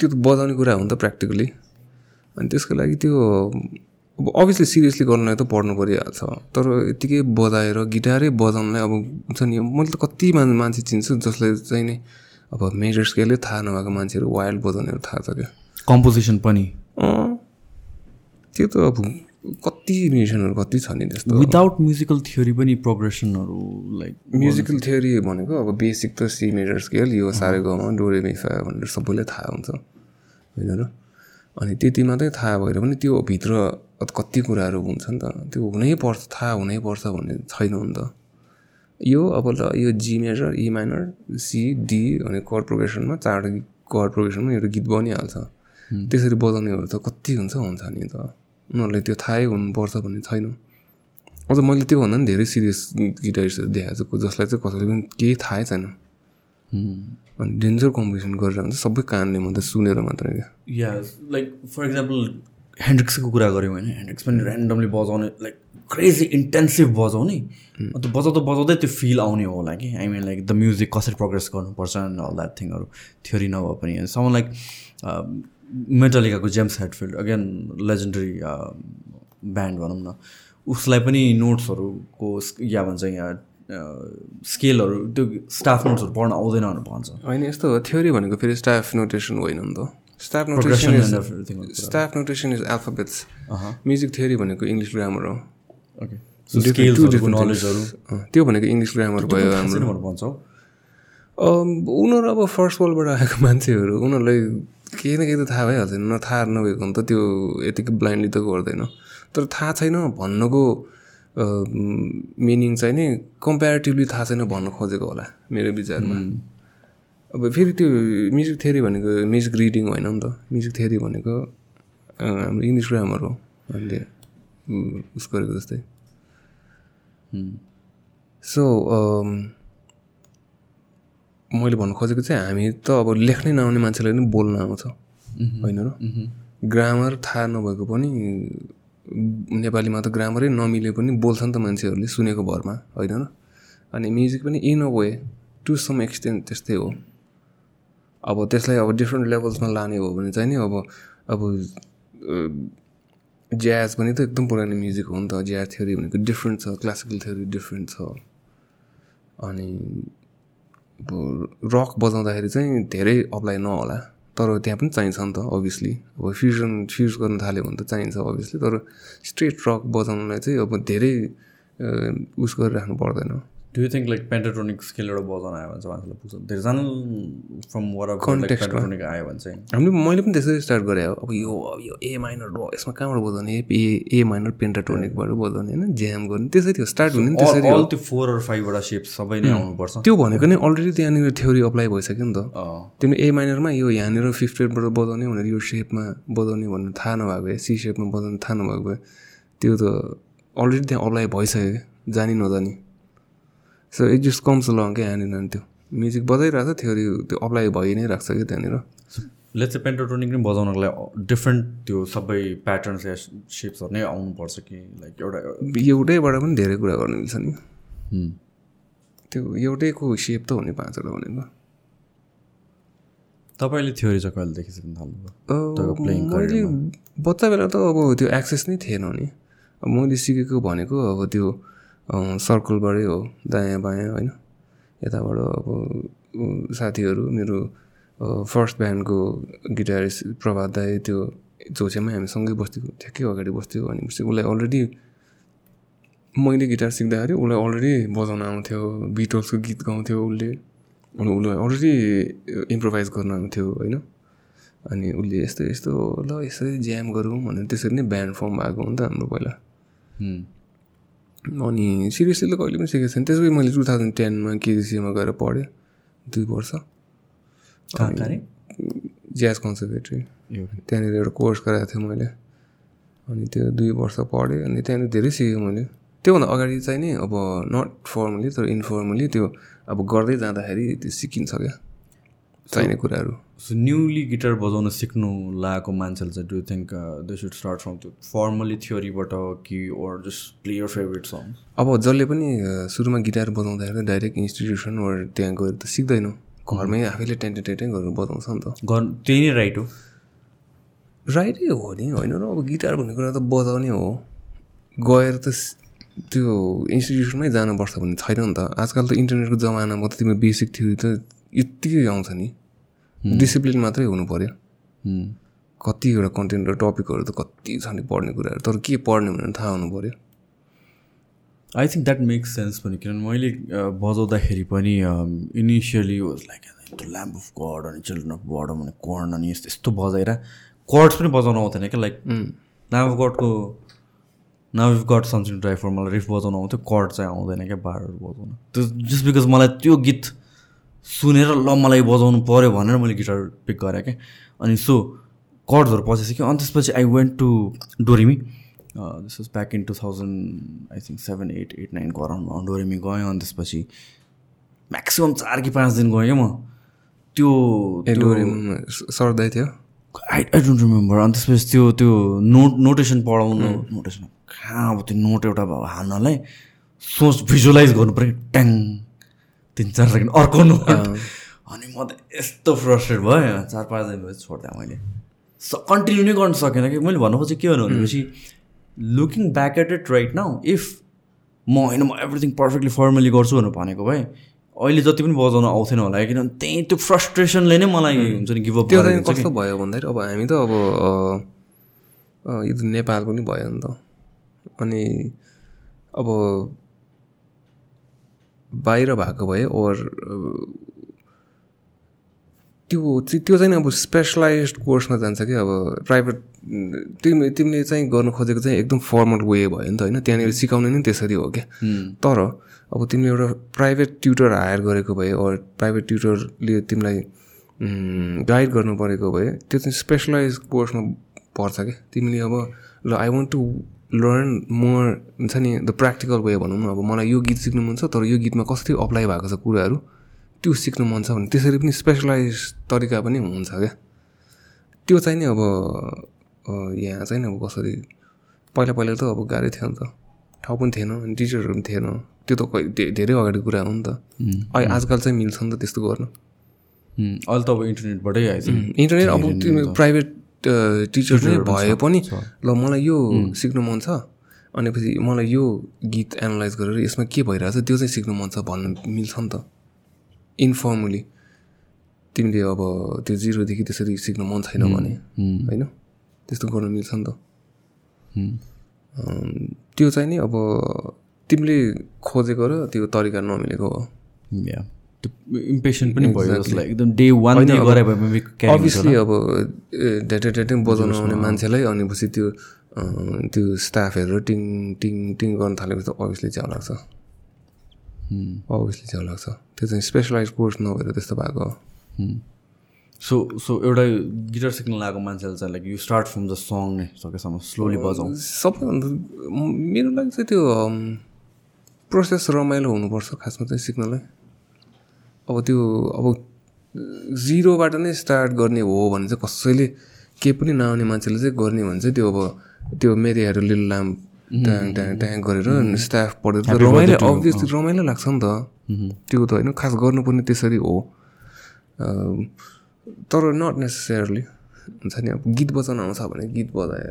त्यो त बजाउने कुरा हो नि त प्र्याक्टिकली अनि त्यसको लागि त्यो अब अभियसली सिरियसली गर्नलाई त पढ्नु परिहाल्छ। तर यत्तिकै बजाएर गिटारै बजाउनलाई अब हुन्छ नि मैले त कति मान मान्छे चिन्छु जसलाई चाहिँ नि अब मेजर स्केलै थाहा नभएको मान्छेहरू वाइल्ड बजाउनेहरू थाहा छ क्या। कम्पोजिसन पनि। त्यो त अब कति म्युजिसियनहरू कति छ नि त्यस्तो? विदाउट म्युजिकल थियोरी पनि प्रोग्रेसनहरू लाइक म्युजिकल थियोरी भनेको अब बेसिक त सी मेजर स्केल यो सारे गाउँमा डोरे मिफा भनेर सबैलाई थाहा हुन्छ। होइन र? अनि त्यति मात्रै थाहा भएर पनि त्यो भित्र कति कुराहरू हुन्छ नि त। त्यो हुनै पर्छ थाहा हुनै पर्छ भन्ने छैन नि त। यो अब ल यो G major E minor C D भने कर प्रोग्रेसनमा चारवटा कर प्रोग्रेसनमा एउटा गीत बनिहाल्छ। त्यसरी बजाउनेहरू त कति हुन्छ हुन्छ नि त। उनीहरूलाई त्यो थाहै हुनुपर्छ भन्ने छैन। अझ मैले त्योभन्दा पनि धेरै सिरियस गिटारिस्टहरू देखाएको छु जसलाई चाहिँ कसैले पनि केही थाहै छैन। अनि डेन्जर कम्पिटिसन गरेर हुन्छ सबै कानले मात्रै सुनेर मात्रै क्या। या लाइक फर इक्जाम्पल ह्यान्ड्रिक्सको कुरा गऱ्यौँ होइन ह्यान्ड्रिक्स पनि ऱ्यान्डमली बजाउने लाइक क्रेजी इन्टेन्सिभ बजाउने। अन्त बजाउँदा बजाउँदै त्यो फिल आउने होला कि। I mean like the music कसरी प्रोग्रेस गर्नुपर्छ अल द्याट थिङहरू थ्योरी नभए पनि। Some like मेटालिकाको James Hetfield again legendary band भनौँ न उसलाई पनि नोट्सहरूको या भन्छ यहाँ स्केलहरू त्यो स्टाफ नोट्सहरू पढ्न आउँदैन भनेर भन्छ। होइन यस्तो हो थ्योरी भनेको फेरि स्टाफ नोटेसन होइन नि त staff notation. Staff notation is alphabets music theory भनेको इङ्ग्लिस ग्रामर हो। ओके नलेजहरू things. अँ, त्यो भनेको इङ्ग्लिस ग्रामर भयो हाम्रो। भन्छौ। अम, उनीहरू अब फर्स्ट वर्ल्डबाट आएको मान्छेहरू उनीहरूलाई केही न केही त थाहा भइहाल्छ नि। थाहा नभएको भने त त्यो यतिकै ब्लाइन्डली त गर्दैन। तर थाहा छैन भन्नुको मिनिङ चाहिँ नि कम्पेरिटिभली थाहा छैन भन्नु खोजेको होला मेरो विचारमा। अब फेरि त्यो म्युजिक थ्योरी भनेको म्युजिक रिडिङ होइन नि त। म्युजिक थ्योरी भनेको हाम्रो इङ्ग्लिस ग्रामर हो। हामीले उस गरेको जस्तै। सो मैले भन्नु खोजेको चाहिँ हामी त अब लेख्नै नआउने मान्छेलाई पनि बोल्न आउँछ। होइन र? ग्रामर थाहा नभएको पनि नेपालीमा त ग्रामरै नमिले पनि बोल्छ नि त मान्छेहरूले सुनेको भरमा होइन र? अनि म्युजिक पनि in a way to some extent त्यस्तै हो। अब त्यसलाई अब डिफ्रेन्ट लेभल्समा लाने हो भने चाहिँ नि अब अब ज्याज पनि त एकदम पुरानो म्युजिक हो नि त। ज्याज थ्योरी भनेको डिफ्रेन्ट छ क्लासिकल थ्योरी डिफ्रेन्ट छ। अनि अब रक बजाउँदाखेरि चाहिँ धेरै अप्लाई नहोला तर त्यहाँ पनि चाहिन्छ नि त अभियसली अब फ्युजन फ्युज गर्न थाल्यो भने त चाहिन्छ अभियसली तर स्ट्रेट रक बजाउनलाई चाहिँ अब धेरै उस गरिराख्नु पर्दैन। Do you think like pentatonic scale एउटा बजाउन आयो भने चाहिँ मान्छेलाई पुग्छ? धेरैजना फ्रम वर आयो भने चाहिँ। हामीले मैले पनि त्यसरी स्टार्ट गरेँ अब। यो यो ए माइनर र यसमा कहाँबाट बजाउने? ए ए माइनर पेन्टाटोनिकबाट बजाउने होइन? ज्याम गर्ने। त्यसै थियो। स्टार्ट हुने त्यसरी त्यो फोर अर फाइभवटा सेप सबै नै आउनुपर्छ। त्यो भनेको नै अलरेडी त्यहाँनिर थ्योरी अप्लाई भइसक्यो नि त। अँ, तिमीले ए माइनरमा यो यहाँनिर फिफ्थ रेटबाट बजाउने भनेर यो सेपमा बजाउने भन्ने थाहा नभएको भए सी सेपमा बजाउने थाहा नभएको भए त्यो त अलरेडी त्यहाँ अप्लाई भइसक्यो। क्या जानी नजानी। So it just comes long क्या यहाँनिर त्यो म्युजिक बजाइरहेको छ थ्योरी त्यो अप्लाई भइ नै राख्छ क्या त्यहाँनिर। लेट्स चाहिँ पेन्टाट्रोनिक नै बजाउनको लागि डिफ्रेन्ट त्यो सबै प्याटर्न्स या सेप्सहरू नै आउनुपर्छ कि लाइक एउटा एउटैबाट पनि धेरै कुरा गर्नु मिल्छ नि। त्यो एउटैको सेप त हुने पाँचवटा भनेको। तपाईँले थ्योरी चाहिँ कहिले देखिसक्नु थाल्नुभयो? मैले बच्चा बेला त अब त्यो एक्सेस नै थिएन नि। अब मैले सिकेको भनेको अब त्यो सर्कलबाटै हो दायाँ बायाँ होइन? यताबाट अब साथीहरू मेरो फर्स्ट ब्यान्डको गिटारिस्ट प्रभात दाई त्यो झोसेमै हामी सँगै बस्थ्यौँ। ठ्याक्कै अगाडि बस्थ्यौँ अनि उसलाई अलरेडी मैले गिटार सिक्दाखेरि उसलाई अलरेडी बजाउन आउँथ्यो बिटल्सको गीत गाउँथ्यो उसले। अनि उसलाई अलरेडी इम्प्रोभाइज गर्न आउँथ्यो होइन? अनि उसले यस्तो यस्तो ल यसरी ज्याम गरौँ भनेर त्यसरी नै ब्यान्ड फर्म भएको हो नि त हाम्रो पहिला। अनि सिरियसली त कहिले पनि सिकेको छैन। त्यसपछि मैले टु थाउजन्ड टेनमा केजिसीमा गएर पढेँ दुई वर्ष? ज्याज कन्सर्भेटरी त्यहाँनिर एउटा कोर्स गराएको थिएँ मैले। अनि त्यो दुई वर्ष पढेँ अनि त्यहाँनिर धेरै सिकेँ मैले। त्योभन्दा अगाडि चाहिँ नि अब नट फर्मली तर इन्फर्मली त्यो अब गर्दै जाँदाखेरि त्यो सिकिन्छ क्या चाहिने कुराहरू। सो न्युली गिटार बजाउन सिक्नु लागेको मान्छेले चाहिँ do think they should start from त्यो फर्मली थ्योरीबाट कि or just play your favourite song अब जसले पनि अ, सुरुमा गिटार बजाउँदाखेरि डाइरेक्ट इन्स्टिट्युसन वा त्यहाँ गएर त सिक्दैन। घरमै आफैले टेन्टे टेन्टै गरेर बजाउँछ नि त। गर्नु त्यही नै राइट हो? राइटै हो नि होइन र अब गिटार भन्ने कुरा त बजाउने हो। गएर त त्यो इन्स्टिट्युसनमै जानुपर्छ भन्ने छैन नि त। आजकल त इन्टरनेटको जमानामा त तिम्रो बेसिक थ्योरी त यत्तिकै आउँछ नि। डिसिप्लिन मात्रै हुनु पऱ्यो। कतिवटा कन्टेन्ट र टपिकहरू त कति छ नि पढ्ने कुराहरू। तर के पढ्ने भनेर थाहा हुनु पऱ्यो I think that makes sense पनि। किनभने मैले बजाउँदाखेरि पनि initially was like Lamb of God अनि चिल्ड्रन अफ गड भने कर्न अनि यस्तो यस्तो बजाएर कर्ड्स पनि बजाउनु आउँथेन क्या। Like Lamb of गडको now if god something for मलाई रिफ बजाउनु आउँथ्यो कर्ड चाहिँ आउँदैन क्या बारहरू बजाउनु। त्यो जस्ट बिकज मलाई त्यो गीत सुनेर ल मलाई बजाउनु पऱ्यो भनेर मैले गिटार पिक गरेँ क्या। अनि सो कर्ड्सहरू पसिसक्यो। अनि त्यसपछि I went to Doremi. This was back in two thousand I think seven eight eight नाइनको अराउन्डमा डोरिमी गएँ। अनि त्यसपछि म्याक्सिमम् चार कि पाँच दिन गएँ क्या म। त्यो सर्दै थियो? आई आई डोन्ट रिमेम्बर अनि त्यसपछि त्यो त्यो नोट नोटेसन पढाउनु नोटेसन कहाँ अब त्यो नोट एउटा हाल्नलाई सोच भिजुअलाइज गर्नु पऱ्यो ट्याङ। तिन चार सेकेन्ड अर्को नोट। अनि म त यस्तो फ्रस्ट्रेट भयो। चार पाँच दिनपछि छोडिदिएँ मैले। स कन्टिन्यू नै गर्न सकेन कि। मैले भन्नु खोजेँ के भन्नु भनेपछि looking back at it right now if म होइन म एभ्रिथिङ पर्फेक्टली फर्मली गर्छु भनेर भनेको भए अहिले जति पनि बजाउन आउँथेन होला। किनभने त्यही त्यो फ्रस्ट्रेसनले नै मलाई हुन्छ नि गिभअप कस्तो भयो भन्दाखेरि अब हामी त अब यो त नेपाल पनि भयो नि त। अनि अब बाहिर भएको भए ओर त्यो त्यो चाहिँ अब स्पेसलाइज कोर्समा जान्छ कि अब प्राइभेट तिमी तिमीले चाहिँ गर्नु खोजेको चाहिँ एकदम फर्मल वे भयो नि त होइन? त्यहाँनिर सिकाउने नै त्यसरी हो क्या। तर अब तिमीले एउटा प्राइभेट ट्युटर हायर गरेको भए ओर प्राइभेट ट्युटरले तिमीलाई गाइड गर्नु परेको भए त्यो चाहिँ स्पेसलाइज कोर्समा पर्छ क्या। तिमीले अब ल I want to learn more हुन्छ नि द प्र्याक्टिकल वे भनौँ न अब मलाई यो गीत सिक्नु मन छ तर यो गीतमा कसरी अप्लाई भएको छ कुराहरू त्यो सिक्नु मन छ भने त्यसरी पनि स्पेसलाइज तरिका पनि हुन्छ क्या। त्यो चाहिँ नि अब यहाँ चाहिँ नि अब कसरी पहिला पहिला त अब गाह्रै थियो नि त। ठाउँ पनि थिएन अनि टिचरहरू पनि थिएन। त्यो त धेरै अगाडि कुरा हो नि त। अहिले आजकल चाहिँ मिल्छ नि त त्यस्तो गर्नु। अहिले त अब इन्टरनेटबाटै आइन्छ नि। इन्टरनेट अब प्राइभेट टिचर नै भए पनि ल मलाई यो सिक्नु मन छ। अनि पछि मलाई यो गीत एनालाइज गरेर यसमा के भइरहेछ त्यो चाहिँ सिक्नु मन छ भन्न मिल्छ नि त। इन्फर्मली तिमीले अब त्यो जिरोदेखि त्यसरी सिक्नु मन छैन भने होइन? त्यस्तो गर्नु मिल्छ नि त। त्यो चाहिँ नि अब तिमीले खोजेको र त्यो तरिका नमिलेको हो। इम्पेसन पनि भयो जस्तो लाग्यो एकदम डे वान अभियसली अब बजाउन आउने मान्छेलाई अनि पछि त्यो त्यो स्टाफहरू टिङ टिङ टिङ गर्न थालेपछि त अभियसली च्याउ लाग्छ अभियसली च्याउ लाग्छ त्यो चाहिँ स्पेसलाइज कोर्स नभएर त्यस्तो भएको हो। सो सो एउटा गिटार सिक्न लागेको मान्छेले चाहिँ like you start from the song नै सकेसम्म स्लोली बजाउँ। सबैभन्दा मेरो लागि चाहिँ त्यो प्रोसेस रमाइलो हुनुपर्छ खासमा चाहिँ सिक्नलाई। अब त्यो अब जिरोबाट नै स्टार्ट गर्ने हो भने चाहिँ कसैले केही पनि नआउने मान्छेले चाहिँ गर्ने भने चाहिँ त्यो अब त्यो मेरी हेर लिल ल्याम्प ट्याङ ट्याङ ट्याङ गरेर स्टाफ पढेर रमाइलो अभियसली रमाइलो लाग्छ नि त। त्यो त होइन खास गर्नुपर्ने त्यसरी हो। तर नट नेसेसरली हुन्छ नि अब गीत बजाउन आउँछ भने गीत बजाए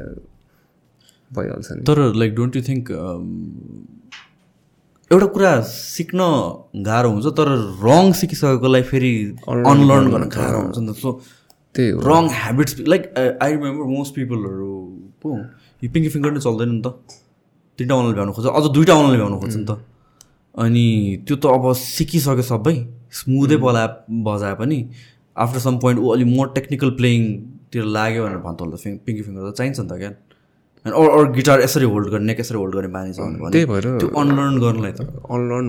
भइहाल्छ नि। तर लाइक डोन्ट यु थिङ्क एउटा कुरा सिक्न गाह्रो हुन्छ तर रङ सिकिसकेकोलाई फेरि अनलर्न गर्न गाह्रो हुन्छ नि त। सो त्यही हो। Wrong habits like I remember most पिपलहरू पो यो पिङ्की फिङ्गर नै चल्दैन नि त। तिनवटा अनलाइन भ्याउनु खोज्छ अझ दुइटा अनलाइन भ्याउनु खोज्छ नि त। अनि त्यो त अब सिकिसक्यो सबै स्मुथै बला बजाए पनि आफ्टर सम पोइन्ट ऊ अलिक मोर टेक्निकल प्लेइङतिर लाग्यो भनेर भन्थ्यो होला त पिङ्की फिङ्गर त चाहिन्छ नि त क्या। अरू अरू गिटार यसरी होल्ड गर्ने नेक यसरी होल्ड गर्ने बानी छ त्यही भएर त्यो अनलर्न गर्नलाई त। अनलर्न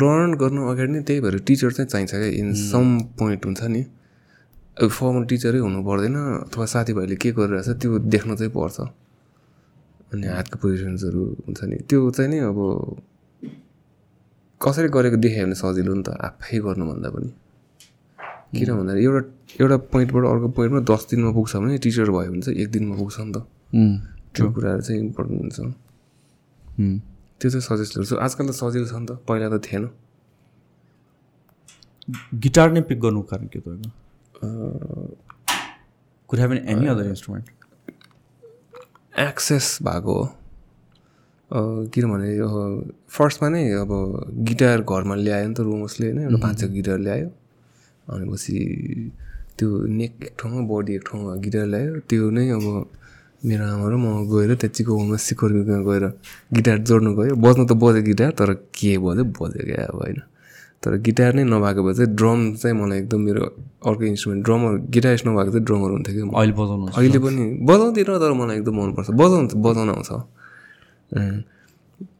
लर्न गर्नु अगाडि नै त्यही भएर टिचर चाहिँ चाहिन्छ क्या। इन सम पोइन्ट हुन्छ नि। अब फर्मल टिचरै हुनु पर्दैन अथवा साथीभाइले के गरिरहेछ त्यो देख्न चाहिँ पर्छ। अनि हातको पोजिसन्सहरू हुन्छ नि। त्यो चाहिँ नि अब कसरी गरेको देखायो भने सजिलो नि त आफै गर्नुभन्दा पनि। किन भन्दा एउटा एउटा पोइन्टबाट अर्को पोइन्टमा दस दिनमा पुग्छ भने टिचर भयो भने चाहिँ एक दिनमा पुग्छ नि त। त्यो कुराहरू चाहिँ इम्पोर्टेन्ट हुन्छ. त्यो चाहिँ सजिलो छ आजकल त सजिलो छ नि त। पहिला त थिएन। गिटार नै पिक गर्नुको कारण के तपाईँको? Could have an any other instrument access भएको हो। किनभने यो फर्स्टमा नै अब गिटार घरमा ल्यायो नि त रोमसले होइन। एउटा पाँच छ गिटार ल्यायो। अनि पछि त्यो नेक एक ठाउँमा बडी एक ठाउँमा गिटार ल्यायो। त्यो नै अब मेरो आमा र म गएर त्यहाँ चिकोमा सिकोरमा गएर गिटार जोड्नु गयो। बज्नु त बज्यो गिटार तर के बज्यो? बज्यो क्या अब होइन। तर गिटार नै नभएको भए चाहिँ ड्रम चाहिँ मलाई एकदम मेरो अर्को इन्स्ट्रुमेन्ट ड्रमर गिटारिस्ट नभएको चाहिँ ड्रमर हुन्थ्यो कि अहिले बजाउनु अहिले पनि बजाउँदिनँ तर मलाई एकदम मनपर्छ। बजाउनु बजाउन आउँछ।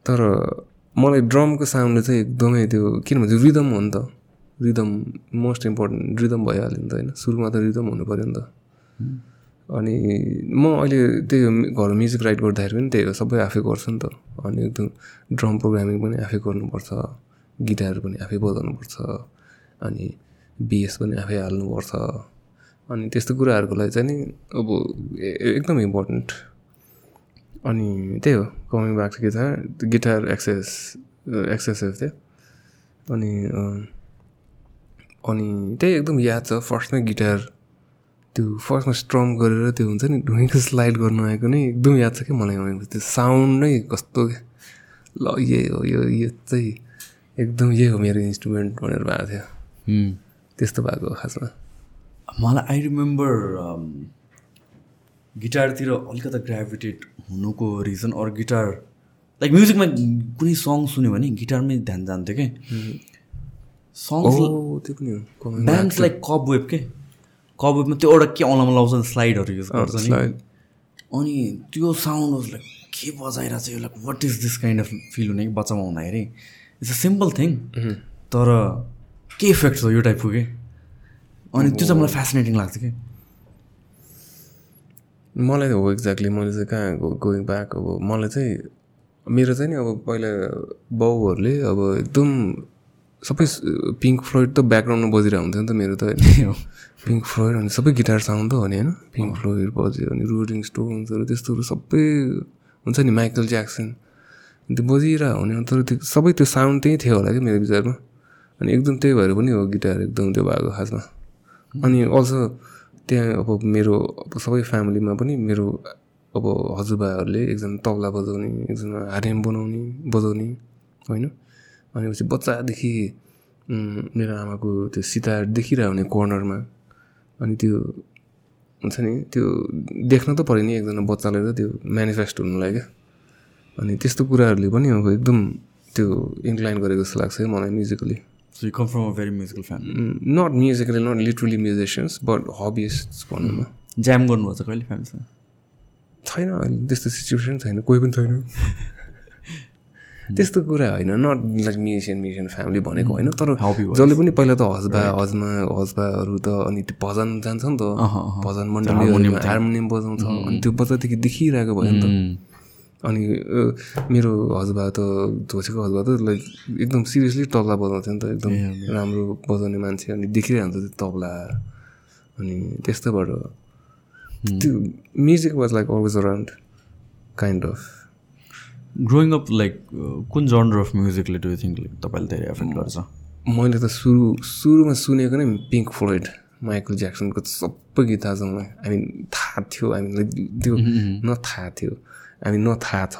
तर मलाई ड्रमको साउन्डले चाहिँ एकदमै त्यो किनभने त्यो रिदम हो नि त। रिदम मोस्ट इम्पोर्टेन्ट रिदम भइहाल्यो नि त होइन। सुरुमा त रिदम हुनु पऱ्यो नि त। अनि म अहिले त्यही घर म्युजिक राइट गर्दाखेरि पनि त्यही हो सबै आफै गर्छु नि त। अनि एकदम ड्रम प्रोग्रामिङ पनि आफै गर्नुपर्छ गिटार पनि आफै बजाउनुपर्छ अनि बेस पनि आफै हाल्नुपर्छ। अनि त्यस्तो कुराहरूको लागि चाहिँ नि अब एकदम इम्पोर्टेन्ट अनि त्यही हो coming back to guitar guitar access excessive थियो अनि अनि त्यही एकदम याद छ फर्स्टमै गिटार त्यो फर्स्टमा स्ट्रम गरेर त्यो हुन्छ नि ढुङ्गेको स्लाइड गर्नु आएको नै एकदम याद छ क्या मलाई त्यो साउन्ड नै कस्तो क्या। ल यही हो यो यो चाहिँ एकदम यही हो मेरो इन्स्ट्रुमेन्ट भनेर भएको थियो। त्यस्तो भएको हो खासमा। मलाई आई रिमेम्बर गिटारतिर अलिकता ग्राभिटेट हुनुको रिजन अरू गिटार लाइक म्युजिकमा कुनै सङ सुन्यो भने गिटारमै ध्यान जान्थ्यो कि सङ्ग्स ओ त्यो पनि हो। ब्यान्ड्स लाइक कब वेब के? कब वेबमा त्यो एउटा के औलामा लाउँछ स्लाइडहरू युज गर्छ नि. अनि त्यो साउन्ड लाइक के बजाइरहेको छ यो like what is this kind of feel हुने कि बच्चामा हुँदाखेरि इट्स अ सिम्पल थिङ तर के इफेक्ट छ यो टाइपको के? अनि त्यो चाहिँ मलाई फेसिनेटिङ लाग्छ कि? मलाई हो एक्ज्याक्टली मैले चाहिँ कहाँ गोइङ ब्याक अब मलाई चाहिँ मेरो चाहिँ नि अब पहिला बाउहरूले अब एकदम सबै पिङ्क फ्लोइड त ब्याकग्राउन्डमा बजिरहेको हुन्थ्यो नि त मेरो त होइन। पिङ्क फ्लोइड अनि सबै गिटार साउन्ड त हो नि होइन। पिङ्क फ्लोइड बज्यो अनि रोलिङ स्टोन्सहरू त्यस्तोहरू सबै हुन्छ नि माइकल ज्याक्सन त्यो बजिरहेको हुने तर त्यो सबै त्यो साउन्ड त्यही थियो होला कि मेरो विचारमा। अनि एकदम त्यही भएर पनि हो गिटार एकदम त्यो भएको खासमा। अनि अल्सो त्यहाँ अब मेरो अब सबै फ्यामिलीमा पनि मेरो अब हजुरबाहरूले एकजना तबला बजाउने एकजना हार्मोनियम बनाउने बजाउने होइन। भनेपछि बच्चादेखि मेरो आमाको त्यो सितार देखिरहेको हुने कर्नरमा अनि त्यो हुन्छ नि त्यो देख्न त पऱ्यो नि एकजना बच्चालाई त त्यो मेनिफेस्ट हुनुलाई क्या। अनि त्यस्तो कुराहरूले पनि अब एकदम त्यो इन्क्लाइन गरेको जस्तो लाग्छ है मलाई musically so you come from a very musical family not musically not literally musicians but hobbyist भनौँ न। ज्याम गर्नुभएको छ कहिले फ्यामिलीसँग छैन अहिले त्यस्तो सिचुएसन छैन कोही पनि छैन। त्यस्तो कुरा होइन not like musician musician family भनेको होइन तर. जसले पनि पहिला त हजबा हजमा हजबाहरू त अनि त्यो भजन जान्छ नि त। भजन मण्डलीहरू हार्मोनियम बजाउँछ अनि त्यो बच्चादेखि देखिरहेको भयो नि त। अनि अ, मेरो हजबा त झोसेको हजबा त लाइक एकदम सिरियसली तबला बजाउँथ्यो नि त एकदम राम्रो बजाउने मान्छे अनि देखिरहन्छ त्यो तबला। अनि त्यस्तोबाट। त्यो music was like always around kind of growing up like कुन जनर अफ म्युजिकले डु थिङ्क लाइक तपाईँले धेरै एफेक्ट गर्छ? मैले त सुरु सुरुमा सुनेको नै पिङ्क फ्लोइड माइकल ज्याक्सनको सबै गीत थाहा छ मलाई आई मिन थाहा थियो हामीलाई त्यो न थाहा थियो हामी न थाहा छ।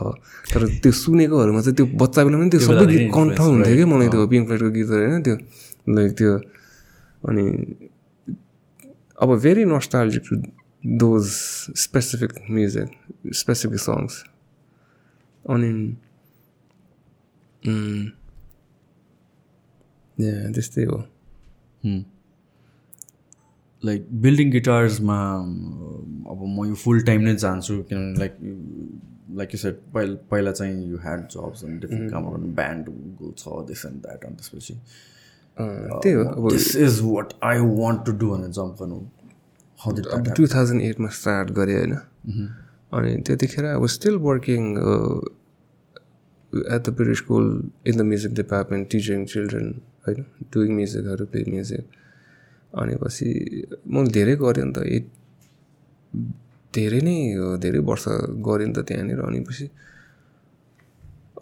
तर त्यो सुनेकोहरूमा चाहिँ त्यो बच्चा बेलामा पनि त्यो त्यो सबै गीत कन्ठ हुन्थ्यो कि? मलाई त्यो पिङ्क फ्लोइडको गीतहरू होइन त्यो लाइक त्यो अनि अब very nostalgic to those specific music specific songs अनि त्यस्तै हो लाइक बिल्डिङ गिटार्समा अब म यो फुल टाइम नै जान्छु किनभने लाइक लाइक यु सेट पहिला पहिला चाहिँ यु ह्याड जब्स अनि डिफ्रेन्ट कामहरू गर्नु ब्यान्ड छ दिस एन्ड द्याट अनि त्यसपछि अँ, त्यही हो अब this is what I want to do भनेर जम्प गर्नु। टु थाउजन्ड एटमा स्टार्ट गरेँ होइन। अनि त्यतिखेर अब still working at the British school in the music department teaching children होइन डुइङ म्युजिकहरू प्ले म्युजिक अनि पछि मैले धेरै गरेँ नि त एट धेरै नै हो, धेरै वर्ष गरेँ नि त त्यहाँनिर। अनि पछि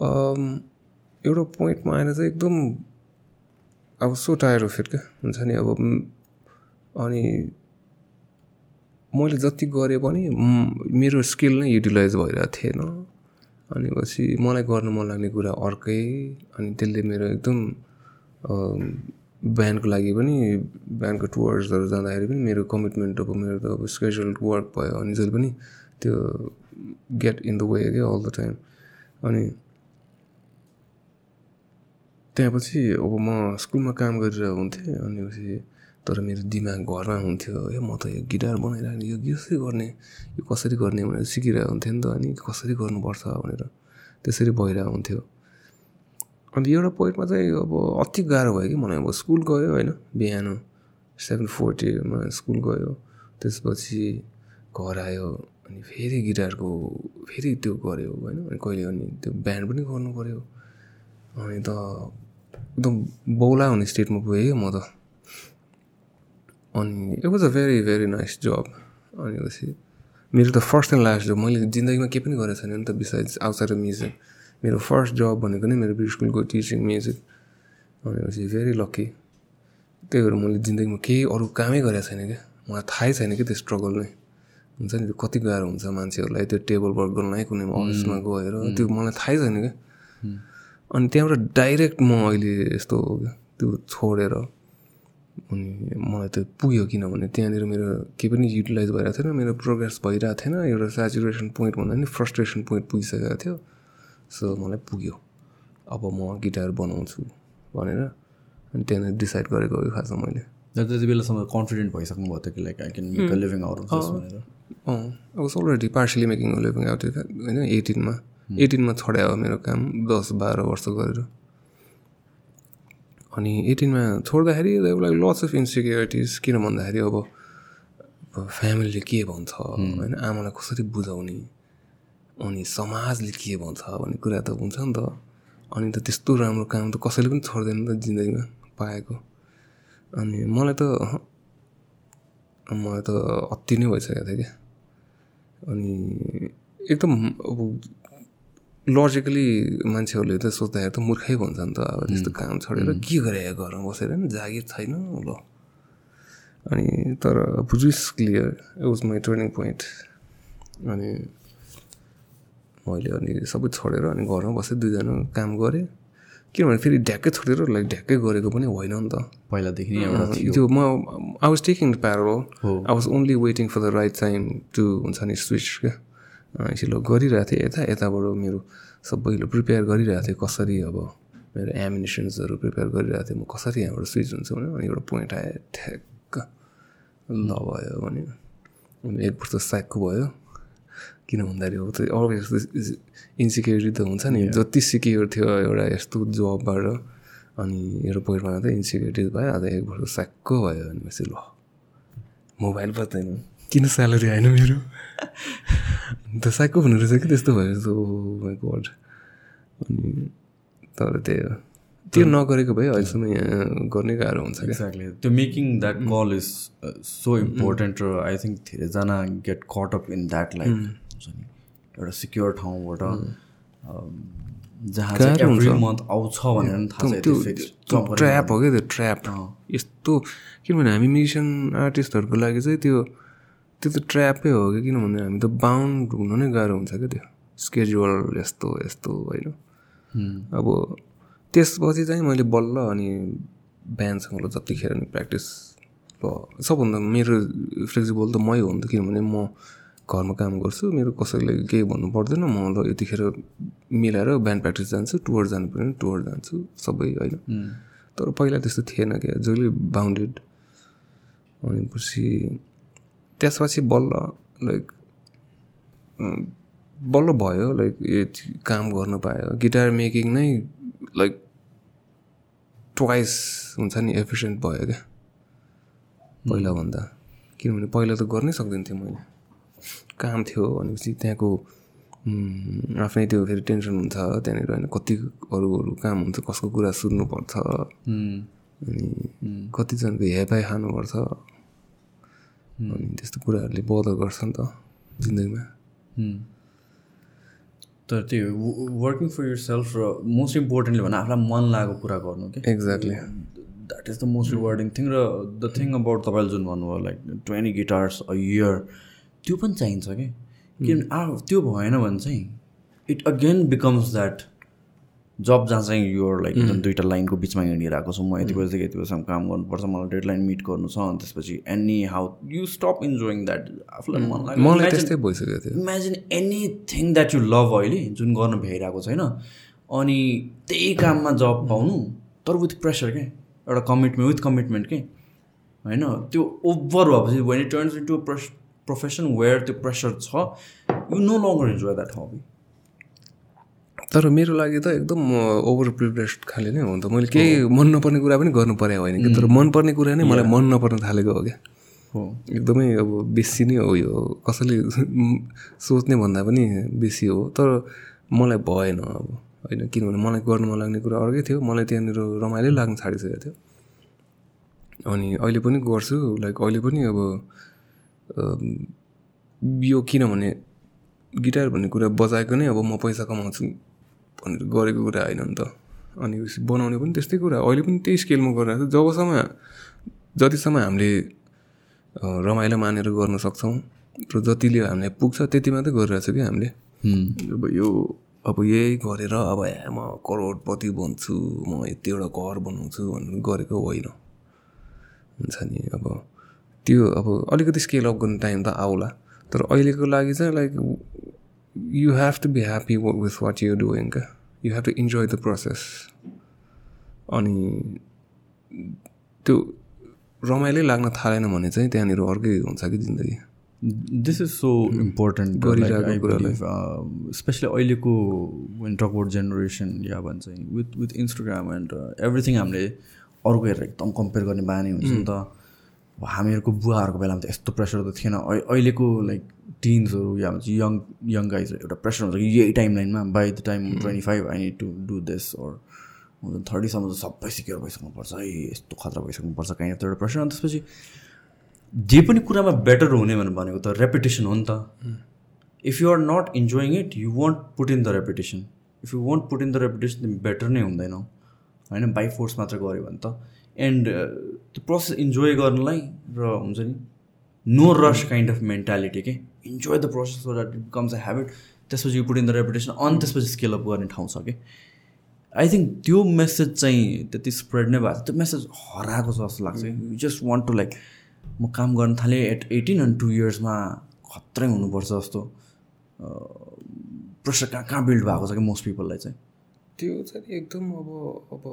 अम, एउटा पोइन्टमा आएर चाहिँ एकदम अब सो टायर अफ क्या। हुन्छ नि अब म, अनि मैले जति गरेँ पनि मेरो स्किल नै युटिलाइज भइरहेको थिएन। अनि पछि मलाई गर्नु मन लाग्ने कुरा अर्कै अनि त्यसले मेरो एकदम बिहानको लागि पनि बिहानको टुवर्सहरू जाँदाखेरि पनि मेरो कमिटमेन्ट अब मेरो त अब स्केड्युल वर्क भयो। अनि जहिले पनि त्यो गेट इन द वे क्या अल द टाइम अनि त्यहाँपछि अब म स्कुलमा काम गरिरहेको हुन्थेँ। अनि पछि तर मेरो दिमाग घरमा हुन्थ्यो ए म त यो गिटार बनाइराख्ने यो यसरी गर्ने यो कसरी गर्ने भनेर सिकिरहेको हुन्थ्यो नि त अनि कसरी गर्नुपर्छ भनेर। त्यसरी भइरहेको हुन्थ्यो। अनि एउटा पोइन्टमा चाहिँ अब अति गाह्रो भयो कि मलाई अब स्कुल गयो होइन बिहान सेभेन फोर्टीमा स्कुल गयो त्यसपछि घर आयो अनि फेरि गिटारको फेरि त्यो गऱ्यो होइन अनि कहिले अनि त्यो ब्यान्ड पनि गर्नु पऱ्यो अनि त एकदम बौला हुने स्टेटमा पुगेँ म त। अनि it was a very very nice job अनि पछि मेरो त फर्स्ट एन्ड लास्ट जब मैले जिन्दगीमा केही पनि गरेको छैन नि त बिसाइड्स आउटसाइड अफ म्युजिक मेरो फर्स्ट जब भनेको नै मेरो स्कुलको टिचिङ म्युजिक अनि पछि भेरी लक्की त्यही भएर मैले जिन्दगीमा केही अरू कामै गरेको छैन क्या मलाई थाहै छैन कि त्यो स्ट्रगल नै हुन्छ नि त्यो कति गाह्रो हुन्छ मान्छेहरूलाई त्यो टेबल वर्क गर्नलाई कुनै अफिसमा गएर त्यो मलाई थाहै छैन क्या अनि त्यहाँबाट डाइरेक्ट म अहिले यस्तो त्यो छोडेर अनि मलाई त्यो पुग्यो किनभने त्यहाँनिर मेरो केही पनि युटिलाइज भइरहेको थिएन मेरो प्रोग्रेस भइरहेको थिएन। एउटा सेचुरेसन पोइन्ट भन्दा पनि फ्रस्ट्रेसन पोइन्ट पुगिसकेको थियो। सो मलाई पुग्यो। अब म गिटार बनाउँछु भनेर। अनि त्यहाँनिर डिसाइड गरेको हो खासमा मैले। त्यति बेलासम्म कन्फिडेन्ट भइसक्नु भयो कि like I can make a living out भनेर? अँ। अब already partially making living out होइन? एटिनमा एटिनमा छोड्यो हो मेरो काम दस बाह्र वर्ष गरेर। अनि एटिनमा छोड्दाखेरि लाइक लट्स अफ इन्सिक्योरिटिज किन भन्दाखेरि अब फ्यामिलीले के भन्छ? होइन आमालाई कसरी बुझाउने? अनि समाजले के भन्छ? भन्ने कुरा त हुन्छ नि त। अनि त त्यस्तो राम्रो काम त कसैले पनि छोड्दैन नि त जिन्दगीमा पाएको। अनि मलाई त मलाई त अति नै भइसकेको थियो क्या। अनि एकदम अब लजिकली मान्छेहरूले त सोच्दाखेरि त मूर्खै भन्छ नि त अब त्यस्तो काम छोडेर के गरे घरमा बसेर नि जागिर छैन ल। अनि तर risk clear it was my turning point अनि मैले अनि सबै छोडेर अनि घरमा बसेँ दुईजना काम गरेँ। किनभने फेरि ढ्याक्कै छोडेर लाइक ढ्याक्कै गरेको पनि होइन नि त। पहिलादेखि त्यो म आई वाज टेकिङ प्यारो I was only waiting for the right time to हुन्छ नि स्विच क्या। यसो गरिरहेको थिएँ यता यताबाट मेरो सबैले प्रिपेयर गरिरहेको थिएँ कसरी अब मेरो एमिनेसन्सहरू प्रिपेयर गरिरहेको थिएँ म कसरी यहाँबाट स्विच हुन्छ भने अनि एउटा पोइन्ट आयो ठ्याक्क ल भयो भने अनि एक वर्ष साइकको भयो। किन भन्दाखेरि अब त्यो अलवेज इन्सिक्योरिटी त हुन्छ नि जति सिक्योर थियो एउटा यस्तो जबबाट अनि एउटा पोइन्टमा त इन्सिक्योरिटी भयो अन्त एक वर्ष स्याक्को भयो भनेपछि ल। मोबाइल पर्दैन किन स्यालेरी आएन मेरो? अन्त स्याक्को भन्नु रहेछ कि त्यस्तो भयो माई गड अनि तर त्यही हो। त्यो नगरेको भए अहिलेसम्म यहाँ गर्ने गाह्रो हुन्छ एक्ज्याक्टली त्यो making that call is so important र आई थिङ्क धेरैजना get caught up in that like हुन्छ नि? एउटा सिक्योर ठाउँबाट um, जहाँ। मन्थ आउँछ भनेर थाहा त्यो ट्र्याप हो क्या त्यो ट्र्याप यस्तो किनभने हामी म्युजिसियन आर्टिस्टहरूको लागि चाहिँ त्यो त्यो त ट्र्यापै हो कि किनभने हामी त बााउन्ड हुनु नै गाह्रो हुन्छ क्या त्यो स्केड्युल यस्तो यस्तो होइन अब त्यसपछि चाहिँ मैले बल्ल अनि बिहानसँग जतिखेर नि प्र्याक्टिस सबभन्दा मेरो फ्लेक्सिबल त मै हो नि त किनभने म घरमा काम गर्छु मेरो कसैले केही भन्नु पर्दैन म ल यतिखेर मिलाएर बिहान प्र्याक्टिस जान्छु टुवर जानु पऱ्यो भने टुवर जान्छु सबै होइन। तर पहिला त्यस्तो थिएन क्या जहिले बााउन्डेड अनि पछि त्यसपछि बल्ल लाइक बल्ल भयो लाइक काम गर्न पायो। गिटार मेकिङ नै लाइक ट्वाइस हुन्छ नि एफिसियन्ट भयो क्या। पहिलाभन्दा। किनभने पहिला त गर्नै सक्दैन थिएँ मैले। काम थियो भनेपछि त्यहाँको आफ्नै त्यो फेरि टेन्सन हुन्छ त्यहाँनिर होइन कति अरू अरू काम हुन्छ कसको कुरा सुन्नुपर्छ. अनि कतिजनाको हेपाइ खानुपर्छ अनि त्यस्तो कुराहरूले बदर गर्छ नि त जिन्दगीमा. तर त्यो वर्किङ फर यर सेल्फ र मोस्ट इम्पोर्टेन्टली भने आफूलाई मन लागेको कुरा गर्नु कि exactly that is the most rewarding thing र द थिङ अबाउट तपाईँले जुन भन्नुभयो like twenty guitars a year त्यो पनि चाहिन्छ कि किनभने आ त्यो भएन भने चाहिँ it again becomes that job जहाँ चाहिँ यो लाइक दुइटा लाइनको बिचमा हिँडिरहेको छु म यति बजीदेखि यति बजीसम्म काम गर्नुपर्छ मलाई डेड लाइन मिट गर्नु छ अनि त्यसपछि any how you stop enjoying that आफूलाई मन लाग्यो मलाई Imagine- त्यस्तै भइसकेको थियो। Imagine anything that you love अहिले जुन गर्न भ्याइरहेको छैन अनि त्यही काममा जब पाउनु तर विथ प्रेसर के? एउटा कमिटमेन्ट विथ कमिटमेन्ट के? होइन? त्यो ओभर भएपछि when it turns into profession where त्यो प्रेसर छ you no longer enjoy that hobby तर मेरो लागि त एकदम ओभर प्रिभिलेज खाले नै हो नि त। मैले केही मन नपर्ने कुरा पनि गर्नु पऱ्यो होइन कि। तर मनपर्ने कुरा नै मलाई मन नपर्न थालेको हो क्या। हो। एकदमै अब बेसी नै हो यो। कसैले सोच्ने भन्दा पनि बेसी हो। तर मलाई भएन अब। होइन किनभने मलाई गर्नु मन लाग्ने कुरा अर्कै थियो। मलाई त्यहाँनिर रमाइलो लाग्न छाडिसकेको थियो। अनि अहिले पनि गर्छु। लाइक अहिले पनि अब यो किनभने गिटार भन्ने कुरा बजाएको नै अब म पैसा कमाउँछु। भनेर गरेको कुरा होइन नि त। अनि बनाउने पनि त्यस्तै कुरा। अहिले पनि त्यही स्केलमा गरिरहेको छु। जबसम्म जतिसम्म हामीले रमाइलो मानेर गर्न सक्छौँ र जतिले हामीलाई पुग्छ त्यति मात्रै गरिरहेको छ कि हामीले। अब यो अब यही गरेर अब म करोडपति बन्छु म यतिवटा घर बनाउँछु भनेर गरेको होइन। हुन्छ नि अब त्यो अब अलिकति स्केल अप गर्ने टाइम त आउला। तर अहिलेको लागि चाहिँ like you have to be happy with what you doing क्या you have to enjoy the process अनि त्यो रमाइलो लाग्न थालेन भने चाहिँ त्यहाँनिर अर्कै हुन्छ कि जिन्दगी? This is so important. Specially अहिलेको वेन टक अबाउट जेनेरेसन या भन्छ with with Instagram and everything हामीले अर्को हेरेर एकदम कम्पेयर गर्ने बानी हुन्छ नि त। अब हामीहरूको बुवाहरूको बेलामा त यस्तो प्रेसर त थिएन। अहि- अहिलेको लाइक टिन्सहरू या भन्छ यङ यङ गाइज एउटा प्रेसर हुन्छ कि यही टाइम लाइनमा by the time twenty five I need to do this or थर्टीसम्म त सबै सिक्योर भइसक्नुपर्छ। है यस्तो खतरा भइसक्नुपर्छ काहीँ एउटा प्रेसर अनि त्यसपछि जे पनि कुरामा बेटर हुने भनेर भनेको त रेपुटेसन हो नि त। If you are not enjoying it you won't put in the reputation if you won't put in the reputation तिमी बेटर नै हुँदैनौ। होइन बाई फोर्स मात्र गऱ्यो भने त। एन्ड त्यो प्रोसेस इन्जोय गर्नलाई र हुन्छ नि नो रस काइन्ड अफ मेन्टालिटी के enjoy the process so that it becomes a habit त्यसपछि you put in the reputation अनि त्यसपछि स्केल अप गर्ने ठाउँ छ कि आई थिङ्क त्यो मेसेज चाहिँ त्यति स्प्रेड नै भएको छ। त्यो मेसेज हराएको छ जस्तो लाग्छ। You just want to like म काम गर्न थालेँ एट एटिन एन्ड टु इयर्समा खत्रै हुनुपर्छ जस्तो प्रेसर कहाँ कहाँ बिल्ड भएको छ कि मोस्ट पिपललाई चाहिँ? त्यो चाहिँ एकदम अब अब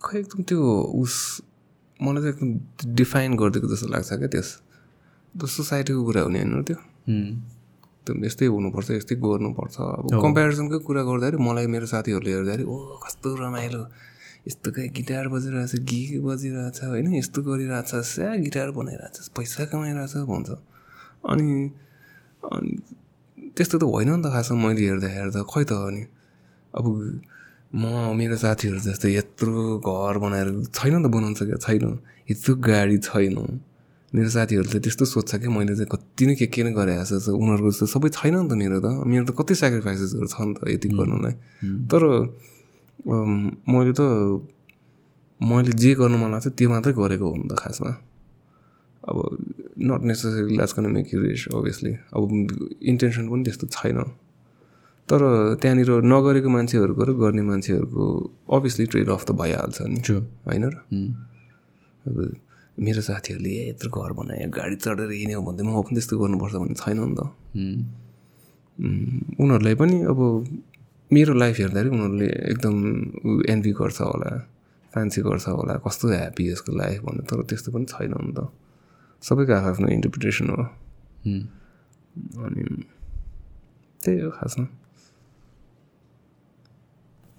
खै एकदम त्यो उस मलाई चाहिँ एकदम डिफाइन गरिदिएको जस्तो लाग्छ क्या त्यस। त्यो सोसाइटीको कुरा हुने होइन त्यो? एकदम यस्तै हुनुपर्छ यस्तै गर्नुपर्छ। अब कम्पेरिजनकै कुरा गर्दाखेरि मलाई मेरो साथीहरूले हेर्दाखेरि ओ कस्तो रमाइलो। यस्तो कहीँ गिटार बजिरहेछ गीत बजिरहेछ होइन? यस्तो गरिरहेछ स्या गिटार बनाइरहेछ पैसा कमाइरहेछ भन्छ। अनि अनि त्यस्तो त होइन नि त खासमा मैले हेर्दा हेर्दा। खै त अनि? अब म मेरो साथीहरू जस्तै यत्रो घर बनाएर छैन त बनाउनु सकेको छैन। यत्रो गाडी छैन। मेरो साथीहरूले त्यस्तो सोध्छ कि मैले चाहिँ कति नै के के नै गरेर जस्तो उनीहरूको जस्तो सबै छैन नि त मेरो त। मेरो त कति सेक्रिफाइसेसहरू छ नि त यति गर्नुलाई। तर मैले त मैले जे गर्नु मन लाग्छ त्यो मात्रै गरेको हो नि त खासमा। अब not necessary can make you rich obviously अब इन्टेन्सन पनि त्यस्तो छैन। तर त्यहाँनिर नगरेको मान्छेहरूको र गर्ने मान्छेहरूको अभियसली ट्रेड अफ त भइहाल्छ नि। होइन र? अब मेरो साथीहरूले यत्रो घर बनायो गाडी चढेर हिँड्यो भन्दै म पनि त्यस्तो गर्नुपर्छ भन्ने छैन नि त। उनीहरूलाई पनि अब मेरो लाइफ हेर्दाखेरि उनीहरूले एकदम एन्भी गर्छ होला फ्यान्सी गर्छ होला कस्तो ह्याप्पी यसको लाइफ भन्ने तर त्यस्तो पनि छैन नि त। सबैको आफ्नो इन्टरप्रिटेसन हो। अनि त्यही हो खासमा।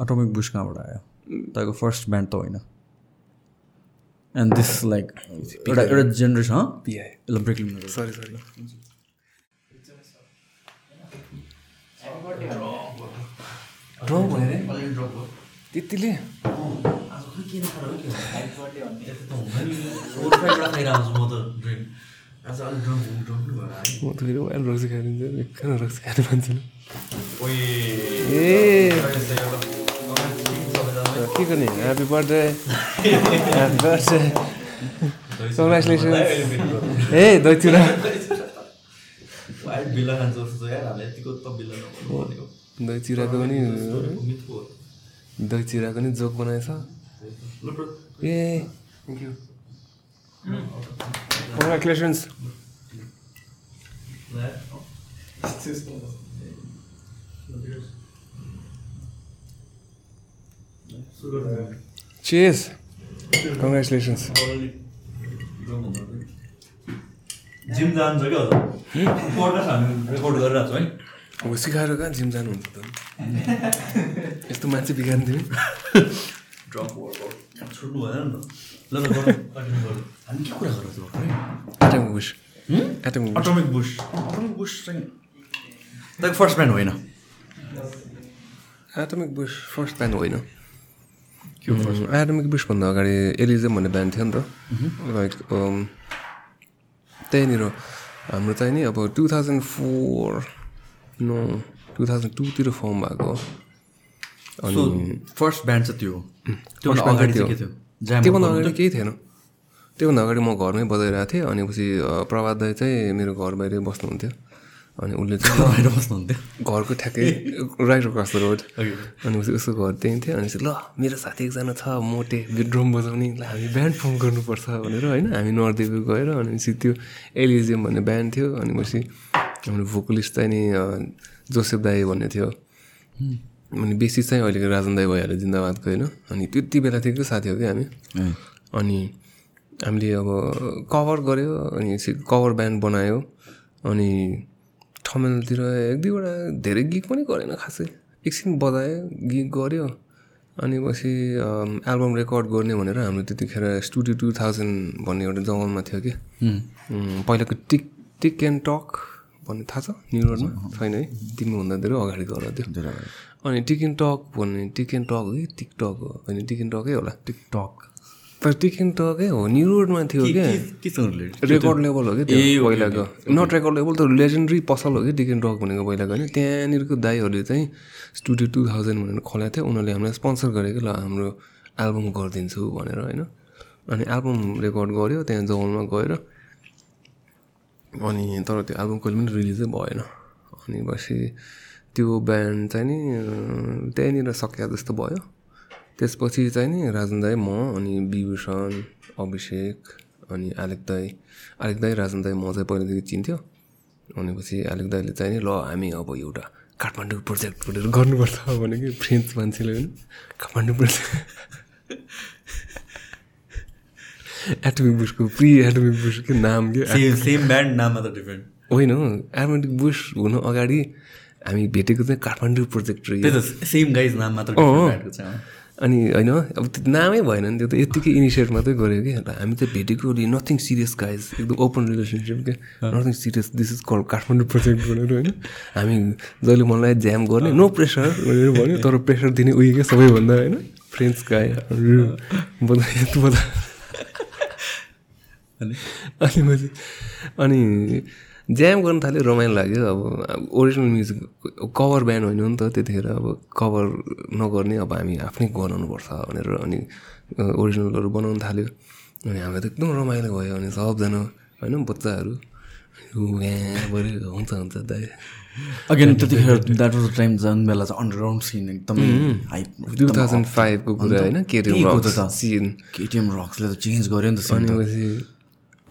अटोमिक बुस कहाँबाट आयो? तपाईँको फर्स्ट ब्यान्ड त होइन। एन्ड दिस लाइक एउटा एउटा जेनेरेसन सरी सरी ड्रप भयो त्यतिले? म त फेरि वाइल्ड रक्सी खाइदिन्छु बेकार रक्सी खाने मान्छेले। ए। के गर्ने happy birthday happy birthday congratulation ए दैचुरा दही चिराको पनि दही चिराको पनि जोक बनाएछ ए थ्याङ्क यू चेस कङ्ग्रेचुलेसन्स जिम जान्छ क्या पड्कास हामी रेकर्ड गरिरहेको छ है। अब सिकाएर कहाँ जिम जानुहुन्छ त यस्तो मान्छे बिगार्नु तिमी ड्रप वर्कआउट छुट्नु भएन नि त। ल ल कन्टिन्यू गरौँ हामी के कुरा गरेर छौँ एटम बुस एटम बुस अटोमिक बुस अटोमिक बुस चाहिँ तपाईँको फर्स्ट ब्यान्ड होइन। एटमिक बुस फर्स्ट ब्यान्ड होइन। एटमिक बुसभन्दा अगाडि एलिजम भन्ने ब्यान्ड थियो नि त लाइक त्यहीँनिर हाम्रो चाहिँ नि अब two thousand four no two thousand टूतिर form भएको। अनि फर्स्ट ब्यान्ड चाहिँ त्यो त्योभन्दा अगाडि के त्योभन्दा अगाडि केही थिएन त्योभन्दा अगाडि म घरमै बजाइरहेको थिएँ अनि पछि प्रभात दाई चाहिँ मेरो घर बाहिरै बस्नुहुन्थ्यो अनि उसले घरको ठ्याक्कै राइट अक्रस द रोड अनि उसको घर त्यहीँ थियो अनि ल मेरो साथी एकजना छ मोटे ड्रम बजाउने ल हामी ब्यान्ड फर्म गर्नुपर्छ भनेर होइन हामी नर्देवी गएर अनि पछि त्यो एलिजियम भन्ने ब्यान्ड थियो अनि पछि हाम्रो भोकलिस्ट चाहिँ नि जोसेफ दाई भन्ने थियो। अनि बेसी चाहिँ अहिलेको राजन दाई भइहाल्यो जिन्दाबादको होइन अनि त्यति बेलादेखिको साथी हो कि हामी। अनि हामीले अब कभर गऱ्यो अनि कभर ब्यान्ड बनायो। अनि ठमेलतिर एक दुईवटा धेरै गीत पनि गरेन खासै। एकछिन बजायो गीत गऱ्यो अनि पछि एल्बम रेकर्ड गर्ने भनेर हाम्रो त्यतिखेर स्टुडियो टु थाउजन्ड भन्ने एउटा जङ्गलमा थियो कि। पहिलाको टिक टिक एन्ड टक भन्ने थाहा छ? न्यु रोडमा छैन है? तिमीभन्दा धेरै अगाडि गएर थियो अनि टिक एन्ड टक भन्ने टिक एन्ड टक हो कि? टिकटक हो। होइन टिक एन्ड टकै होला। टिकटक तर टिकेन टकै हो न्यु रोडमा थियो क्या रेकर्ड लेभल हो कि त्यो? पहिलाको। नट रेकर्ड लेभल तर लेजेन्डरी पसल हो कि डिकेन रक भनेको पहिलाको होइन? त्यहाँनिरको दाईहरूले चाहिँ स्टुडियो टु थाउजन्ड भनेर खोलाएको थियो। उनीहरूले हामीलाई स्पोन्सर गरेको ल हाम्रो एल्बम गरिदिन्छु भनेर होइन? अनि एल्बम रेकर्ड गऱ्यो त्यहाँ जौलमा गएर। अनि तर त्यो एल्बम कहिले पनि रिलिजै भएन। अनि पछि त्यो ब्यान्ड चाहिँ नि त्यहीँनिर सकिया जस्तो भयो। त्यसपछि चाहिँ नि राजन दाई म अनि विभूषण अभिषेक अनि आलेक दाई। आलेक दाई राजन दाई म चाहिँ पहिलादेखि चिन्थ्यो। भनेपछि आलेक दाईले चाहिँ नि ल हामी अब एउटा काठमाडौँ प्रोजेक्ट भनेर गर्नुपर्छ भने कि फ्रेन्च मान्छेले होइन काठमाडौँ प्रोजेक्ट एटोमिक बुसको प्रि एटोमिक बुसको नाम के? सेम ब्यान्ड नाम मात्र डिफ्रेन्ट होइन हो एटोमिक बुस हुनु अगाडि हामी भेटेको चाहिँ काठमाडौँ प्रोजेक्ट त सेम गाइज नाम मात्र अनि होइन अब त्यो नामै भएन नि त्यो त यत्तिकै इनिसिएट मात्रै गऱ्यो कि। अन्त हामी त भेटेको नथिङ सिरियस गाइज एकदम ओपन रिलेसनसिप के। Nothing serious this is call Kathmandu project भनेर होइन। हामी जहिले मनलाई ज्याम गर्ने नो प्रेसर भनेर भन्यो तर प्रेसर दिने उयो क्या सबैभन्दा होइन। फ्रेन्ड्स गाई बता अनि? अनि ज्याम गर्न थाल्यो रमाइलो लाग्यो। अब ओरिजिनल म्युजिक कभर ब्यान्ड होइन नि त त्यतिखेर अब कभर नगर्ने अब हामी आफ्नै बनाउनुपर्छ भनेर अनि ओरिजिनलहरू बनाउनु थाल्यो। अनि हामीलाई त एकदम रमाइलो भयो अनि सबजना होइन बच्चाहरू। हुन्छ हुन्छ दाइ। अगेन त्यतिखेर द्याट वाज टाइम झन् बेला चाहिँ अन्डरग्राउन्ड सिन एकदमै टु थाउजन्ड फाइभको कुरा होइन केटिएम रक्स सिन केटिएम रक्सले त। चेन्ज गर्यो नि त सिन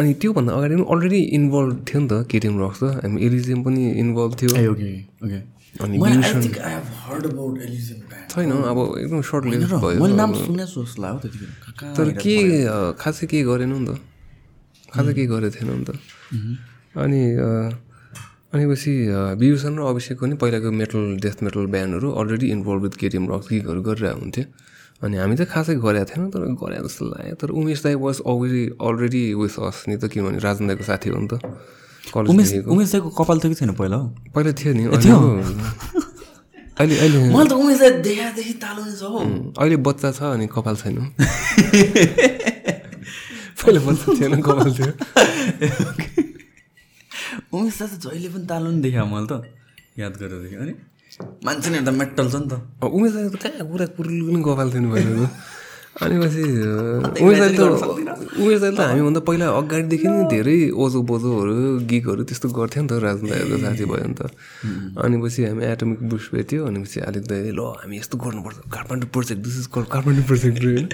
अनि त्योभन्दा अगाडि पनि अलरेडी इन्भल्भ थियो नि त केटिएम रक्स त। हामी एलिजियम पनि इन्भल्भ थियो। अनि छैन अब एकदम सर्ट लिभ भयो। तर के खासै केही गरेन नि त? खासै केही गरेको थिएन नि त? अनि अनि पछि विभूषण र अभिषेकको नि पहिलाको metal death metal ब्यान्डहरू already involve with KTM rocks गिगहरू गरिरहेको हुन्थ्यो। अनि हामी चाहिँ खासै गरेको थिएन तर गरे जस्तो लाग्यो तर उमेश दाई was already already with us नि त किनभने राजन दाईको साथी हो नि त उमेश उमेश दाईको कपाल थियो कि थिएन पहिला हौ पहिला थियो नि अहिले अहिले मैले त उमेश दाई देखादेखि तालुने छ हौ अहिले बच्चा छ अनि कपाल छैन पहिला बच्चा थिएन कपाल थियो उमेश दाई त जहिले पनि तालुने देखा मैले त याद गरेदेखि अनि मान्छे नि एउटा मेटल छ नि त। उमेश त कहाँ कुरा कुरुल पनि पहिला त अनि पछि उमेश दाइ त उमेश दाइ त हामीभन्दा पहिला अगाडिदेखि नै धेरै ओजो बोजोहरू गिगहरू त्यस्तो गर्थ्यो नि त राजन दाईहरूको साथी भयो नि त अनि पछि हामी एटोमिक बुस भेट्यो अनि पछि अलिक दाइ ल हामी यस्तो गर्नुपर्छ Kathmandu project this is call Kathmandu project होइन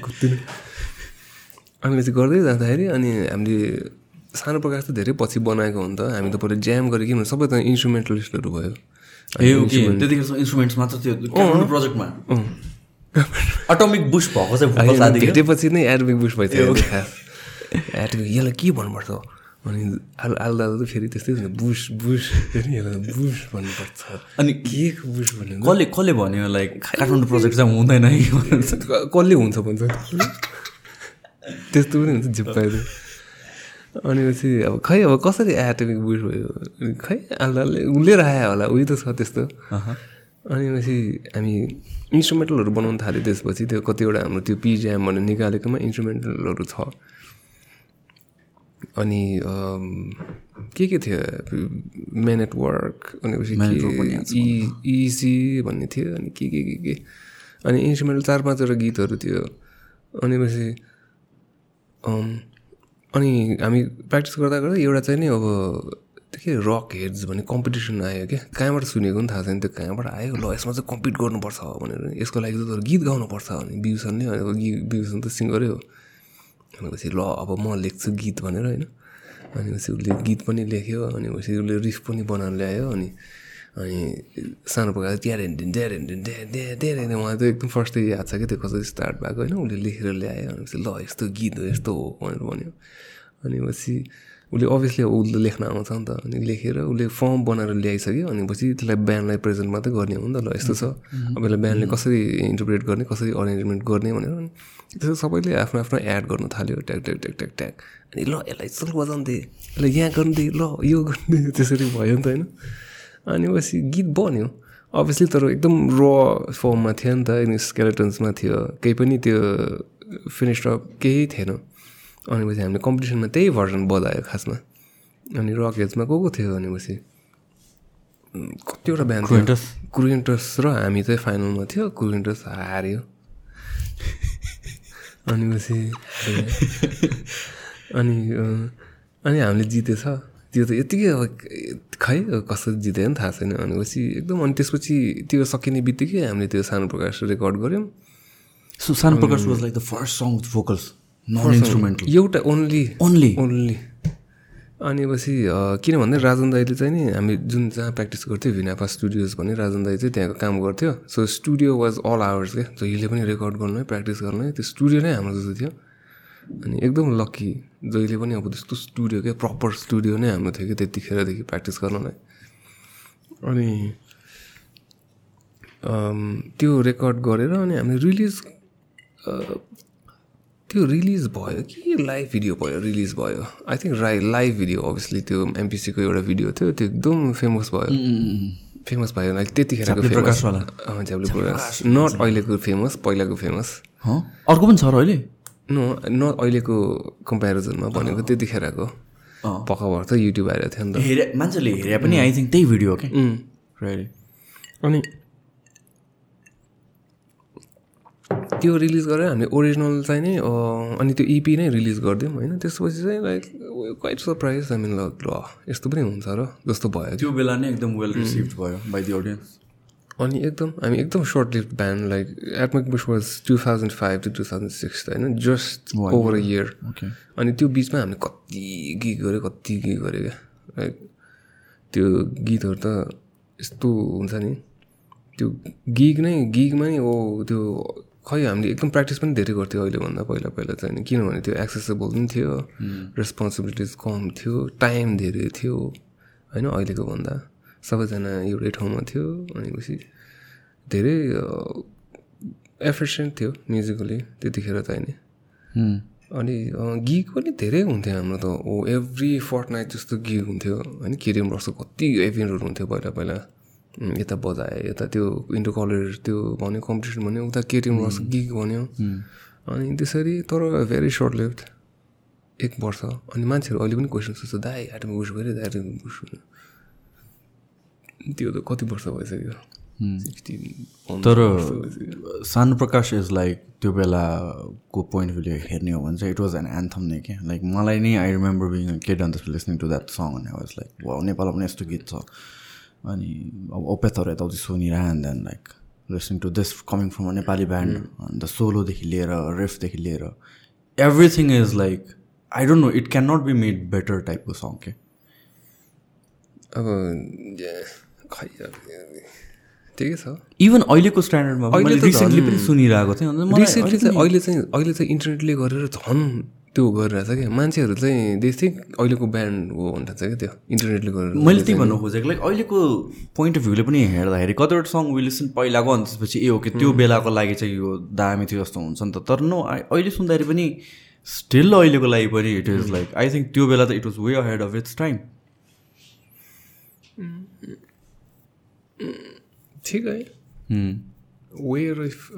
अनि पछि गर्दै जाँदाखेरि अनि हामीले सानो प्रकाश त धेरै पछि बनाएको हो नि त हामी त पहिला ज्याम गरेँ किनभने सबै त इन्स्ट्रुमेन्टलिस्टहरू भयो ए ओके. त्यतिखेर इन्स्ट्रुमेन्ट्स मात्र थियो काठमाडौँ प्रोजेक्टमा अटोमिक बुस भएको चाहिँ भेटेपछि नै एटोमिक बुस भइसक्यो खास एटोमिक यसलाई के भन्नुपर्छ? अनि आलु आलु दादा त फेरि त्यस्तै हुन्छ। बुस बुस यसलाई बुस भन्नुपर्छ। अनि के बुस भन्नु कसले कसले भन्यो? लाइक काठमाडौँ प्रोजेक्ट चाहिँ हुँदैन है। कसले हुन्छ भन्छ? त्यस्तो पनि हुन्छ जिप्पाइदियो अनि पछि अब खै अब कसरी एटोमिक बुस भयो? खै आलुदाले उसले राखेको होला उही त छ त्यस्तो। अनि पछि हामी इन्स्ट्रुमेन्टलहरू बनाउनु थाल्यो त्यसपछि त्यो कतिवटा हाम्रो त्यो पिज्याम भनेर निकालेकोमा इन्स्ट्रुमेन्टलहरू छ। अनि के के थियो? मेन एट वर्क अनि पछि इजी भन्ने थियो अनि के के के के? अनि इन्स्ट्रुमेन्टल चार पाँचवटा गीतहरू थियो। अनि पछि अनि हामी प्र्याक्टिस गर्दा गर्दा एउटा चाहिँ नि अब त्यो के रक हेड्स भन्ने कम्पिटिसन आयो क्या। कहाँबाट सुनेको पनि थाहा छैन। त्यो कहाँबाट आयो? ल यसमा चाहिँ कम्पिट गर्नुपर्छ भनेर। यसको लागि तर गीत गाउनुपर्छ भने बिउसनले अब गी बिउसन त सिङ्गरै हो भनेपछि ल अब म लेख्छु गीत भनेर होइन। अनि पछि उसले गीत पनि लेख्यो अनि पछि उसले रिफ पनि बनाएर ल्यायो अनि अनि सानो प्रकार ट्यारेन ट्यारेन ट्यारेन मलाई त एकदम फर्स्टै याद छ कि त्यो कसरी स्टार्ट भएको होइन उसले लेखेर ल्यायो अनि पछि ल यस्तो गीत हो यस्तो हो भनेर भन्यो। अनि पछि उसले अभियसली उसले लेख्न आउँछ नि त अनि लेखेर उसले फर्म बनाएर ल्याइसक्यो अनि पछि त्यसलाई ब्यान्डलाई प्रेजेन्ट मात्रै गर्ने हो नि त ल यस्तो छ। अब यसलाई ब्यान्डले कसरी इन्टरप्रेट गर्ने कसरी अरेन्जमेन्ट गर्ने भनेर अनि त्यसो सबैले आफ्नो आफ्नो एड गर्नु थाल्यो ट्याक ट्याक ट्याक ट्याक ट्याक। अनि ल यसलाई चल बजाउँदै यसलाई यहाँ गर्दै ल यो गर्दै त्यसरी भयो नि त होइन। अनि पछि गीत बन्यो अभियसली तर एकदम र फर्ममा थियो नि त अनि स्केलेटन्समा थियो। केही पनि त्यो फिनिस्ड अप केही थिएन। अनि पछि हामीले कम्पिटिसनमा त्यही भर्जन बजायो खासमा। अनि रकेट्समा को को थियो भनेपछि कतिवटा बिहान? क्रुएन्टस र हामी चाहिँ फाइनलमा थियो। क्रुएन्टस हार्यो। अनि पछि अनि अनि हामीले जितेछ। त्यो त यतिकै अब खै कसरी जित्यो नि थाहा छैन भनेपछि एकदम अनि त्यसपछि त्यो सकिने बित्तिकै हामीले त्यो सानो प्रकाश रेकर्ड गऱ्यौँ। सो सानो Prakash was like the first song with vocals none instrumental एउटा ओन्ली ओन्ली ओन्ली अनि पछि किन भन्दा राजन दाईले चाहिँ नि हामी जुन जहाँ प्र्याक्टिस गर्थ्यो भिनापा स्टुडियोज भन्ने राजन दाई चाहिँ त्यहाँको काम गर्थ्यो। So studio was all hours क्या। जहिले पनि रेकर्ड गर्नु है प्र्याक्टिस गर्नु है। त्यो स्टुडियो नै हाम्रो जस्तो थियो। अनि एकदम लक्की जहिले पनि अब त्यस्तो स्टुडियो क्या प्रपर स्टुडियो नै हाम्रो थियो कि त्यतिखेरदेखि प्र्याक्टिस गर्नलाई अनि त्यो रेकर्ड गरेर अनि हामीले रिलिज त्यो रिलिज भयो कि लाइभ भिडियो भयो रिलिज भयो। आई थिङ्क राइ लाइभ भिडियो अभियसली त्यो एमपिसीको एउटा भिडियो थियो त्यो एकदम फेमस भयो। फेमस भयो लाइक त्यतिखेरको फेमस नट अहिलेको फेमस पहिलाको फेमस हँ? अर्को पनि छ र अहिले? नो न अहिलेको कम्पेरिजनमा भनेको त्यतिखेरको पक्का भएर त युट्युब आएर थियो नि त। हेरे मान्छेले हेरे पनि आई थिङ्क त्यही भिडियो हो क्या। अनि त्यो रिलिज गरेर हामीले ओरिजिनल चाहिँ नै अनि त्यो इपी नै रिलिज गरिदिउँ होइन? त्यसपछि चाहिँ like quite surprise I mean ल ल यस्तो पनि हुन्छ र जस्तो भयो। त्यो बेला नै एकदम वेल रिसिभ भयो बाई दि अडियन्स अनि एकदम हामी एकदम short live band like Atomic Bush was two thousand five to two thousand six होइन जस्ट ओभर अ इयर अनि त्यो बिचमा हामीले कति गीत गऱ्यो कति गीत गऱ्यो क्या लाइक त्यो गीतहरू त यस्तो हुन्छ नि। त्यो गिग नै गिगमा नै ओ त्यो खै हामीले एकदम प्र्याक्टिस पनि धेरै गर्थ्यो अहिलेभन्दा पहिला पहिला चाहिँ नि। किनभने त्यो एक्सेसेबल पनि थियो रेस्पोन्सिबिलिटिज कम थियो टाइम धेरै थियो होइन अहिलेको भन्दा। सबैजना एउटै ठाउँमा थियो भनेपछि धेरै एफिसियन्ट थियो म्युजिकली त्यतिखेर चाहिँ नि अनि गिग पनि धेरै हुन्थ्यो हाम्रो त। ओ एभ्री फोर्ट नाइट जस्तो गिग हुन्थ्यो। होइन केटिएम रक्सको कति इभेन्टहरू हुन्थ्यो पहिला पहिला। यता बजाए यता त्यो इन्टर कलेज त्यो भन्यो कम्पिटिसन भन्यो उता केटिएम रक्स गिग भन्यो। अनि त्यसरी तर भेरी सर्ट लिफ्ट एक वर्ष। अनि मान्छेहरू अहिले पनि क्वेसन सोध्छ दाइ एटम बुस गऱ्यो दाइ एटम बुस भन्यो त्यो त कति वर्ष भइसक्यो? तर सानो प्रकाश इज लाइक त्यो बेलाको पोइन्ट अफ भ्यू हेर्ने हो भने चाहिँ इट वाज एन एन्थम नै क्या। लाइक मलाई नै I remember being kid and listening to that song अनि वाज लाइक वा नेपालमा पनि यस्तो गीत छ। अनि अब ओपेथहरू यताउति सुनिरह and then like listening to this coming from a Nepali band अन्त सोलोदेखि लिएर रिफदेखि लिएर everything is like I don't know it can not be made better टाइपको सङ के अब खै ठिकै छ। इभन अहिलेको स्ट्यान्डर्डमा मैले रिसेन्टली पनि सुनिरहेको थिएँ। रिसेन्टली चाहिँ अहिले चाहिँ अहिले चाहिँ इन्टरनेटले गरेर झन् त्यो गरिरहेछ क्या। मान्छेहरू चाहिँ थिङ्क अहिलेको ब्यान्ड हो भनेर चाहिँ क्या त्यो। इन्टरनेटले गरेर मैले त्यही भन्नु खोजेको लाइक अहिलेको पोइन्ट अफ भ्यूले पनि हेर्दाखेरि कतिवटा सङ विलिसन पहिलाको अनि त्यसपछि ए हो कि त्यो बेलाको लागि चाहिँ यो दामी थियो जस्तो हुन्छ नि त। तर नो अहिले सुन्दाखेरि पनि स्टिल अहिलेको लागि पनि it is like I think त्यो बेला त it was way ahead of its time ठिक है। Way of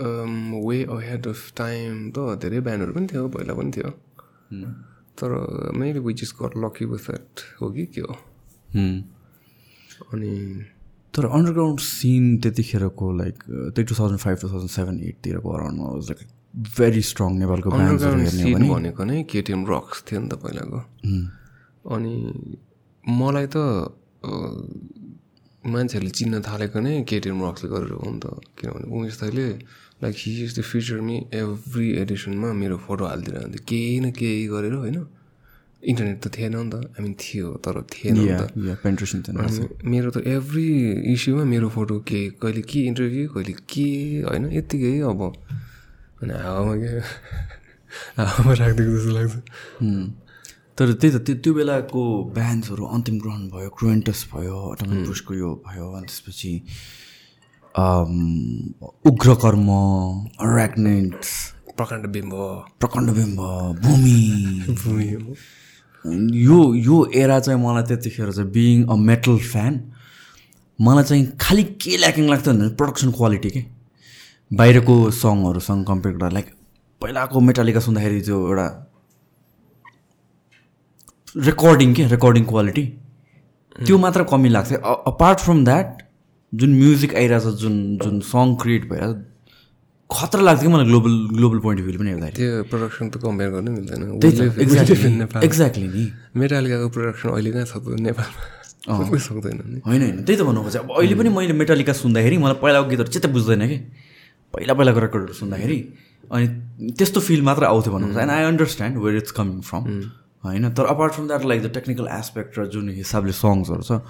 way ahead of time त धेरै ब्यान्डहरू पनि थियो पहिला पनि थियो। तर मैले which is got lucky with that हो कि के हो? अनि तर अन्डरग्राउन्ड सिन त्यतिखेरको लाइक त्यही two thousand five two thousand seven एटतिरको अराउन्डमा लाइक भेरी स्ट्रङ नेपालको सिन भने। भनेको नै केटिएम रक्स थियो नि त पहिलाको। अनि मलाई त मान्छेहरूले चिन्न थालेको नै केटिएम रक्सले गरेर हो नि त। किनभने उमेश दाइले like he is the feature me every एडिसनमा मेरो फोटो हालिदिइरहन्थ्यो केही न केही गरेर होइन। इन्टरनेट त थिएन नि त। आई मिन थियो तर थिएन मेरो त एभ्री इस्युमा मेरो फोटो के कहिले के इन्टरभ्यू कहिले के होइन यत्तिकै अब। अनि हावामा के हावामा राखिदिएको जस्तो लाग्छ। तर त्यही त त्यो त्यो बेलाको ब्यान्ड्सहरू अन्तिम ग्रहण भयो क्रुएन्टस भयो अटोमिक पुसको यो भयो अनि त्यसपछि उग्रकर्म ऱ्याग्नेन्ट्स प्रकाण्ड बिम्ब। प्रकण्ड बिम्ब भूमि। भूमि यो यो एरा चाहिँ मलाई त्यतिखेर चाहिँ बिङ अ मेटल फ्यान मलाई चाहिँ खालि के ल्याकिङ लाग्थ्यो भने प्रडक्सन क्वालिटी के? बाहिरको सङहरूसँग कम्पेयर गर्दा लाइक पहिलाको मेटालिका सुन्दाखेरि त्यो एउटा रेकर्डिङ के रेकर्डिङ क्वालिटी त्यो मात्र कमी लाग्छ अपार्ट फ्रम द्याट जुन म्युजिक आइरहेछ जुन जुन सङ क्रिएट भएर खतरा लाग्छ कि मलाई global global point of view पनि हेर्दाखेरि। त्यो प्रडक्सन त कम्पेयर गर्नै मिल्दैन। त, एक्ज्याक्टली नि। मेटालिकाको प्रडक्सन अहिले कहाँ छ त नेपालमा। सक्दैन होइन होइन। त्यही त भन्नु खोजेँ अब अहिले पनि मैले मेटालिका सुन्दाखेरि मलाई पहिलाको गीतहरू चित्त बुझ्दैन कि। पहिला पहिलाको रेकर्डहरू सुन्दाखेरि अनि त्यस्तो फिल मात्र आउँथ्यो भन्नु खोज्छ and I understand where it's coming from होइन? तर apart from that like the technical aspect र जुन हिसाबले सङ्ग्सहरू छ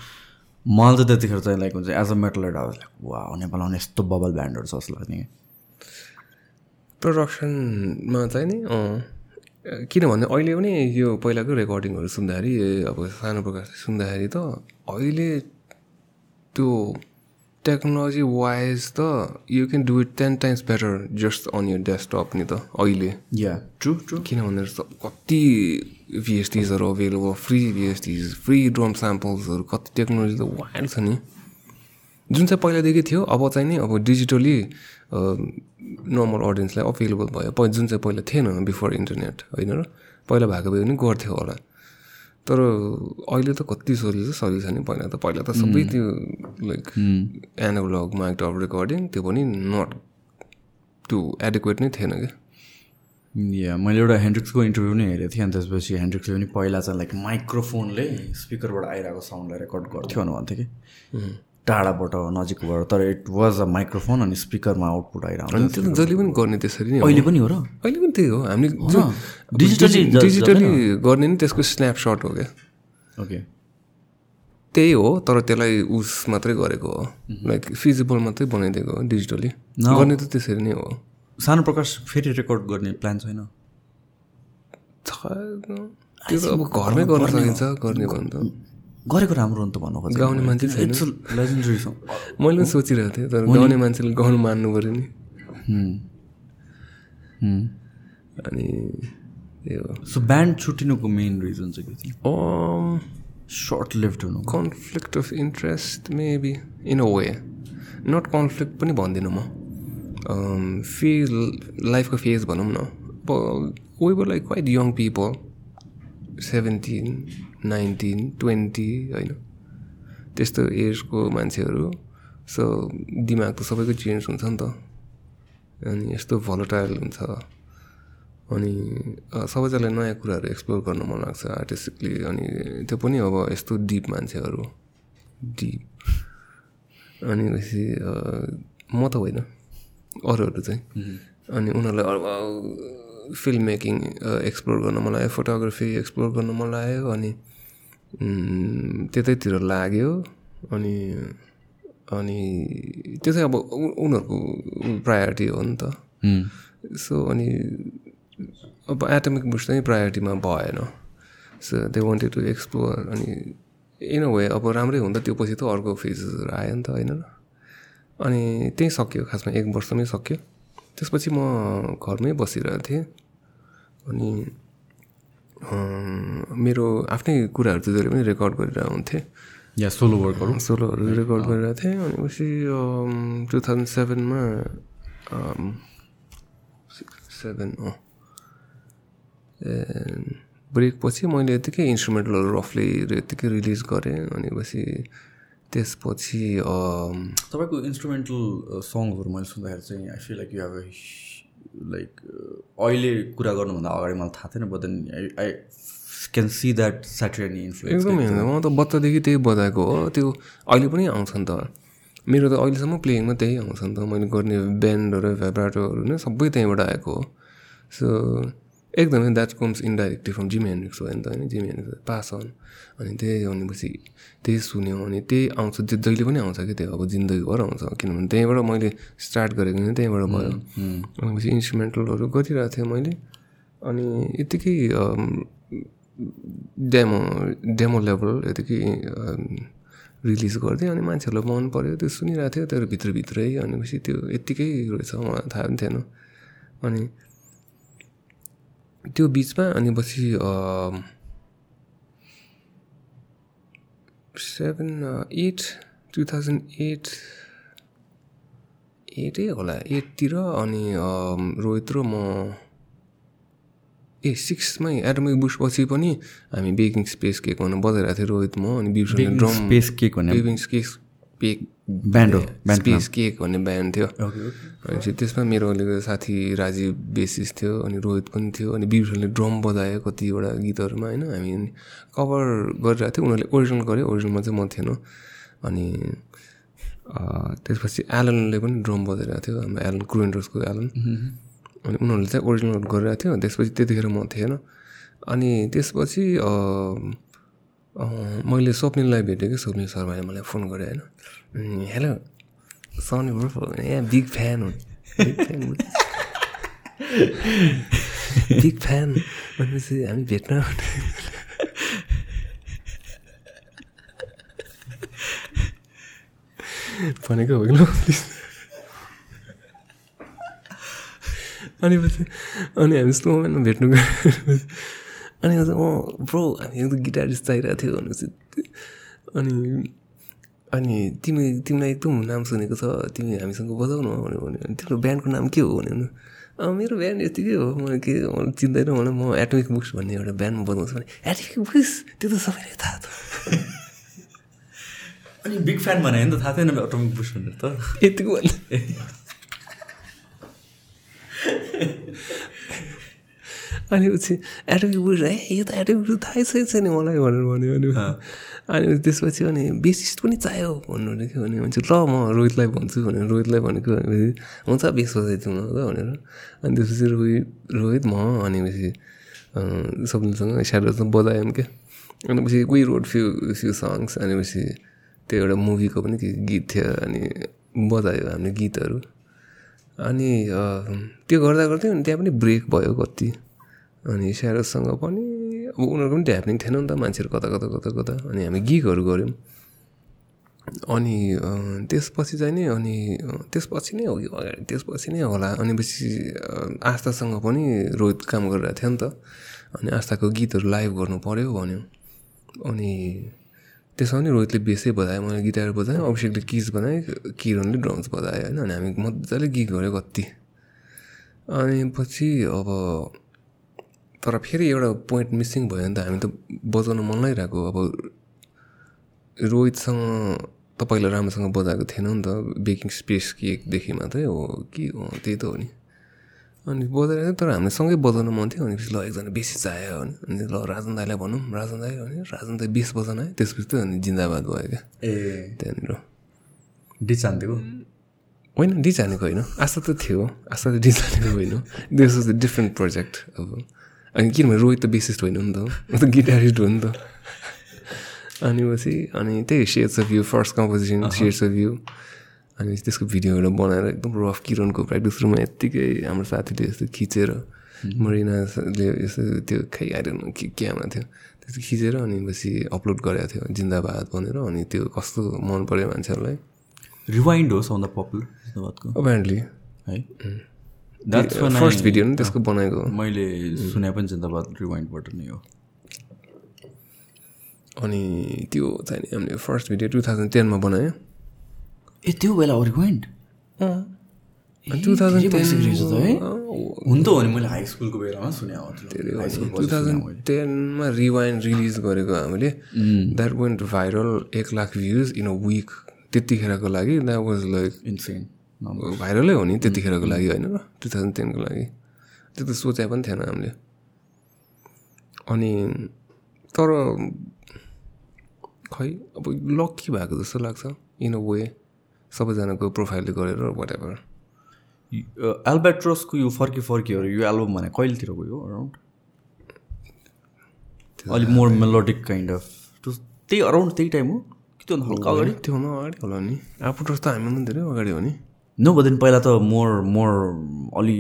मलाई चाहिँ त्यतिखेर चाहिँ लाइक हुन्छ एज अ मेटल लाइक वा नेपालमा पनि यस्तो बबल ब्यान्डहरू छ जस्तो कि प्रडक्सनमा चाहिँ नि किनभने अहिले पनि यो पहिलाको रेकर्डिङहरू सुन्दाखेरि अब सानो प्रकाश सुन्दाखेरि त अहिले त्यो टेक्नोलोजी वाइज त you can do it ten times better just on your desktop नि त अहिले। या ट्रु ट्रु किनभने स- कति भिएसटिजहरू available free VSTs free drum स्याम्पल्सहरू कति टेक्नोलोजी त वाइल्ड छ नि। जुन चाहिँ पहिलादेखि थियो अब चाहिँ नि अब डिजिटली नर्मल अडियन्सलाई अभाइलेबल भयो। जुन चाहिँ पहिला थिएन बिफोर इन्टरनेट होइन र? पहिला भएको भए पनि गर्थ्यो होला। तर अहिले त कति सजिलो छ सजिलो छ नि पहिला त पहिला त सबै त्यो like analog mic of recording त्यो पनि नट त्यो एडिक्वेट नै थिएन क्या। या मैले एउटा हेन्ड्रिक्सको इन्टरभ्यू पनि हेरेको थिएँ अनि त्यसपछि हेन्ड्रिक्सले पनि पहिला चाहिँ लाइक माइक्रोफोनले स्पिकरबाट आइरहेको साउन्डलाई रेकर्ड गर्थ्यो भनेर भन्थ्यो कि। टाढाबाट नजिकबाट तर इट वाज अ माइक्रोफोन अनि स्पिकरमा आउटपुट आइरहन्छ अनि त्यो त जहिले पनि गर्ने त्यसरी नै हो। अहिले पनि हो र? अहिले पनि त्यही हो। हामीले ज- डिजिटली गर्ने नि त्यसको स्न्यापसट हो क्या। ओके त्यही हो तर त्यसलाई उस मात्रै गरेको हो। लाइक फिजिबल मात्रै बनाइदिएको हो डिजिटली गर्ने त त्यसरी नै हो। सानो प्रकाश फेरि रेकर्ड गर्ने प्लान छैन। त्यो त अब घरमै गर्न सकिन्छ गर्ने भने त। गरेको राम्रो हो नि त भन्नु खोजेँ गाउने मान्छे छैन? लेजेन्डरी सङ मैले पनि सोचिरहेको थिएँ तर गाउने मान्छेले गाउनु मान्नु पऱ्यो नि। अनि त्यही हो। सो ब्यान्ड छुट्टिनुको मेन रिजन चाहिँ के थियो? सर्ट लिफ्ट हुनु। Conflict of interest maybe in a way not conflict पनि भन्दिनँ म। फेज लाइफको फेज भनौँ न। We were like quite young people seventeen nineteen twenty होइन। त्यस्तो एजको मान्छेहरू। सो दिमाग त सबैको चेन्ज हुन्छ नि त। अनि यस्तो भलटाइल हुन्छ। अनि सबैजनालाई नयाँ कुराहरू एक्सप्लोर गर्न मन लाग्छ आर्टिस्टिकली अनि त्यो पनि अब यस्तो डिप मान्छेहरू। डिप अनि पछि म त होइन। अरूहरू चाहिँ। अनि उनीहरूलाई फिल्म मेकिङ एक्सप्लोर गर्न मन लाग्यो फोटोग्राफी एक्सप्लोर गर्न मन लाग्यो अनि त्यतैतिर लाग्यो अनि अनि त्यो चाहिँ अब उनीहरूको प्रायोरिटी हो नि त। सो अनि अब एटमिक बुस्ट चाहिँ प्रायोरिटीमा भएन। So they wanted to explore अनि इन अ वे अब राम्रै हुँदा त्यो पछि त अर्को फेजेसहरू आयो नि त होइन? र अनि त्यही सक्यो खासमा एक वर्षमै सक्यो। त्यसपछि म घरमै बसिरहेको थिएँ। अनि मेरो आफ्नै कुराहरू चाहिँ जहिले पनि रेकर्ड गरेर हुन्थेँ। या सोलो वर्कहरू? सोलोहरू रेकर्ड गरिरहेको थिएँ। अनि पछि टु थाउजन्ड सेभेनमा सेभेन अँ ब्रेक पछि मैले यतिकै इन्स्ट्रुमेन्टलहरू रफली यतिकै रिलिज गरेँ। अनि पछि त्यसपछि तपाईँको इन्स्ट्रुमेन्टल सङ्ग्सहरू मैले सुन्दाखेरि चाहिँ I feel like you have like अहिले कुरा गर्नुभन्दा अगाडि मलाई थाहा थिएन but then I can see that Satriani influence एकदमै म त बच्चादेखि त्यही बजाएको हो। त्यो अहिले पनि आउँछ नि त। मेरो त अहिलेसम्म प्लेइङमा त्यही आउँछ नि त। मैले गर्ने ब्यान्डहरू भ्याब्राटोहरू नै सबै त्यहीँबाट आएको हो। सो एकदमै that comes indirectly from Jimi Hendrix भयो नि त होइन जिम हेन्ड्रिक्स पास अन अनि त्यही भनेपछि त्यही सुन्यो अनि त्यही आउँछ त्यो जहिले पनि आउँछ कि त्यो अब जिन्दगीभर आउँछ किनभने त्यहीँबाट मैले स्टार्ट गरेको नि त्यहीँबाट भयो भनेपछि इन्स्ट्रुमेन्टलहरू गरिरहेको थिएँ मैले अनि यत्तिकै डेमो डेमो लेभल यतिकै रिलिज गरिदिएँ अनि मान्छेहरूलाई मन पऱ्यो त्यो सुनिरहेको थियो त्यो भित्रभित्रै भनेपछि त्यो यत्तिकै रहेछ मलाई थाहा पनि थिएन अनि त्यो बिचमा अनि पछि seven eight two thousand eight एटै होला एटतिर अनि रोहित र म ए सिक्समै एटमिक बुसपछि पनि हामी बेकिङ स्पेस केक भनेर बजाइरहेको थियो रोहित म अनि बिर्सनले ड्रम स्पेस केक भन्ने बेकिङ केक पेक ब्यान्ड हो स्पेस केक भन्ने ब्यान्ड थियो। अनि चाहिँ त्यसमा मेरो अलिकति साथी राजीव बेसिस थियो अनि रोहित पनि थियो अनि बिर्सनले ड्रम बजायो कतिवटा गीतहरूमा होइन? हामी कभर गरिरहेको थियो। उनीहरूले ओरिजिनल गऱ्यो ओरिजिनलमा चाहिँ म थिएन। अनि त्यसपछि एलनले पनि ड्रम बजाइरहेको थियो हाम्रो एलन क्रुएन्डर्सको एलन अनि उनीहरूले चाहिँ ओरिजिनल गरिरहेको थियो। त्यसपछि त्यतिखेर म थिएन। अनि त्यसपछि मैले स्वप्निललाई भेटेँ कि स्वप्निल शर्माले मलाई फोन गरेँ होइन? "उम्, hello Sunny bro a big fan हो बिग फ्यान हो। भनेपछि हामी भेट्न भनेको होइन अनि पछि अनि हामी यस्तो भेट्नु गयो। अनि अँ ब्रो हामी एकदम गिटारिस्ट चाहिरहेको थियो भनेपछि अनि अनि तिमी तिमीलाई एकदम नाम सुनेको छ तिमी हामीसँग बजाउनु भन्यो भने तिम्रो ब्यान्डको नाम के हो भन्यो मेरो ब्यान्ड यतिकै हो? मलाई के मलाई चिन्दैन मलाई म एटमिक बुक्स भन्ने एउटा ब्यान्ड बजाउँछु भने एटमिक बुक्स त्यो त सबैलाई थाहा छ। अनि बिग फ्यान भने नि त थाहा थिएन अटोमिक बुस भनेर त। यतिको भन्दा। अनि पछि एटमिक बुक्स है यो त एटमिक बुक्स थाहै छैन छैन मलाई भनेर भन्यो अनि अनि त्यसपछि अनि बेसिस्ट पनि चाहियो भन्नु थियो. भने भन्छ ल म रोहितलाई भन्छु भनेर रोहितलाई भनेको भनेपछि हुन्छ बेस बजाइदिउँ न ल भनेर। अनि त्यसपछि रोहित रोहित म अनि पछि सबैसँग स्याडोसँग बजायौँ क्या। अनि पछि we wrote few few songs अनि पछि त्यो एउटा मुभीको पनि गीत थियो अनि बजायो हामीले गीतहरू। अनि त्यो गर्दा गर्दै अनि त्यहाँ पनि ब्रेक भयो कति। अनि स्यारोसँग पनि अब उनीहरूको पनि ढ्याप्निङ थिएन नि त मान्छेहरू कता कता कता कता। अनि हामी गिगहरू गऱ्यौँ। अनि त्यसपछि चाहिँ नि अनि त्यसपछि नै हो कि अगाडि? त्यसपछि नै होला। अनि पछि आस्थासँग पनि रोहित काम गरिरहेको थियो नि त। अनि आस्थाको गीतहरू लाइभ गर्नु पऱ्यो भन्यो। अनि त्यसमा पनि रोहितले बेसै बजायो मैले गिटार बजाएँ अभिषेकले किज बनाएँ किरणले ड्रम्स बजायो होइन? अनि हामी मजाले गीत गऱ्यो कति अनि पछि अब तर फेरि एउटा पोइन्ट मिसिङ भयो नि त हामी त बजाउनु मन लागिरहेको अब रोहितसँग त पहिला राम्रोसँग बजाएको थिएन नि त बेकिङ स्पेस केकदेखि मात्रै हो कि हो त्यही त हो नि। अनि बजाएर तर हामीले सँगै बजाउनु मन थियो अनि पछि ल एकजना बेसी चाहियो भने। अनि ल राजन दाईलाई भनौँ राजन दाई भने राजन दाई बेस बजाउन आयो त्यसपछि त अनि जिन्दाबाद भयो क्या। ए। त्यहाँनिर। डिचान्थेको होइन डिजानेको होइन। आशा त थियो आशा त डिजानेको होइन। This was a different project अब। अनि किनभने रोहित त बेसिस्ट होइन नि त म त गिटारिस्ट हो नि त। अनि पछि अनि त्यही shares of you first composition shares of you अनि त्यसको भिडियोहरू बनाएर एकदम रफ किरणको प्र्याक्टिस रुममा यत्तिकै हाम्रो साथीले यस्तो खिचेर मरिनाले यस्तो त्यो खै आइरहनु के क्यामा थियो। त्यस्तो खिचेर अनि पछि अपलोड गरेको थियो जिन्दाबाद भनेर। अनि त्यो कस्तो मन पऱ्यो मान्छेहरूलाई। रिवाइन्ड हो सबभन्दा पपुलर जिन्दाबादको। अपेरेन्टली है। फर्स्ट भिडियो नि त्यसको बनाएको। मैले सुने पनि जिन्दाबाद रिवाइन्डबाट नै हो। अनि त्यो चाहिँ नि हामीले फर्स्ट भिडियो टु थाउजन्ड टेनमा बनायो। ए त्यो बेला हो रिवाइन्ड टु थाउजन्ड हुन त हो? नि मैले हाई स्कुलको बेलामा सुने टु थाउजन्ड टेनमा रिवाइन्ड रिलिज गरेको हामीले। द्याट वेन्ट भाइरल एक lakh views in a week त्यतिखेरको लागि द्याट वाज लाइक इन्सेन भाइरलै हो नि त्यतिखेरको लागि होइन र टु थाउजन्ड टेनको लागि। त्यो त सोचे पनि थिएन हामीले। अनि तर खै अब लक्की भएको जस्तो लाग्छ। इन अ वे सबैजनाको प्रोफाइलले गरेर वाट एभर एल्बेट्रोसको यो फर्की फर्कीहरू यो एल्बम भने कहिलेतिर गयो अराउन्ड अलिक मोर मेलोडिक काइन्ड अफ त्यही अराउन्ड त्यही टाइम हो? कि त्यो हल्का अगाडि? त्योभन्दा अगाडि होला नि। एल्बर्ट्रोस त हामीभन्दा धेरै अगाडि हो नि। नो बदेन पहिला त मोर मोर अलि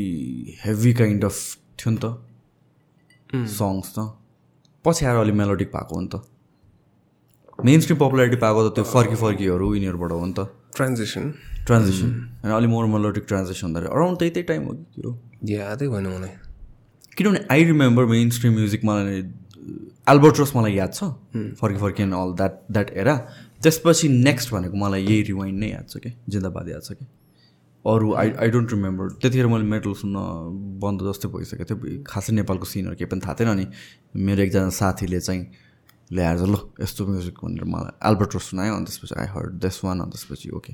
हेभी काइन्ड अफ थियो नि त। सङ्ग्स त। पछि आएर अलिक मेलोडिक भएको हो नि त। मेन स्ट्रिम पपुलारिटी पाएको त त्यो फर्की फर्कीहरू यिनीहरूबाट हो नि त। ट्रान्जेक्सन ट्रान्जेक्सन अनि अलिक मोर मेलोडिक ट्रान्जेक्सन हुँदाखेरि। अराउन्ड त्यही त्यही टाइम हो कि त्यो। यादै भएन मलाई। किनभने I remember main stream music मलाई एल्बर्ट्रोस मलाई याद छ। फर्की फर्की and all that that era त्यसपछि नेक्स्ट भनेको मलाई यही रिवाइन्ड नै याद छ कि? जिन्दाबाद याद छ कि? अरू आई आई डोन्ट रिमेम्बर त्यतिखेर मैले मेटल सुन्न बन्द जस्तै भइसकेको थियो। खासै नेपालको सिनहरू केही पनि थाहा थिएन अनि मेरो एकजना साथीले चाहिँ ल्याएर ल यस्तो म्युजिक भनेर मलाई एल्बर्टो सुनायो। अनि त्यसपछि आई हर्ड दिस वान अनि त्यसपछि ओके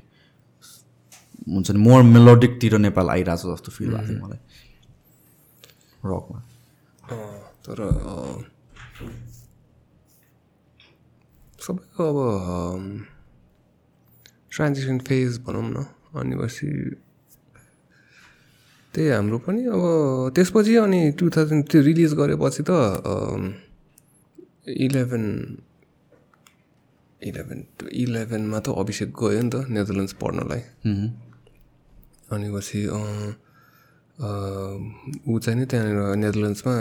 हुन्छ नि मोर मेलोडिकतिर नेपाल आइरहेको छ जस्तो फिल भएको थियो मलाई। रकमा तर सबैको अब ट्रान्जेक्सन फेज भनौँ न। भनेपछि त्यही हाम्रो पनि अब त्यसपछि अनि टु थाउजन्ड त्यो रिलिज गरेपछि त इलेभेन इलेभेन इलेभेनमा त अभिषेक गयो नि त नेदरल्यान्ड्स पढ्नलाई। अनि पछि ऊ चाहिँ नि त्यहाँनिर नेदरल्यान्ड्समा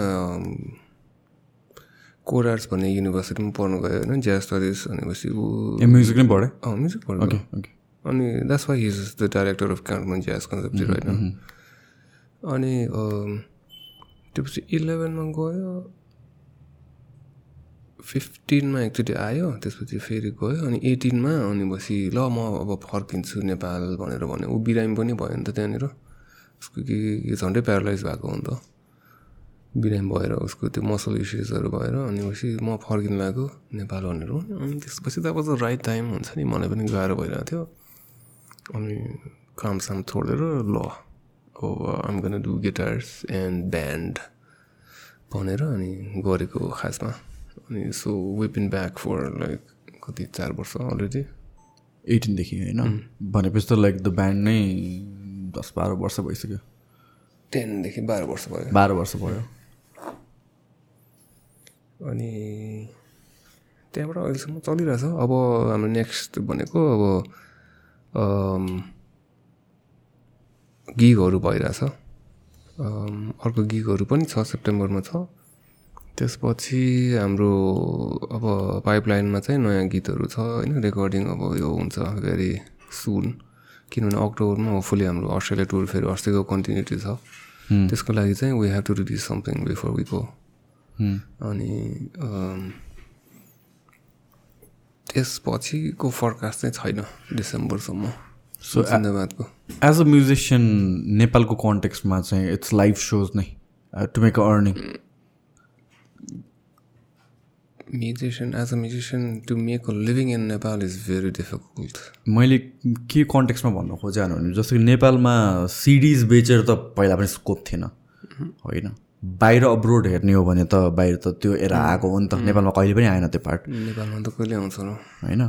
कोरार्स भन्ने युनिभर्सिटीमा पढ्नु गयो होइन ज्या स्टडिज भनेपछि ऊ ए म्युजिक नै पढेँ अँ म्युजिक ओके। अनि that's why he's the director of Kathmandu jazz concept होइन अनि त्योपछि इलेभेनमा गयो फिफ्टिनमा एकचोटि आयो त्यसपछि फेरि गयो अनि एटिनमा अनि पछि ल म अब फर्किन्छु नेपाल भनेर भन्यो। ऊ बिरामी पनि भयो नि त त्यहाँनिर। उसको के के झन्डै प्यारालाइज भएको हो नि त। बिरामी भएर उसको त्यो मसल इस्युजहरू भएर अनि पछि म फर्किनु लाग्यो नेपाल भनेर अनि त्यसपछि त अब त राइट टाइम हुन्छ नि मलाई पनि गाह्रो भइरहेको थियो। अनि कामसाम छोडेर ल अब I'm gonna do guitars and band भनेर अनि गरेको खासमा अनि so we've been back for like कति चार वर्ष अलरेडी एटिनदेखि होइन भनेपछि त लाइक द ब्यान्ड नै दस बाह्र वर्ष भइसक्यो टेनदेखि बाह्र वर्ष भयो बाह्र वर्ष भयो अनि त्यहाँबाट अहिलेसम्म चलिरहेछ अब हाम्रो नेक्स्ट भनेको अब गिगहरू भइरहेछ। अर्को गिगहरू पनि छ सेप्टेम्बरमा छ। त्यसपछि हाम्रो अब पाइपलाइनमा चाहिँ नयाँ गीतहरू छ होइन? रेकर्डिङ अब यो हुन्छ भेरी सुन किनभने अक्टोबरमा होपफुली हाम्रो अस्ट्रेलिया टुर फेरि अस्तिको कन्टिन्युटी छ। त्यसको लागि चाहिँ we have to release something before we go अनि त्यसपछिको फरकास्ट चाहिँ छैन डिसेम्बरसम्म सो जिन्दाबादको एज अ म्युजिसियन नेपालको कन्टेक्स्टमा चाहिँ इट्स लाइभ सोज नै to make a earning musician as a musician to make a living in Nepal is very difficult मैले के कन्टेक्स्टमा भन्नु खोजेँ भने जस्तो कि नेपालमा सिडिज बेचेर त पहिला पनि स्कोप थिएन होइन? बाहिर अब्रोड हेर्ने हो भने त बाहिर त त्यो एरा आएको हो नि त। नेपालमा कहिले पनि आएन त्यो पार्ट नेपालमा त कहिले आउँछ होइन?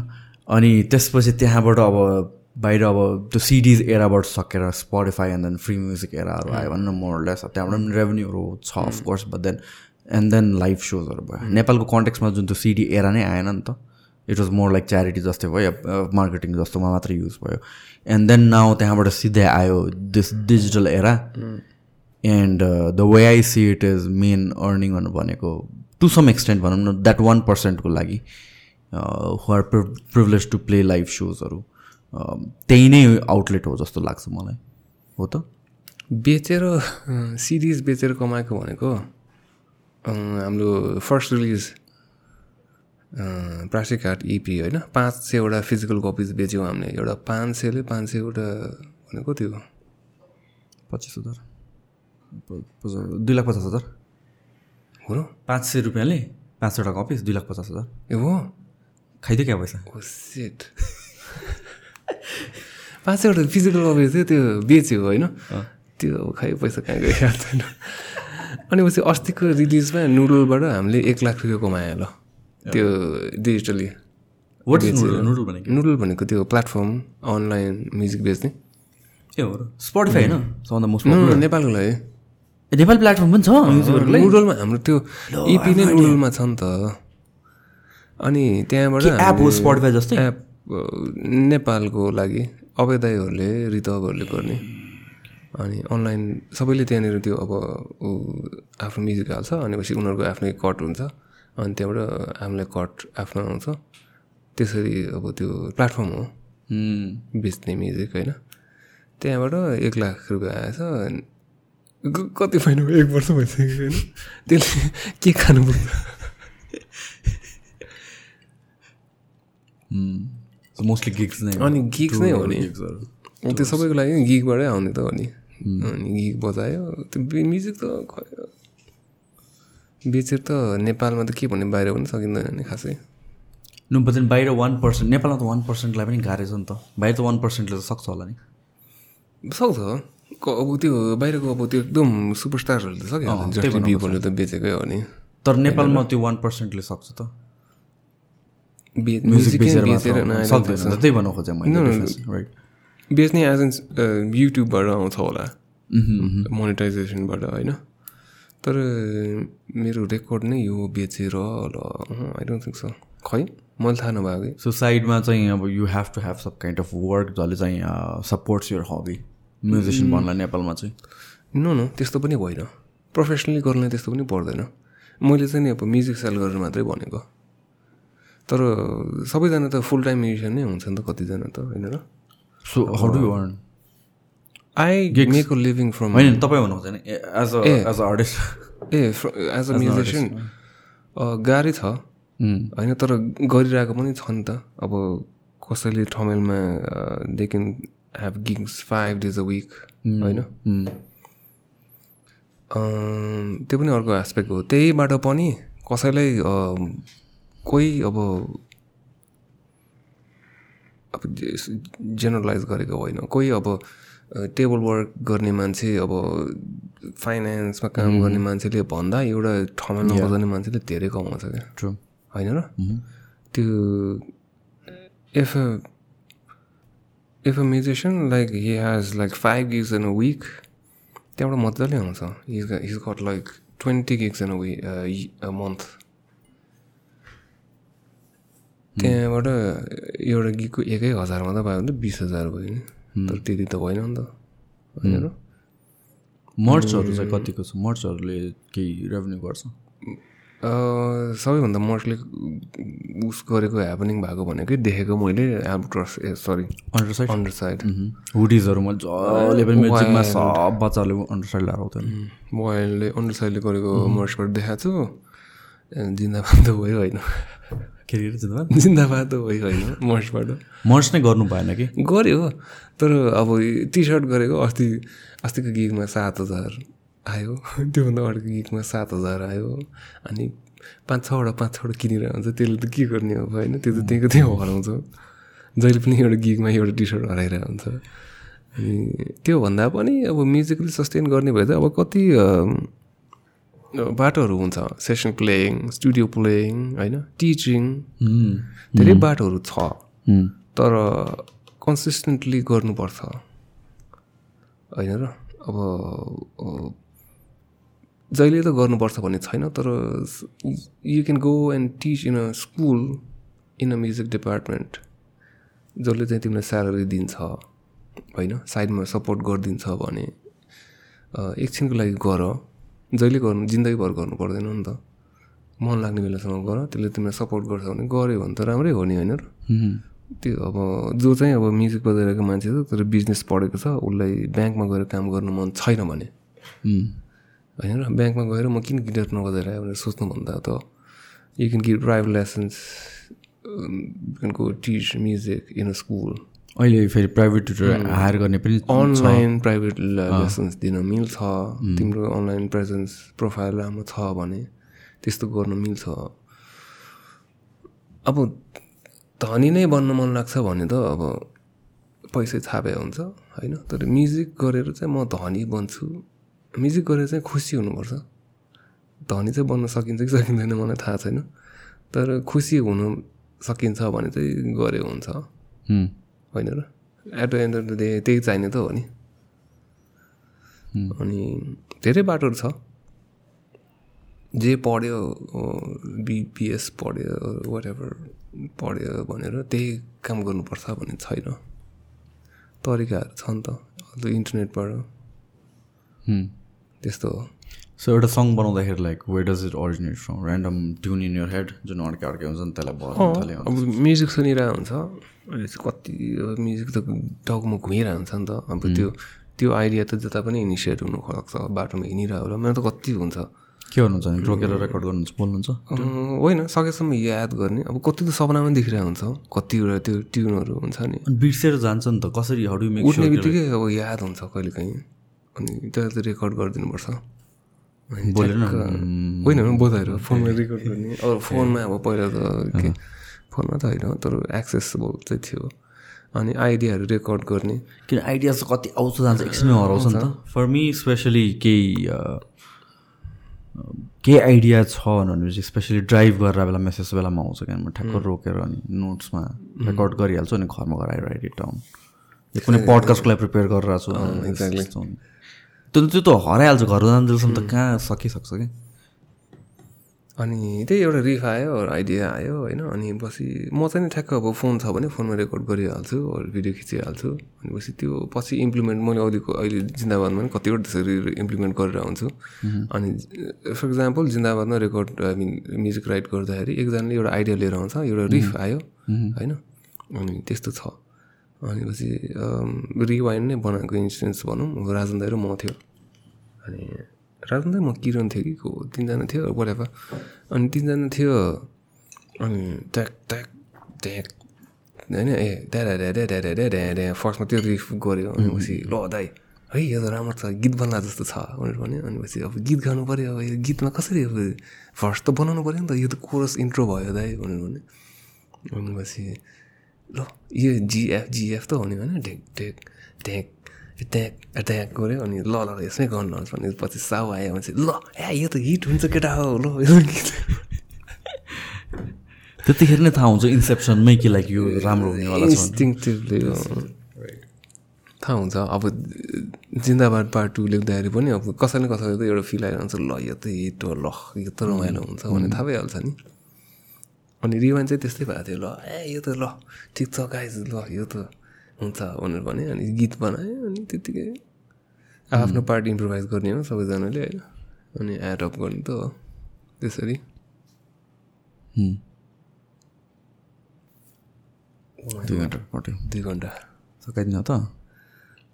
अनि त्यसपछि त्यहाँबाट अब बाहिर अब त्यो सिडिज एराबाट सकेर Spotify and then free music एराहरू आयो भने मोरलेस त्यहाँबाट पनि रेभेन्यूहरू छ of course but then and then live सोजहरू भयो। नेपालको कन्टेक्समा जुन त्यो सिडी एरा नै आएन नि त it was more like charity जस्तै भयो मार्केटिङ जस्तोमा मात्र युज भयो। एन्ड देन नाउ त्यहाँबाट सिधै आयो this digital era and the way I see it is main अर्निङहरू भनेको टु सम एक्सटेन्ट भनौँ न द्याट वान पर्सेन्टको लागि who are privilege to play live सोजहरू त्यही नै आउटलेट हो जस्तो लाग्छ मलाई। हो त? बेचेर सिरिज बेचेर कमाएको भनेको हाम्रो first release plastic heart EP होइन पाँच सयवटा फिजिकल कपिज बेच्यौँ हामीले एउटा पाँच सयले पाँच सयवटा भनेको त्यो। पच्चिस हजार। दुई लाख पचास हजार। हो र? पाँच सय रुपियाँले पाँचवटा कपिस दुई लाख पचास हजार। ए हो? खाइदियो क्या पैसा? सेट पाँच सयवटा फिजिकल कपिज थियो त्यो बेच्यो होइन? त्यो खै पैसा कहाँ गयो याद छैन अनि पछि अस्तिको रिलिजमा नुडलबाट हामीले एक लाख रुपियाँ कमायो ल। त्यो डिजिटली नुडल भनेको? नुडल भनेको त्यो प्लेटफर्म अनलाइन म्युजिक बेच्ने। ए हो र? स्पोटिफाई होइन? सबभन्दा मोस्ट नेपालको लागि। नेपाल प्लेटफर्म पनि छ। नुडलमा हाम्रो त्यो इपी नै नुडलमा छ नि त। अनि त्यहाँबाट एप हो स्पोटिफाई जस्तै? एप नेपालको लागि अभय दाईहरूले रितहरूले गर्ने। अनि अनलाइन सबैले त्यहाँनिर त्यो अब ऊ आफ्नो म्युजिक हाल्छ अनि पछि उनीहरूको आफ्नै कट हुन्छ। अनि त्यहाँबाट हामीलाई कट आफ्नो आउँछ। त्यसरी अब त्यो प्लेटफर्म हो। बेच्ने म्युजिक होइन। त्यहाँबाट एक लाख रुपियाँ आएछ। कति पाइनु एक वर्ष भइसक्यो होइन त्यसले के खानु पर्छ? मोस्टली गिग्स नै अनि गिग्स नै हो नि। त्यो सबैको लागि गिगबाटै आउने त हो नि। अनि गिग बजायो। त्यो म्युजिक त खै बेचेर त नेपालमा त के भन्ने बाहिर पनि सकिँदैन नि खासै। नु बट देन बाहिर वान पर्सेन्ट नेपालमा त वान पर्सेन्टलाई पनि गाह्रो छ नि त। बाहिर त वान पर्सेन्टले त सक्छ होला नि। सक्छ। अब त्यो बाहिरको अब त्यो एकदम सुपरस्टारहरूले त सक्यो जस्टिन बिबरले त बेचेकै हो नि तर नेपालमा त्यो वान पर्सेन्टले सक्छ त बेच्ने एज एन युट्युबबाट आउँछ होला मोनिटाइजेसनबाट होइन तर मेरो रेकर्ड नै यो बेचेर ल आई डोन्ट थिङ्क सो खै मैले थाहा नभएको सो साइडमा चाहिँ अब you have to have some kind of work जसले चाहिँ सपोर्ट्स यर हबी म्युजिसियन बन्नलाई नेपालमा चाहिँ? नो नो त्यस्तो पनि होइन। प्रोफेसनली गर्नलाई त्यस्तो पनि पर्दैन। मैले चाहिँ नि अब म्युजिक सेल गरेर मात्रै भनेको। तर सबैजना त फुल टाइम म्युजिसियन नै हुन्छ नि त कतिजना त होइन र? So how do earn I make a living from होइन तपाईँ भन्नु खोजेन as a as a artist a as a musician गाह्रै छ। होइन तर गरिरहेको पनि छ नि त। अब कसैले ठमेलमा have gigs five days a week होइन? अम, त्यो पनि अर्को एस्पेक्ट हो। त्यहीबाट पनि कसैलाई अम, कोही अब अब जेनरलाइज गरेको होइन। कोही अब टेबल वर्क गर्ने मान्छे अब फाइनेन्समा काम गर्ने मान्छेले भन्दा एउटा ठाउँमा नबजाउने मान्छेले धेरै कमाउँछ क्या। ट्रु होइन र? त्यो if if a musician like he has like five gigs in a week त्यहाँबाट मजाले आउँछ he's he's got like twenty gigs in a we a month त्यहाँबाट एउटा गीतको एकै हजारमा त पायो भने त बिस हजार भयो नि। तर त्यति त भएन नि त। होइन र मर्चहरू चाहिँ कतिको छ? मर्चहरूले केही रेभेन्यू गर्छ? सबैभन्दा मर्सले उस गरेको ह्यापनिङ भएको भनेकै देखेको मैले Albatross uh sorry under side under side हुडिजहरूमा जसले पनि म्युजिकमा सब बच्चाहरूले अन्डर साइड लगाएर आउँथ्यो मोबाइलले अन्डर साइडले गरेको मर्सबाट देखाएको छु। जिन्दाबाद त भयो होइन। के अरे जिन्दबाद? जिन्दाबाद त भयो होइन मर्सबाट मर्च नै गर्नु भएन कि? गऱ्यो तर अब टी सर्ट गरेको अस्ति अस्तिको गिगमा सात हजार। आयो। त्योभन्दा अर्को गिगमा सात हजार आयो। अनि पाँच छवटा पाँच छवटा किनेर हुन्छ त्यसले त के गर्ने अब होइन? त्यो त त्यहीँको त्यहीँ हराउँछ। जहिले पनि एउटा गिगमा एउटा टी सर्ट हराइरहेको हुन्छ अनि त्योभन्दा पनि अब म्युजिकली सस्टेन गर्ने भए चाहिँ अब कति बाटोहरू हुन्छ। सेसन प्लेइङ स्टुडियो प्लेइङ होइन? टिचिङ धेरै बाटोहरू छ। तर कन्सिस्टेन्टली गर्नुपर्छ। होइन र? अब जहिले त गर्नुपर्छ भन्ने छैन तर you can go and teach in a school in a music department जसले चाहिँ तिमीलाई स्यालेरी दिन्छ होइन? साइडमा सपोर्ट गरिदिन्छ भने एकछिनको लागि गर। जहिले गर्नु जिन्दगीभर गर्नु पर्दैन नि त। मन लाग्ने बेलासम्म गर। त्यसले तिमीलाई सपोर्ट गर्छ भने गऱ्यो भने त राम्रै हो नि होइन? र त्यो अब जो चाहिँ अब म्युजिक बजाइरहेको मान्छे छ तर बिजनेस पढेको छ उसलाई ब्याङ्कमा गएर काम गर्नु मन छैन भने। होइन र ब्याङ्कमा गएर म किन गिटार नबजाइरहेको भनेर सोच्नुभन्दा त you can give private lessons go teach music in a school अहिले फेरि प्राइभेट ट्युटर हायर गर्ने पनि अनलाइन प्राइभेट लेसन्स दिन मिल्छ। तिम्रो अनलाइन प्रेजेन्स प्रोफाइल राम्रो छ भने त्यस्तो गर्नु मिल्छ। अब धनी नै बन्न मन लाग्छ भने त अब पैसै छापे हुन्छ होइन? तर म्युजिक गरेर चाहिँ म धनी बन्छु। म्युजिक गरेर चाहिँ खुसी हुनुपर्छ। धनी चाहिँ बन्न सकिन्छ कि सकिँदैन मलाई थाहा छैन। तर खुसी हुनु सकिन्छ भने चाहिँ गरे हुन्छ। होइन र? At the end of the day त्यही चाहिने त हो नि। अनि धेरै बाटोहरू छ। जे पढ्यो बिपिएस पढ्यो वाट एभर पढ्यो भनेर त्यही काम गर्नुपर्छ भन्ने छैन। तरिकाहरू छ नि त इन्टरनेटबाट। त्यस्तो हो। सो एउटा सङ बनाउँदाखेरि like where does it originate from random tune in your head जुन अर्कै अर्कै हुन्छ नि त्यसलाई अब म्युजिक सुनिरहेको हुन्छ। अहिले चाहिँ कति अब म्युजिक त टाउकोमा घुमिरहेको हुन्छ नि त। अब त्यो त्यो आइडिया त जता पनि इनिसिएट हुनु सक्छ बाटोमा हिँडिरहेको होला। मेरो त कति हुन्छ। के गर्नुहुन्छ भने रोकेर रेकर्ड गर्नुहुन्छ बोल्नुहुन्छ? होइन सकेसम्म याद गर्ने। अब कति त सपनामा देखिरहेको हुन्छ। कतिवटा त्यो ट्युनहरू हुन्छ नि। बिर्सेर जान्छ नि त। कसरी हडु मेक उठ्ने बित्तिकै अब याद हुन्छ कहिले काहीँ अनि त्यसलाई चाहिँ रेकर्ड गरिदिनुपर्छ। होइन बोधाएर फोनमा रेकर्ड गर्ने। अब फोनमा अब पहिला त के फोनमा त होइन तर एक्सेसेबल चाहिँ थियो। अनि आइडियाहरू रेकर्ड गर्ने। किन आइडिया चाहिँ कति आउँछ जान्छ एकछिनमै हराउँछ नि त। फर मी स्पेसली केही केही आइडिया छ भनेपछि स्पेसली ड्राइभ गरेर बेला मेसेज बेलामा आउँछ क्या। म ठ्याक्क रोकेर अनि नोट्समा रेकर्ड गरिहाल्छु अनि घरमा गएर राइट इट डाउन कुनै पडकास्टको लागि प्रिपेयर गरिरहेको छु। त्यो त्यो त हराइहाल्छ घर जान्जेलसम्म त कहाँ सकिसक्छ कि? अनि त्यही एउटा रिफ आयो आइडिया आयो होइन? अनि पछि म चाहिँ नि ठ्याक्क अब फोन छ भने फोनमा रेकर्ड गरिहाल्छु अरू भिडियो खिचिहाल्छु। अनि पछि त्यो पछि इम्प्लिमेन्ट मैले अहिलेको अहिले जिन्दाबादमा पनि कतिवटा त्यसरी इम्प्लिमेन्ट गरेर हुन्छु अनि for example जिन्दाबादमा record I mean music write गर्दाखेरि एकजनाले एउटा आइडिया लिएर आउँछ एउटा रिफ आयो होइन? अनि त्यस्तो छ। अनि पछि रिवाइन नै बनाएको इन्सिडेन्स भनौँ। राजन दाइ र म थियो। अनि राजन दाइ म किरण थियो कि को? तिनजना थियो whatever अनि तिनजना थियो अनि ट्याक ट्याक ट्याक। होइन ए ड्या फर्स्टमा त्यो रिफ गऱ्यो। अनि पछि ल दाइ है यो त राम्रो छ गीत बन्ला जस्तो छ भनेर भन्यो। अनि पछि अब गीत गाउनु पऱ्यो अब यो गीतमा कसरी अब फर्स्ट त बनाउनु पऱ्यो नि त? यो त कोरस इन्ट्रो भयो दाइ भनेर भन्यो। अनि पछि ल यो जिएफ जिएफ त हुने होइन? ढेक ढेक ढेक ट्याक ट्याक गऱ्यो अनि ल ल यसमै गर्नुहोस् भने पछि साउ आयो भने चाहिँ ल ए यो त हिट हुन्छ केटा हो ल त्यतिखेर नै थाहा हुन्छ इन्सेप्सनमै कि लाइक यो राम्रो हुनेवाला इन्स्टिङटिभली थाहा हुन्छ अब जिन्दाबाद पार्ट टू लेख्दाखेरि पनि अब कसै न कसैले त एउटा फिल आइरहन्छ ल यो त हिट हो ल यो त रमाइलो हुन्छ भन्ने थाहा भइहाल्छ नि। अनि रिवान चाहिँ त्यस्तै भएको थियो ल ए यो त ल ठिक छ गाइज ल यो त हुन्छ भनेर भने अनि गीत बनायो अनि त्यत्तिकै आफ्नो पार्ट इम्प्रोभाइज गर्ने हो सबैजनाले होइन अनि एड अप गर्ने त हो त्यसरी। दुई घन्टा पट्यो। दुई घन्टा। सकाइदिनु त।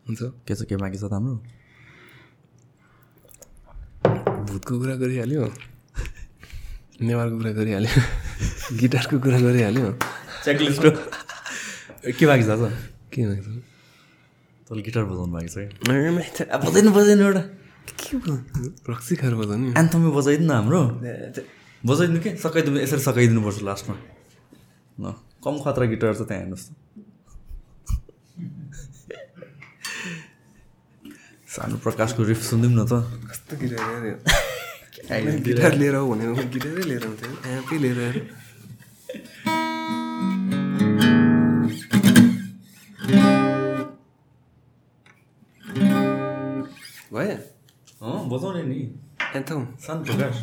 हुन्छ। के छ के बाँकी छ त हाम्रो? भूतको कुरा गरिहाल्यो। नेवारको कुरा गरिहाल्यो। गिटारको कुरा गरिहाल्यो। चेकलिस्ट के बाँकी छ के भन्छ तैँले गिटार बजाउनु बाँकी छ कि के बजाइनु बजाइनु एउटा। रक्सी खाएर बजाउने। एन्थमै बजाइदिनु न हाम्रो। बजाइदिनु के? सकाइदिनु यसरी सकाइदिनुपर्छ लास्टमा। ल कम खतरा गिटार छ त्यहाँ हेर्नुहोस् त। सानो प्रकाशको रिफ सुनिदिउँ न त। कस्तो गिटार गिटार लिएर आऊ भनेको गिटारै लिएर आउँथ्यो एम्पै लिएर आएर भयो अँ बजाउने नि एन्थम सानो प्रकाश